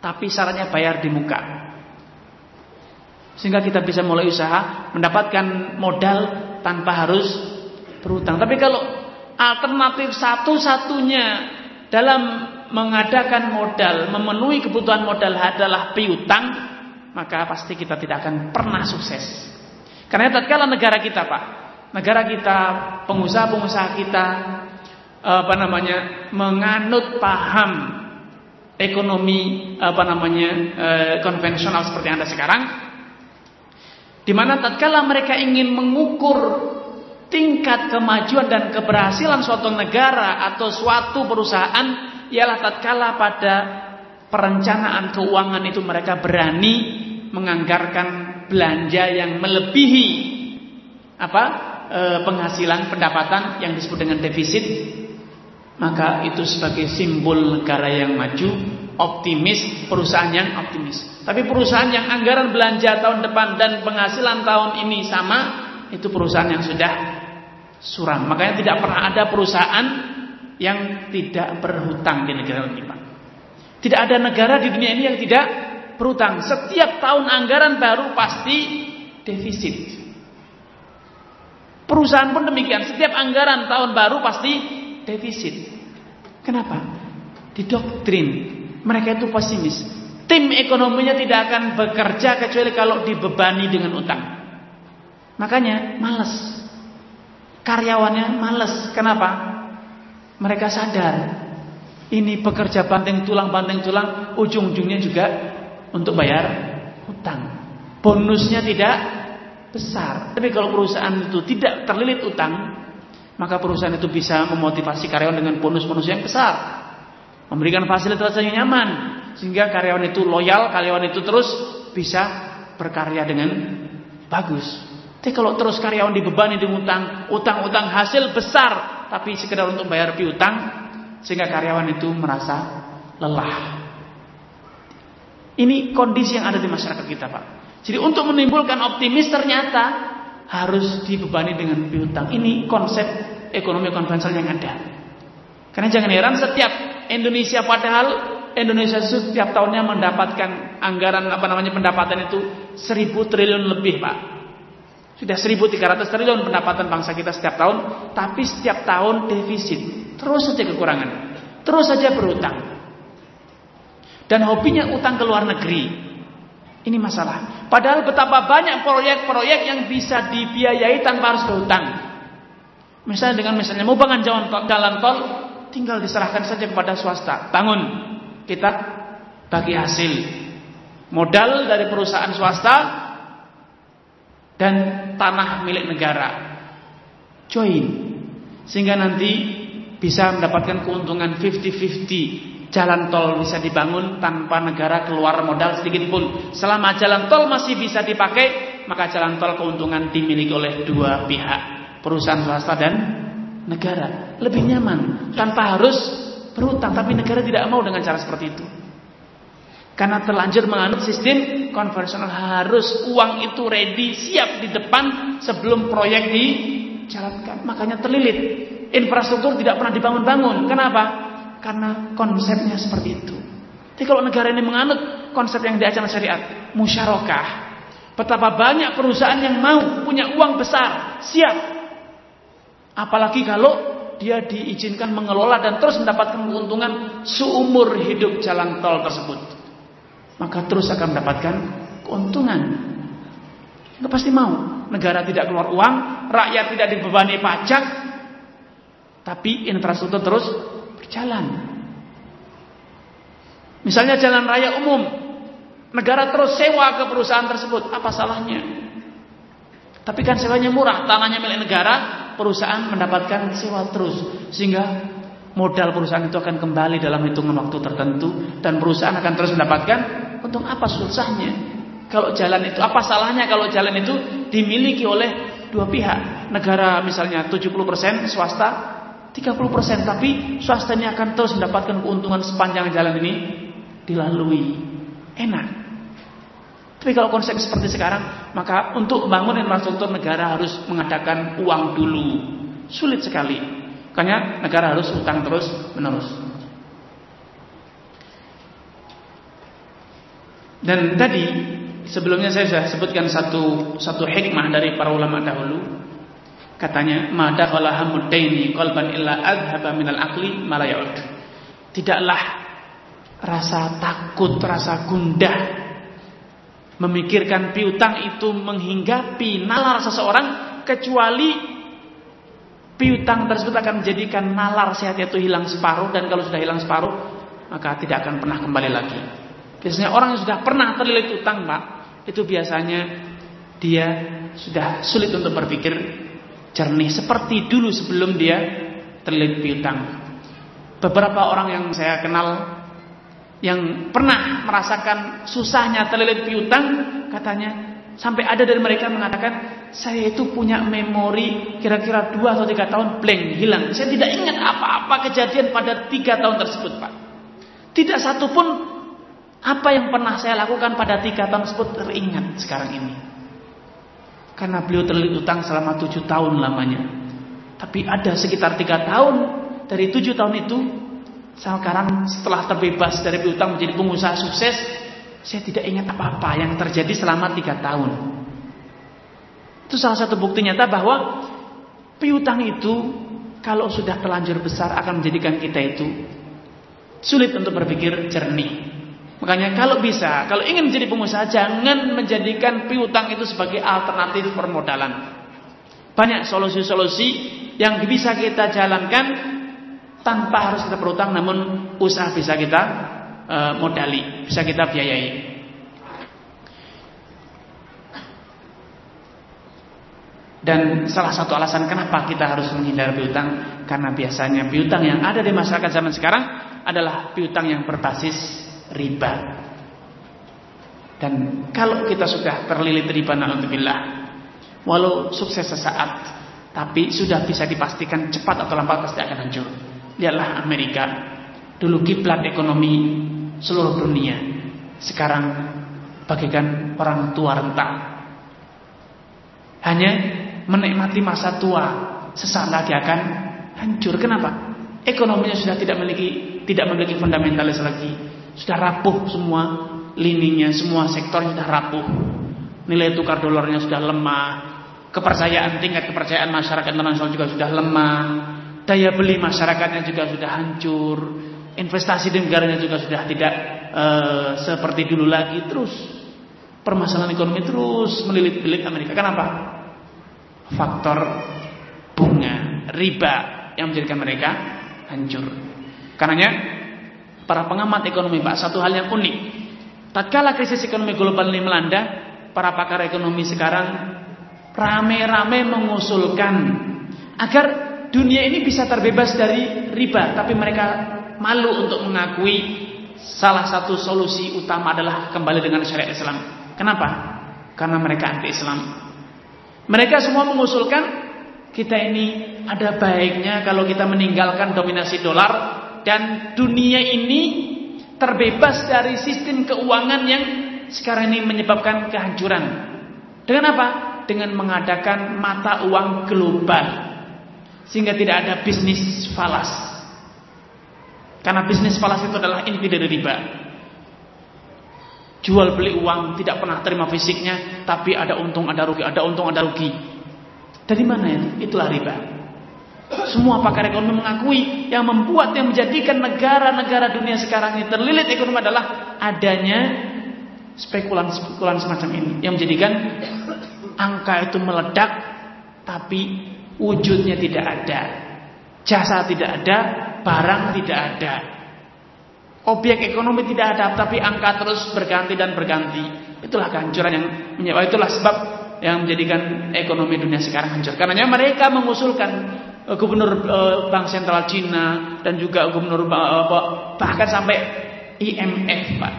tapi syaratnya bayar di muka. Sehingga kita bisa mulai usaha mendapatkan modal tanpa harus berutang. Tapi kalau alternatif satu-satunya dalam mengadakan modal, memenuhi kebutuhan modal adalah piutang, maka pasti kita tidak akan pernah sukses. Karena tatkala negara kita, Pak, negara kita, pengusaha-pengusaha kita apa namanya menganut paham ekonomi apa namanya eh, konvensional seperti yang ada sekarang di mana tatkala mereka ingin mengukur tingkat kemajuan dan keberhasilan suatu negara atau suatu perusahaan ialah tatkala pada perencanaan keuangan itu mereka berani menganggarkan belanja yang melebihi apa eh, penghasilan pendapatan yang disebut dengan defisit maka itu sebagai simbol negara yang maju, optimis, perusahaan yang optimis. Tapi perusahaan yang anggaran belanja tahun depan dan penghasilan tahun ini sama, itu perusahaan yang sudah suram. Makanya tidak pernah ada perusahaan yang tidak berhutang di negara ini, Pak. Tidak ada negara di dunia ini yang tidak berhutang. Setiap tahun anggaran baru pasti defisit. Perusahaan pun demikian. Setiap anggaran tahun baru pasti defisit. Kenapa? Didoktrin. Mereka itu pesimis. Tim ekonominya tidak akan bekerja kecuali kalau dibebani dengan utang. Makanya males. Karyawannya males. Kenapa? Mereka sadar ini pekerja banting tulang banting tulang ujung-ujungnya juga untuk bayar utang. Bonusnya tidak besar. Tapi kalau perusahaan itu tidak terlilit utang, maka perusahaan itu bisa memotivasi karyawan dengan bonus-bonus yang besar. Memberikan fasilitas yang nyaman sehingga karyawan itu loyal, karyawan itu terus bisa berkarya dengan bagus. Tapi kalau terus karyawan dibebani dengan utang, utang-utang hasil besar tapi sekedar untuk bayar piutang sehingga karyawan itu merasa lelah. Ini kondisi yang ada di masyarakat kita, Pak. Jadi untuk menimbulkan optimis ternyata harus dibebani dengan piutang. Ini konsep ekonomi konvensional yang ada. Karena jangan heran setiap Indonesia padahal Indonesia setiap tahunnya mendapatkan anggaran apa namanya pendapatan itu seribu triliun lebih pak. Sudah 1300 triliun pendapatan bangsa kita setiap tahun, tapi setiap tahun defisit. Terus saja kekurangan. Terus saja berutang. Dan hobinya utang ke luar negeri. Ini masalah. Padahal betapa banyak proyek-proyek yang bisa dibiayai tanpa harus berhutang. Misalnya dengan misalnya mau bangun jalan tol, jalan tol tinggal diserahkan saja kepada swasta. Bangun, kita bagi hasil. Modal dari perusahaan swasta dan tanah milik negara. Join. Sehingga nanti bisa mendapatkan keuntungan 50-50 jalan tol bisa dibangun tanpa negara keluar modal sedikit pun. Selama jalan tol masih bisa dipakai, maka jalan tol keuntungan dimiliki oleh dua pihak, perusahaan swasta dan negara. Lebih nyaman tanpa harus berutang, tapi negara tidak mau dengan cara seperti itu. Karena terlanjur menganut sistem konvensional harus uang itu ready siap di depan sebelum proyek dijalankan. Makanya terlilit. Infrastruktur tidak pernah dibangun-bangun. Kenapa? Karena konsepnya seperti itu. Jadi kalau negara ini menganut konsep yang diajarkan syariat, musyarakah. Betapa banyak perusahaan yang mau punya uang besar, siap. Apalagi kalau dia diizinkan mengelola dan terus mendapatkan keuntungan seumur hidup jalan tol tersebut maka terus akan mendapatkan keuntungan. Itu pasti mau. Negara tidak keluar uang, rakyat tidak dibebani pajak, tapi infrastruktur terus berjalan. Misalnya jalan raya umum, negara terus sewa ke perusahaan tersebut, apa salahnya? Tapi kan sewanya murah, tanahnya milik negara, perusahaan mendapatkan sewa terus, sehingga modal perusahaan itu akan kembali dalam hitungan waktu tertentu dan perusahaan akan terus mendapatkan Untung apa susahnya? Kalau jalan itu apa salahnya kalau jalan itu dimiliki oleh dua pihak? Negara misalnya 70% swasta 30% tapi swastanya akan terus mendapatkan keuntungan sepanjang jalan ini dilalui. Enak. Tapi kalau konsep seperti sekarang, maka untuk membangun infrastruktur negara harus mengadakan uang dulu. Sulit sekali. Makanya negara harus utang terus menerus. Dan tadi sebelumnya saya sudah sebutkan satu satu hikmah dari para ulama dahulu. Katanya, "Ma dakhala hamuddaini qalban illa adhaba minal aqli ma Tidaklah rasa takut, rasa gundah memikirkan piutang itu menghinggapi nalar seseorang kecuali piutang tersebut akan menjadikan nalar sehat itu hilang separuh dan kalau sudah hilang separuh maka tidak akan pernah kembali lagi. Biasanya orang yang sudah pernah terlilit utang, Pak, itu biasanya dia sudah sulit untuk berpikir jernih seperti dulu sebelum dia terlilit piutang. Beberapa orang yang saya kenal yang pernah merasakan susahnya terlilit piutang, katanya sampai ada dari mereka mengatakan saya itu punya memori kira-kira dua atau tiga tahun blank hilang. Saya tidak ingat apa-apa kejadian pada tiga tahun tersebut, Pak. Tidak satu pun apa yang pernah saya lakukan pada tiga tahun tersebut teringat sekarang ini. Karena beliau terlilit utang selama tujuh tahun lamanya. Tapi ada sekitar tiga tahun dari tujuh tahun itu, sekarang setelah terbebas dari piutang menjadi pengusaha sukses, saya tidak ingat apa-apa yang terjadi selama tiga tahun. Itu salah satu bukti nyata bahwa piutang itu kalau sudah terlanjur besar akan menjadikan kita itu sulit untuk berpikir jernih. Makanya kalau bisa, kalau ingin menjadi pengusaha jangan menjadikan piutang itu sebagai alternatif permodalan. Banyak solusi-solusi yang bisa kita jalankan tanpa harus kita berutang namun usaha bisa kita e, modali, bisa kita biayai. Dan salah satu alasan kenapa kita harus menghindar piutang karena biasanya piutang yang ada di masyarakat zaman sekarang adalah piutang yang berbasis riba. Dan kalau kita sudah terlilit riba naudzubillah, walau sukses sesaat, tapi sudah bisa dipastikan cepat atau lambat pasti akan hancur. Lihatlah Amerika, dulu kiblat ekonomi seluruh dunia. Sekarang bagaikan orang tua renta. Hanya menikmati masa tua, sesaat lagi akan hancur. Kenapa? Ekonominya sudah tidak memiliki tidak memiliki fundamentalis lagi sudah rapuh semua lininya, semua sektor sudah rapuh. Nilai tukar dolarnya sudah lemah. Kepercayaan tingkat kepercayaan masyarakat internasional juga sudah lemah. Daya beli masyarakatnya juga sudah hancur. Investasi di negaranya juga sudah tidak uh, seperti dulu lagi. Terus permasalahan ekonomi terus melilit-lilit Amerika. Kenapa? Faktor bunga, riba yang menjadikan mereka hancur. Karenanya para pengamat ekonomi Pak satu hal yang unik. Tatkala krisis ekonomi global ini melanda, para pakar ekonomi sekarang rame-rame mengusulkan agar dunia ini bisa terbebas dari riba, tapi mereka malu untuk mengakui salah satu solusi utama adalah kembali dengan syariat Islam. Kenapa? Karena mereka anti Islam. Mereka semua mengusulkan kita ini ada baiknya kalau kita meninggalkan dominasi dolar dan dunia ini terbebas dari sistem keuangan yang sekarang ini menyebabkan kehancuran. Dengan apa? Dengan mengadakan mata uang global. Sehingga tidak ada bisnis falas. Karena bisnis falas itu adalah inti dari riba. Jual beli uang tidak pernah terima fisiknya, tapi ada untung, ada rugi, ada untung, ada rugi. Dari mana ya? Itulah riba. Semua pakar ekonomi mengakui yang membuat yang menjadikan negara-negara dunia sekarang ini terlilit ekonomi adalah adanya spekulan-spekulan semacam ini yang menjadikan angka itu meledak tapi wujudnya tidak ada. Jasa tidak ada, barang tidak ada. Objek ekonomi tidak ada, tapi angka terus berganti dan berganti. Itulah kehancuran yang menyebabkan itulah sebab yang menjadikan ekonomi dunia sekarang hancur. Karena mereka mengusulkan gubernur uh, Bank Sentral Cina dan juga gubernur uh, bahkan sampai IMF, Pak.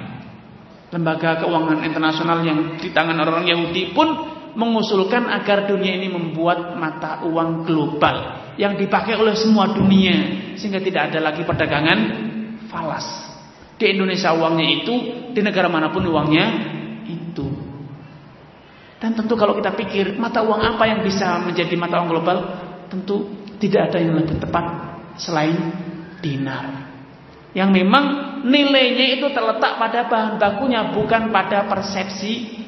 Lembaga keuangan internasional yang di tangan orang Yahudi pun mengusulkan agar dunia ini membuat mata uang global yang dipakai oleh semua dunia sehingga tidak ada lagi perdagangan falas. Di Indonesia uangnya itu, di negara mana pun uangnya itu. Dan tentu kalau kita pikir mata uang apa yang bisa menjadi mata uang global, tentu tidak ada yang lebih tepat selain dinar. Yang memang nilainya itu terletak pada bahan bakunya bukan pada persepsi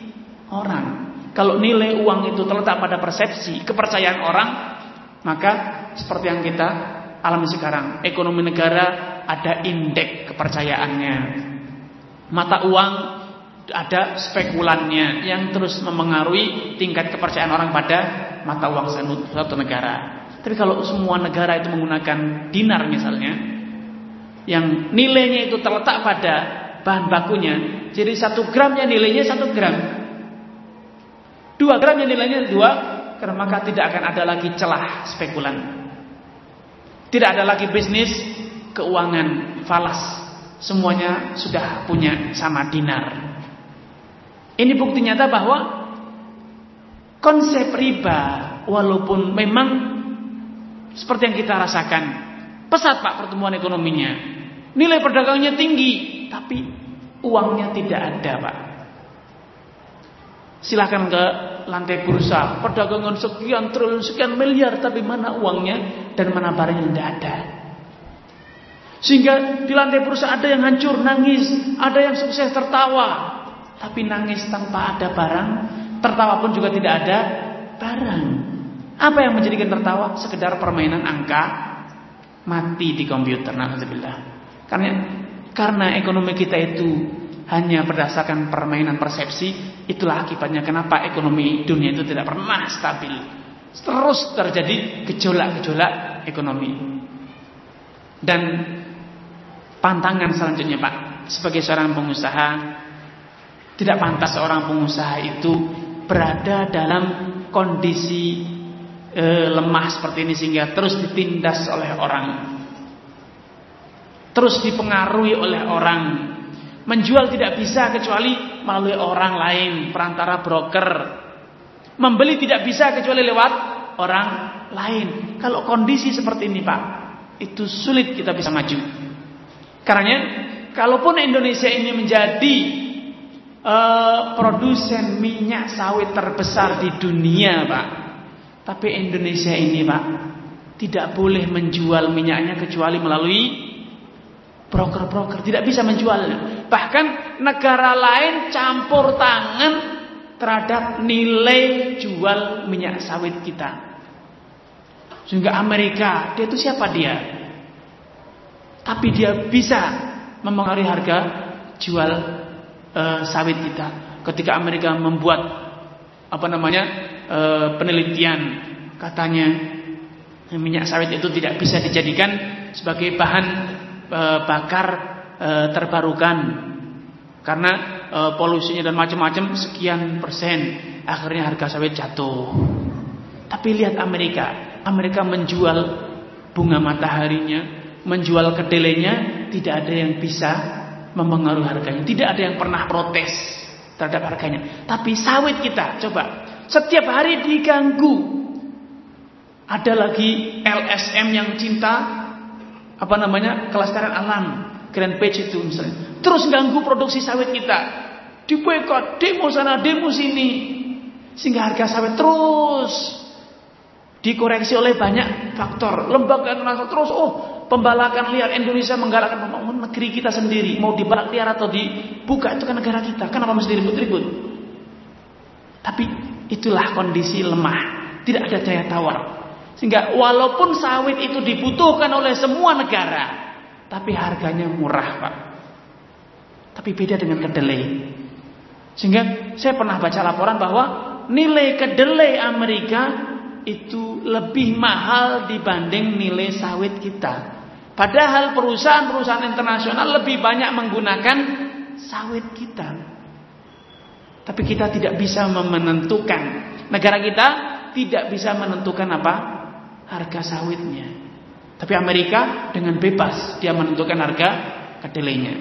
orang. Kalau nilai uang itu terletak pada persepsi, kepercayaan orang, maka seperti yang kita alami sekarang, ekonomi negara ada indeks kepercayaannya. Mata uang ada spekulannya yang terus mempengaruhi tingkat kepercayaan orang pada mata uang suatu negara. Tapi kalau semua negara itu menggunakan dinar misalnya, yang nilainya itu terletak pada bahan bakunya, jadi satu gramnya nilainya satu gram, dua gramnya nilainya dua, karena maka tidak akan ada lagi celah spekulan, tidak ada lagi bisnis keuangan falas. Semuanya sudah punya sama dinar. Ini bukti nyata bahwa konsep riba walaupun memang seperti yang kita rasakan pesat Pak pertumbuhan ekonominya. Nilai perdagangnya tinggi tapi uangnya tidak ada Pak. Silahkan ke lantai bursa, perdagangan sekian triliun, sekian miliar, tapi mana uangnya dan mana barangnya tidak ada. Sehingga di lantai perusahaan ada yang hancur, nangis, ada yang sukses tertawa. Tapi nangis tanpa ada barang, tertawa pun juga tidak ada barang. Apa yang menjadikan tertawa? Sekedar permainan angka mati di komputer. Alhamdulillah. Karena karena ekonomi kita itu hanya berdasarkan permainan persepsi, itulah akibatnya kenapa ekonomi dunia itu tidak pernah stabil. Terus terjadi gejolak-gejolak ekonomi. Dan Pantangan selanjutnya Pak, sebagai seorang pengusaha, tidak pantas seorang pengusaha itu berada dalam kondisi e, lemah seperti ini sehingga terus ditindas oleh orang. Terus dipengaruhi oleh orang. Menjual tidak bisa kecuali melalui orang lain, perantara broker. Membeli tidak bisa kecuali lewat orang lain. Kalau kondisi seperti ini, Pak, itu sulit kita bisa maju. Karena kalaupun Indonesia ini menjadi uh, produsen minyak sawit terbesar di dunia, Pak. Tapi Indonesia ini, Pak, tidak boleh menjual minyaknya kecuali melalui broker-broker, tidak bisa menjualnya. Bahkan negara lain campur tangan terhadap nilai jual minyak sawit kita. Sehingga Amerika, dia itu siapa dia? Tapi dia bisa mempengaruhi harga jual uh, sawit kita. Ketika Amerika membuat apa namanya uh, penelitian, katanya minyak sawit itu tidak bisa dijadikan sebagai bahan uh, bakar uh, terbarukan karena uh, polusinya dan macam-macam sekian persen. Akhirnya harga sawit jatuh. Tapi lihat Amerika, Amerika menjual bunga mataharinya menjual kedelainya tidak ada yang bisa mempengaruhi harganya. Tidak ada yang pernah protes terhadap harganya. Tapi sawit kita, coba setiap hari diganggu. Ada lagi LSM yang cinta apa namanya kelestarian alam, Grand Page itu misalnya. Terus ganggu produksi sawit kita. Diboikot, demo sana, demo sini. Sehingga harga sawit terus dikoreksi oleh banyak faktor. Lembaga internasional terus, oh pembalakan liar Indonesia menggalakkan membangun negeri kita sendiri. Mau dibalak liar atau dibuka itu kan negara kita. Kenapa mesti ribut-ribut? Tapi itulah kondisi lemah. Tidak ada daya tawar. Sehingga walaupun sawit itu dibutuhkan oleh semua negara, tapi harganya murah, Pak. Tapi beda dengan kedelai. Sehingga saya pernah baca laporan bahwa nilai kedelai Amerika itu lebih mahal dibanding nilai sawit kita. Padahal perusahaan-perusahaan internasional lebih banyak menggunakan sawit kita. Tapi kita tidak bisa menentukan. Negara kita tidak bisa menentukan apa? Harga sawitnya. Tapi Amerika dengan bebas dia menentukan harga kedelainya.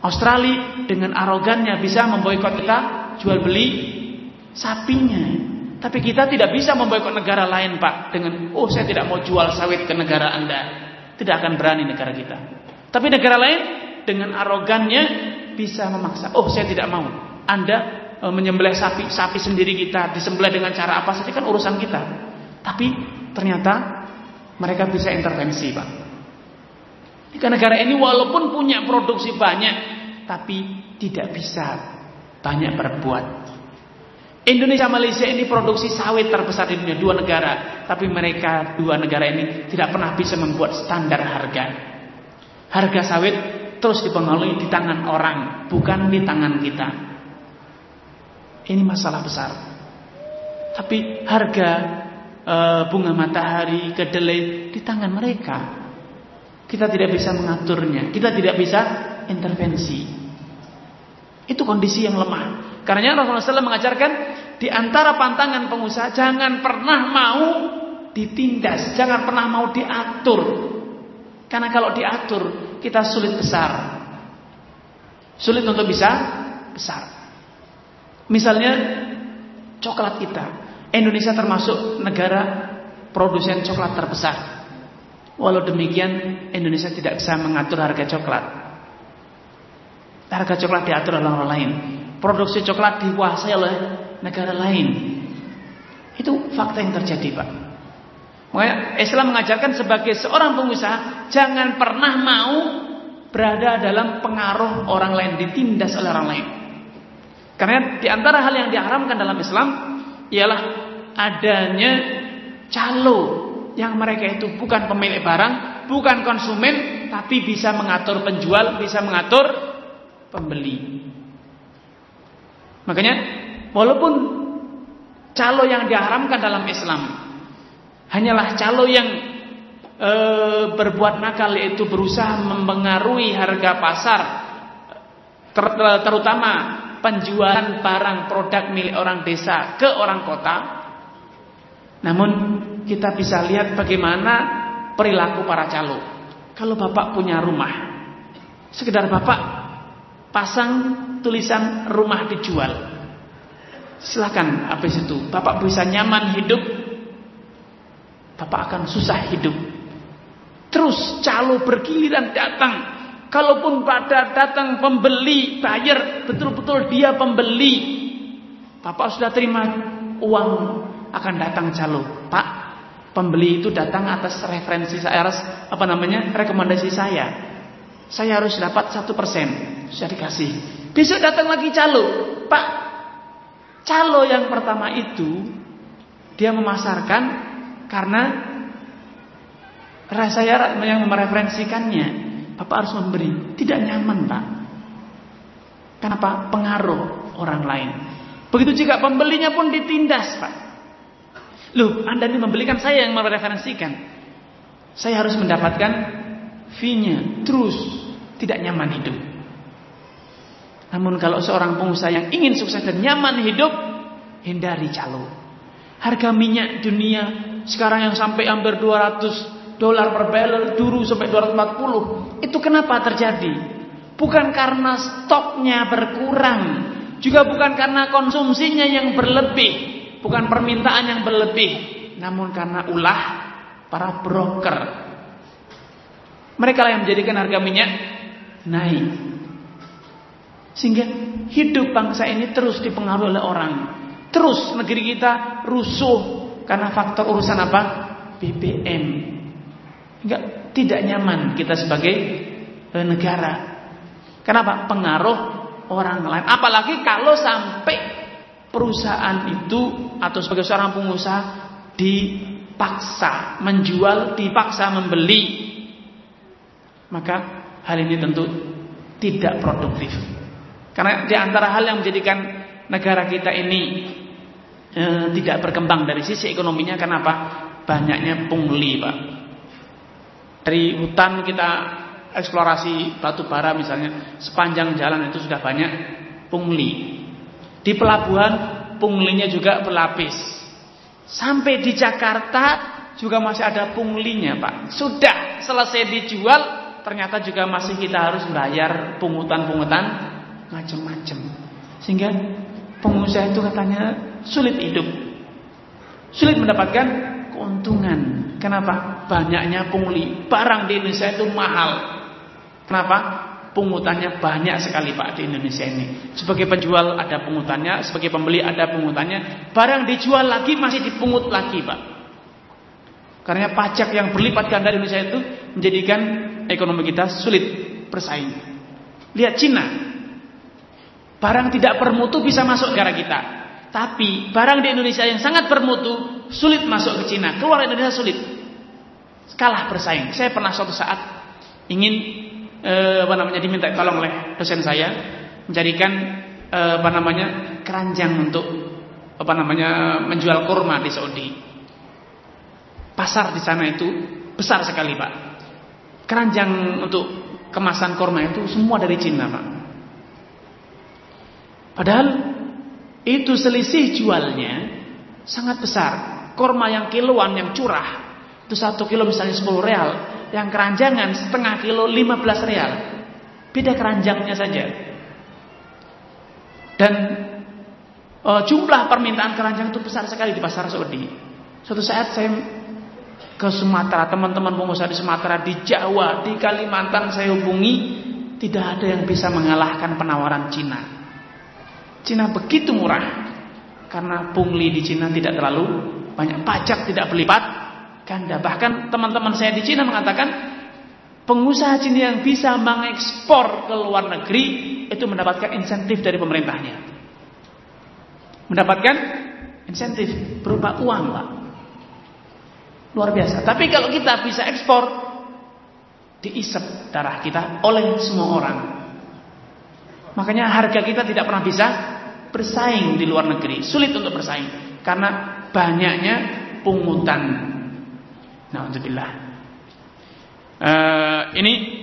Australia dengan arogannya bisa memboikot kita jual beli sapinya. Tapi kita tidak bisa memboikot negara lain, Pak, dengan oh saya tidak mau jual sawit ke negara Anda. Tidak akan berani negara kita. Tapi negara lain dengan arogannya bisa memaksa. Oh, saya tidak mau. Anda e, menyembelih sapi, sapi sendiri kita disembelih dengan cara apa saja kan urusan kita. Tapi ternyata mereka bisa intervensi, Pak. Jika negara ini walaupun punya produksi banyak, tapi tidak bisa banyak berbuat. Indonesia Malaysia ini produksi sawit terbesar di dunia dua negara, tapi mereka dua negara ini tidak pernah bisa membuat standar harga. Harga sawit terus dipengaruhi di tangan orang, bukan di tangan kita. Ini masalah besar. Tapi harga e, bunga matahari, kedelai di tangan mereka. Kita tidak bisa mengaturnya, kita tidak bisa intervensi. Itu kondisi yang lemah. Karena Rasulullah SAW mengajarkan di antara pantangan pengusaha jangan pernah mau ditindas, jangan pernah mau diatur. Karena kalau diatur kita sulit besar. Sulit untuk bisa besar. Misalnya coklat kita. Indonesia termasuk negara produsen coklat terbesar. Walau demikian Indonesia tidak bisa mengatur harga coklat. Harga coklat diatur oleh orang lain produksi coklat dikuasai oleh negara lain. Itu fakta yang terjadi, Pak. Makanya Islam mengajarkan sebagai seorang pengusaha jangan pernah mau berada dalam pengaruh orang lain, ditindas oleh orang lain. Karena di antara hal yang diharamkan dalam Islam ialah adanya calo yang mereka itu bukan pemilik barang, bukan konsumen, tapi bisa mengatur penjual, bisa mengatur pembeli. Makanya walaupun calo yang diharamkan dalam Islam hanyalah calo yang e, berbuat nakal yaitu berusaha mempengaruhi harga pasar ter, terutama penjualan barang produk milik orang desa ke orang kota. Namun kita bisa lihat bagaimana perilaku para calo. Kalau bapak punya rumah, sekedar bapak pasang tulisan rumah dijual. Silahkan habis itu. Bapak bisa nyaman hidup. Bapak akan susah hidup. Terus calo bergiliran datang. Kalaupun pada datang pembeli Bayar betul-betul dia pembeli. Bapak sudah terima uang Akan datang calo. Pak Pembeli itu datang atas referensi saya Apa namanya rekomendasi saya saya harus dapat satu persen. Saya dikasih. Besok datang lagi calo. Pak, calo yang pertama itu dia memasarkan karena saya yang mereferensikannya. Bapak harus memberi. Tidak nyaman, Pak. Kenapa? Pengaruh orang lain. Begitu juga pembelinya pun ditindas, Pak. Loh, Anda ini membelikan saya yang mereferensikan. Saya harus mendapatkan fee-nya terus tidak nyaman hidup. Namun kalau seorang pengusaha yang ingin sukses dan nyaman hidup, hindari calo. Harga minyak dunia sekarang yang sampai hampir 200 dolar per barrel, dulu sampai 240. Itu kenapa terjadi? Bukan karena stoknya berkurang, juga bukan karena konsumsinya yang berlebih, bukan permintaan yang berlebih, namun karena ulah para broker Mereka lah yang menjadikan harga minyak naik. Sehingga hidup bangsa ini terus dipengaruhi oleh orang. Terus negeri kita rusuh karena faktor urusan apa? BBM. Enggak tidak nyaman kita sebagai eh, negara. Kenapa? Pengaruh orang lain. Apalagi kalau sampai perusahaan itu atau sebagai seorang pengusaha dipaksa menjual, dipaksa membeli. Maka hal ini tentu tidak produktif. Karena di antara hal yang menjadikan negara kita ini e, tidak berkembang dari sisi ekonominya kenapa? Banyaknya pungli, Pak. Dari hutan kita eksplorasi batu bara misalnya, sepanjang jalan itu sudah banyak pungli. Di pelabuhan punglinya juga berlapis. Sampai di Jakarta juga masih ada punglinya, Pak. Sudah selesai dijual, ternyata juga masih kita harus bayar pungutan-pungutan macam-macam. Sehingga pengusaha itu katanya sulit hidup. Sulit mendapatkan keuntungan. Kenapa? Banyaknya pungli. Barang di Indonesia itu mahal. Kenapa? Pungutannya banyak sekali Pak di Indonesia ini. Sebagai penjual ada pungutannya, sebagai pembeli ada pungutannya. Barang dijual lagi masih dipungut lagi Pak. Karena pajak yang berlipat ganda di Indonesia itu menjadikan ekonomi kita sulit bersaing. Lihat Cina. Barang tidak bermutu bisa masuk negara kita. Tapi barang di Indonesia yang sangat bermutu sulit masuk ke Cina. Keluar Indonesia sulit. Kalah bersaing. Saya pernah suatu saat ingin eh, apa namanya diminta tolong oleh dosen saya mencarikan eh, apa namanya keranjang untuk apa namanya menjual kurma di Saudi. Pasar di sana itu besar sekali, Pak. Keranjang untuk kemasan kurma itu semua dari Cina, Pak. Padahal itu selisih jualnya sangat besar. Korma yang kiloan yang curah itu satu kilo misalnya 10 real, yang keranjangan setengah kilo 15 real. Beda keranjangnya saja. Dan uh, jumlah permintaan keranjang itu besar sekali di pasar Saudi. Suatu saat saya ke Sumatera, teman-teman pengusaha di Sumatera, di Jawa, di Kalimantan saya hubungi, tidak ada yang bisa mengalahkan penawaran Cina. Cina begitu murah karena pungli di Cina tidak terlalu banyak pajak tidak berlipat ganda. Bahkan teman-teman saya di Cina mengatakan pengusaha Cina yang bisa mengekspor ke luar negeri itu mendapatkan insentif dari pemerintahnya. Mendapatkan insentif berupa uang, Pak. Luar biasa. Tapi kalau kita bisa ekspor diisep darah kita oleh semua orang. Makanya harga kita tidak pernah bisa bersaing di luar negeri. Sulit untuk bersaing karena banyaknya pungutan. Nah, Uh, ini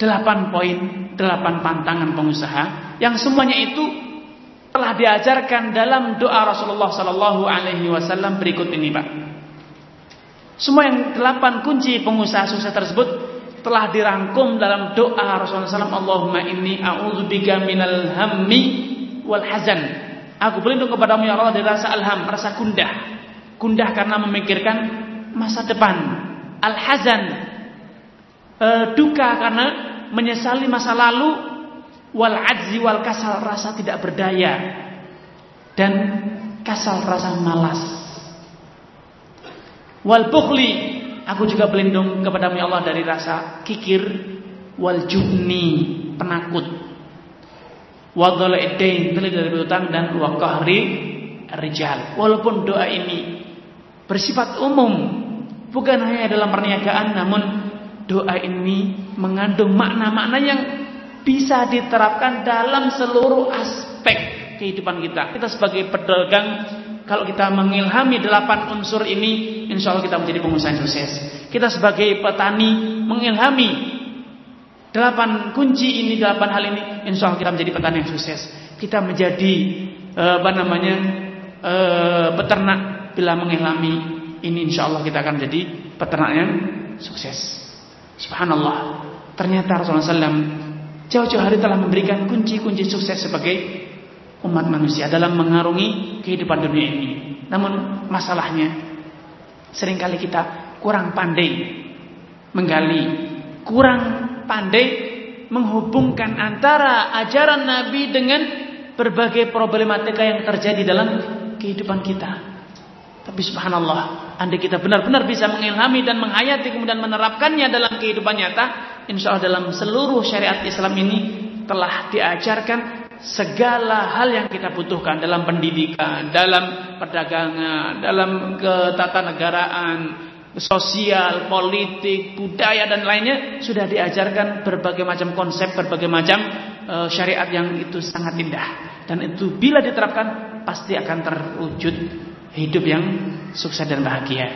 delapan poin, delapan pantangan pengusaha yang semuanya itu telah diajarkan dalam doa Rasulullah Sallallahu Alaihi Wasallam berikut ini, Pak. Semua yang delapan kunci pengusaha sukses tersebut telah dirangkum dalam doa Rasulullah SAW Allahumma inni a'udzubika minal hammi wal hazan. Aku berlindung kepadamu ya Allah dari rasa alham rasa gundah. Gundah karena memikirkan masa depan. Al hazan e, duka karena menyesali masa lalu. Wal ajzi wal kasal rasa tidak berdaya. Dan kasal rasa malas wal bukhli Aku juga berlindung kepada ya Allah dari rasa kikir wal jubni, penakut. Wa dhala'idain, dari utang dan wa qahri rijal. Walaupun doa ini bersifat umum, bukan hanya dalam perniagaan namun doa ini mengandung makna-makna yang bisa diterapkan dalam seluruh aspek kehidupan kita. Kita sebagai pedagang kalau kita mengilhami delapan unsur ini, insya Allah kita menjadi pengusaha yang sukses. Kita sebagai petani mengilhami delapan kunci ini, delapan hal ini, insya Allah kita menjadi petani yang sukses. Kita menjadi eh, apa namanya eh, peternak bila mengilhami ini, insya Allah kita akan menjadi peternak yang sukses. Subhanallah. Ternyata Rasulullah SAW jauh-jauh hari telah memberikan kunci-kunci sukses sebagai umat manusia dalam mengarungi kehidupan dunia ini. Namun masalahnya sering kali kita kurang pandai menggali kurang pandai menghubungkan antara ajaran Nabi dengan berbagai problematika yang terjadi dalam kehidupan kita. Tapi subhanallah, andai kita benar-benar bisa mengilhami dan menghayati kemudian menerapkannya dalam kehidupan nyata, insya Allah dalam seluruh syariat Islam ini telah diajarkan segala hal yang kita butuhkan dalam pendidikan, dalam perdagangan, dalam ketatanegaraan, sosial, politik, budaya dan lainnya sudah diajarkan berbagai macam konsep, berbagai macam uh, syariat yang itu sangat indah dan itu bila diterapkan pasti akan terwujud hidup yang sukses dan bahagia.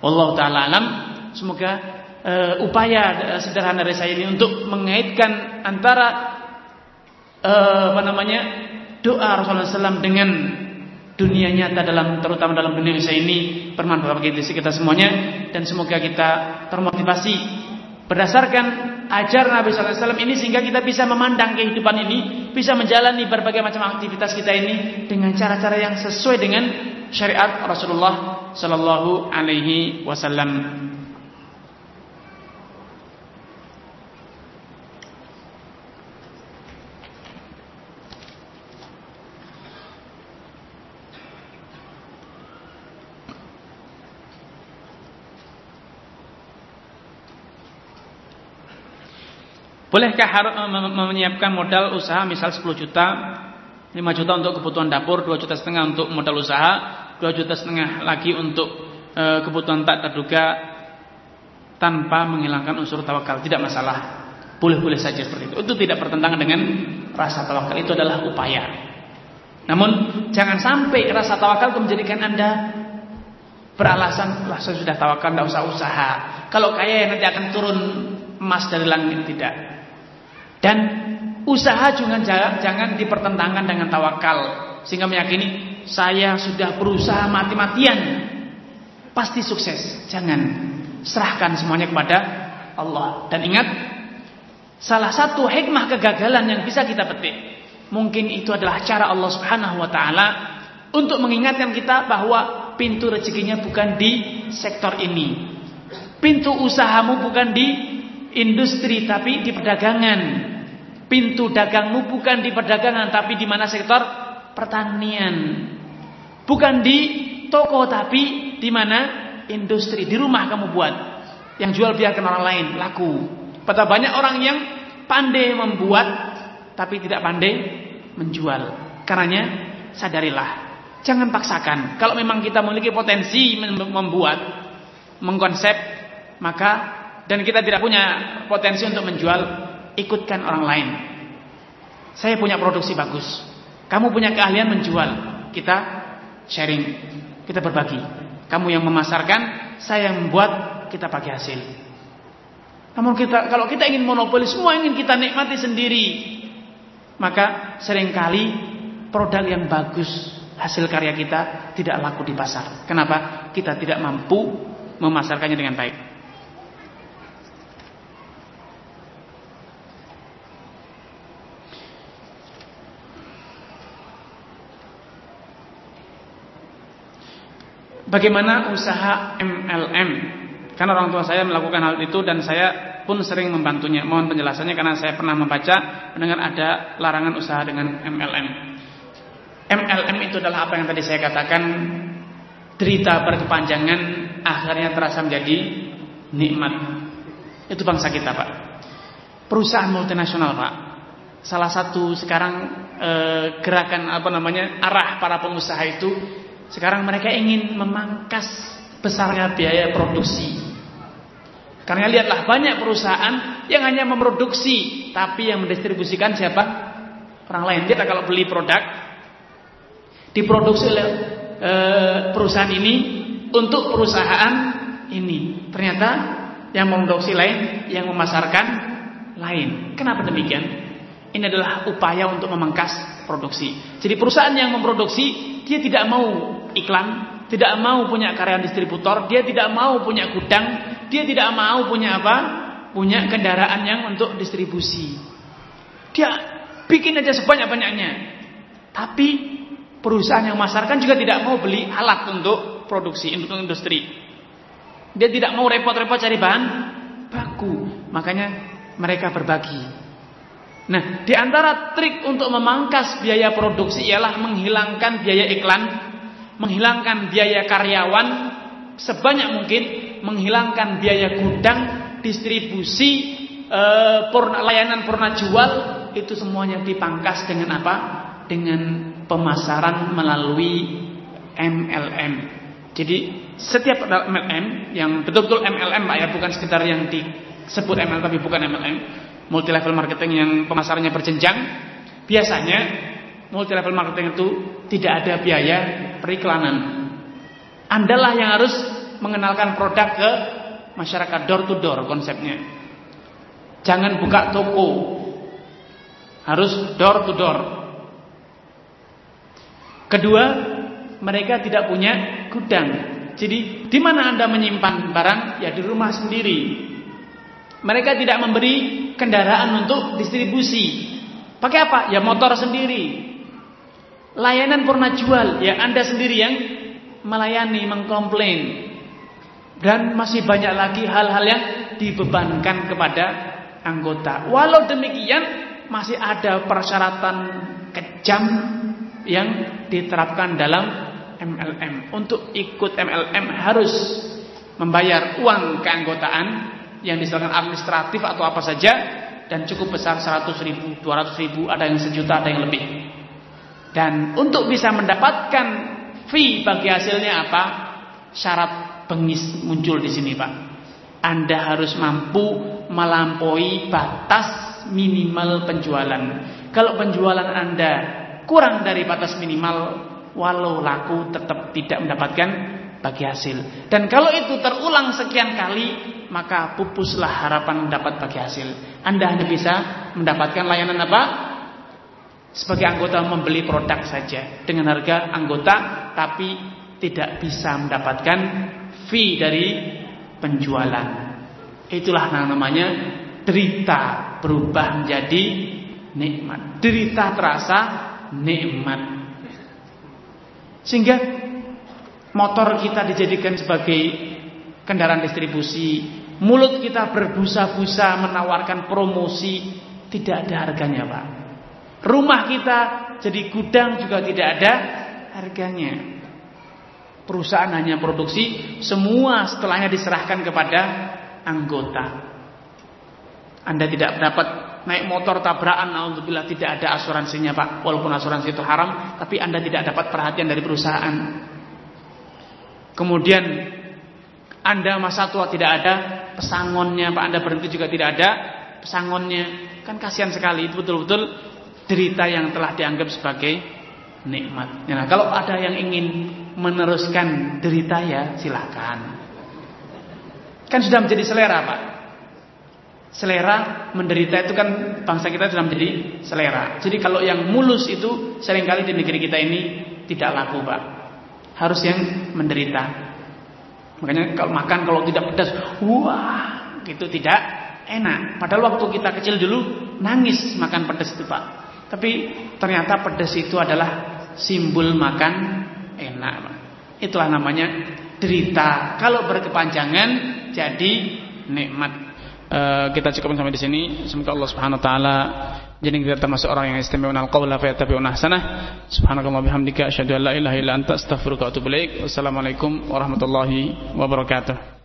Allah taala alam semoga uh, upaya uh, sederhana dari saya ini untuk mengaitkan antara uh, apa namanya doa Rasulullah SAW dengan dunia nyata dalam terutama dalam dunia saya ini bermanfaat bagi kita semuanya dan semoga kita termotivasi berdasarkan ajar Nabi SAW ini sehingga kita bisa memandang kehidupan ini bisa menjalani berbagai macam aktivitas kita ini dengan cara-cara yang sesuai dengan syariat Rasulullah Sallallahu Alaihi Wasallam. Bolehkah menyiapkan modal usaha misal 10 juta? 5 juta untuk kebutuhan dapur 2 juta setengah untuk modal usaha 2 juta setengah lagi untuk e, kebutuhan tak terduga tanpa menghilangkan unsur tawakal. Tidak masalah. Boleh-boleh saja seperti itu. Itu tidak bertentangan dengan rasa tawakal. Itu adalah upaya. Namun jangan sampai rasa tawakal itu menjadikan anda beralasan lah saya sudah tawakal tidak usah usaha. Kalau kaya nanti akan turun emas dari langit. Tidak dan usaha jangan, jangan dipertentangkan dengan tawakal sehingga meyakini saya sudah berusaha mati-matian pasti sukses. Jangan serahkan semuanya kepada Allah. Dan ingat salah satu hikmah kegagalan yang bisa kita petik mungkin itu adalah cara Allah Subhanahu wa taala untuk mengingatkan kita bahwa pintu rezekinya bukan di sektor ini. Pintu usahamu bukan di industri tapi di perdagangan. Pintu dagangmu bukan di perdagangan tapi di mana sektor pertanian. Bukan di toko tapi di mana industri, di rumah kamu buat. Yang jual biarkan orang lain, laku. Pada banyak orang yang pandai membuat tapi tidak pandai menjual. Karenanya sadarilah, jangan paksakan. Kalau memang kita memiliki potensi membuat, mengkonsep, maka dan kita tidak punya potensi untuk menjual, ikutkan orang lain. Saya punya produksi bagus. Kamu punya keahlian menjual. Kita sharing. Kita berbagi. Kamu yang memasarkan, saya yang membuat, kita bagi hasil. Namun kita kalau kita ingin monopoli, semua ingin kita nikmati sendiri. Maka sering kali produk yang bagus hasil karya kita tidak laku di pasar. Kenapa? Kita tidak mampu memasarkannya dengan baik. Bagaimana usaha MLM? Karena orang tua saya melakukan hal itu dan saya pun sering membantunya. Mohon penjelasannya karena saya pernah membaca mendengar ada larangan usaha dengan MLM. MLM itu adalah apa yang tadi saya katakan derita berkepanjangan akhirnya terasa menjadi nikmat. Itu bangsa kita, Pak. Perusahaan multinasional, Pak. Salah satu sekarang e, gerakan apa namanya arah para pengusaha itu sekarang mereka ingin memangkas besarnya biaya produksi. Karena lihatlah banyak perusahaan yang hanya memproduksi, tapi yang mendistribusikan siapa? Orang lain. Kita kalau beli produk diproduksi oleh e, perusahaan ini untuk perusahaan ini. Ternyata yang memproduksi lain, yang memasarkan lain. Kenapa demikian? Ini adalah upaya untuk memangkas produksi. Jadi perusahaan yang memproduksi dia tidak mau iklan, tidak mau punya karyawan distributor, dia tidak mau punya gudang, dia tidak mau punya apa? Punya kendaraan yang untuk distribusi. Dia bikin aja sebanyak-banyaknya. Tapi perusahaan yang memasarkan juga tidak mau beli alat untuk produksi, untuk industri. Dia tidak mau repot-repot cari bahan baku. Makanya mereka berbagi. Nah, di antara trik untuk memangkas biaya produksi ialah menghilangkan biaya iklan, menghilangkan biaya karyawan sebanyak mungkin, menghilangkan biaya gudang, distribusi, purna, layanan purna jual, itu semuanya dipangkas dengan apa? Dengan pemasaran melalui MLM. Jadi setiap MLM yang betul-betul MLM Pak ya, bukan sekitar yang disebut MLM tapi bukan MLM, multi level marketing yang pemasarannya berjenjang, biasanya multi level marketing itu tidak ada biaya periklanan. Andalah yang harus mengenalkan produk ke masyarakat door to door konsepnya. Jangan buka toko. Harus door to door. Kedua, mereka tidak punya gudang. Jadi di mana Anda menyimpan barang? Ya di rumah sendiri. Mereka tidak memberi kendaraan untuk distribusi. Pakai apa? Ya motor sendiri. Layanan purna jual, ya Anda sendiri yang melayani, mengkomplain. Dan masih banyak lagi hal-hal yang dibebankan kepada anggota. Walau demikian masih ada persyaratan kejam yang diterapkan dalam MLM. Untuk ikut MLM harus membayar uang keanggotaan yang disediakan administratif atau apa saja dan cukup besar 100 ribu, 200 ribu, ada yang sejuta, ada yang lebih. Dan untuk bisa mendapatkan fee bagi hasilnya apa? Syarat bengis muncul di sini, Pak. Anda harus mampu melampaui batas minimal penjualan. Kalau penjualan Anda kurang dari batas minimal, walau laku tetap tidak mendapatkan bagi hasil. Dan kalau itu terulang sekian kali, maka pupuslah harapan mendapat bagi hasil. Anda hanya bisa mendapatkan layanan apa? Sebagai anggota membeli produk saja dengan harga anggota, tapi tidak bisa mendapatkan fee dari penjualan. Itulah namanya derita berubah menjadi nikmat. Derita terasa nikmat. Sehingga motor kita dijadikan sebagai kendaraan distribusi, mulut kita berbusa-busa menawarkan promosi, tidak ada harganya, Pak. Rumah kita jadi gudang juga tidak ada harganya. Perusahaan hanya produksi, semua setelahnya diserahkan kepada anggota. Anda tidak dapat naik motor tabrakan, alhamdulillah tidak ada asuransinya Pak. Walaupun asuransi itu haram, tapi Anda tidak dapat perhatian dari perusahaan. Kemudian Anda masa tua tidak ada pesangonnya, Pak Anda berhenti juga tidak ada pesangonnya. Kan kasihan sekali, itu betul-betul derita yang telah dianggap sebagai nikmat. Nah, kalau ada yang ingin meneruskan derita ya silakan. Kan sudah menjadi selera, Pak. Selera menderita itu kan bangsa kita sudah menjadi selera. Jadi kalau yang mulus itu sering kali di negeri kita ini tidak laku, Pak. Harus yang menderita. Makanya kalau makan kalau tidak pedas, wah, gitu tidak enak. Padahal waktu kita kecil dulu nangis makan pedas itu, Pak. Tapi ternyata pedas itu adalah simbol makan enak, Pak. Itulah namanya derita. Kalau berkepanjangan jadi nikmat. Uh, kita cukupkan sampai di sini. Semoga Allah Subhanahu wa taala jadi kita termasuk orang yang istimewa al-qaula fa yattabi'una ahsanah. Subhanakallah bihamdika asyhadu an la ilaha illa anta astaghfiruka wa atubu ilaik. Wassalamualaikum warahmatullahi wabarakatuh.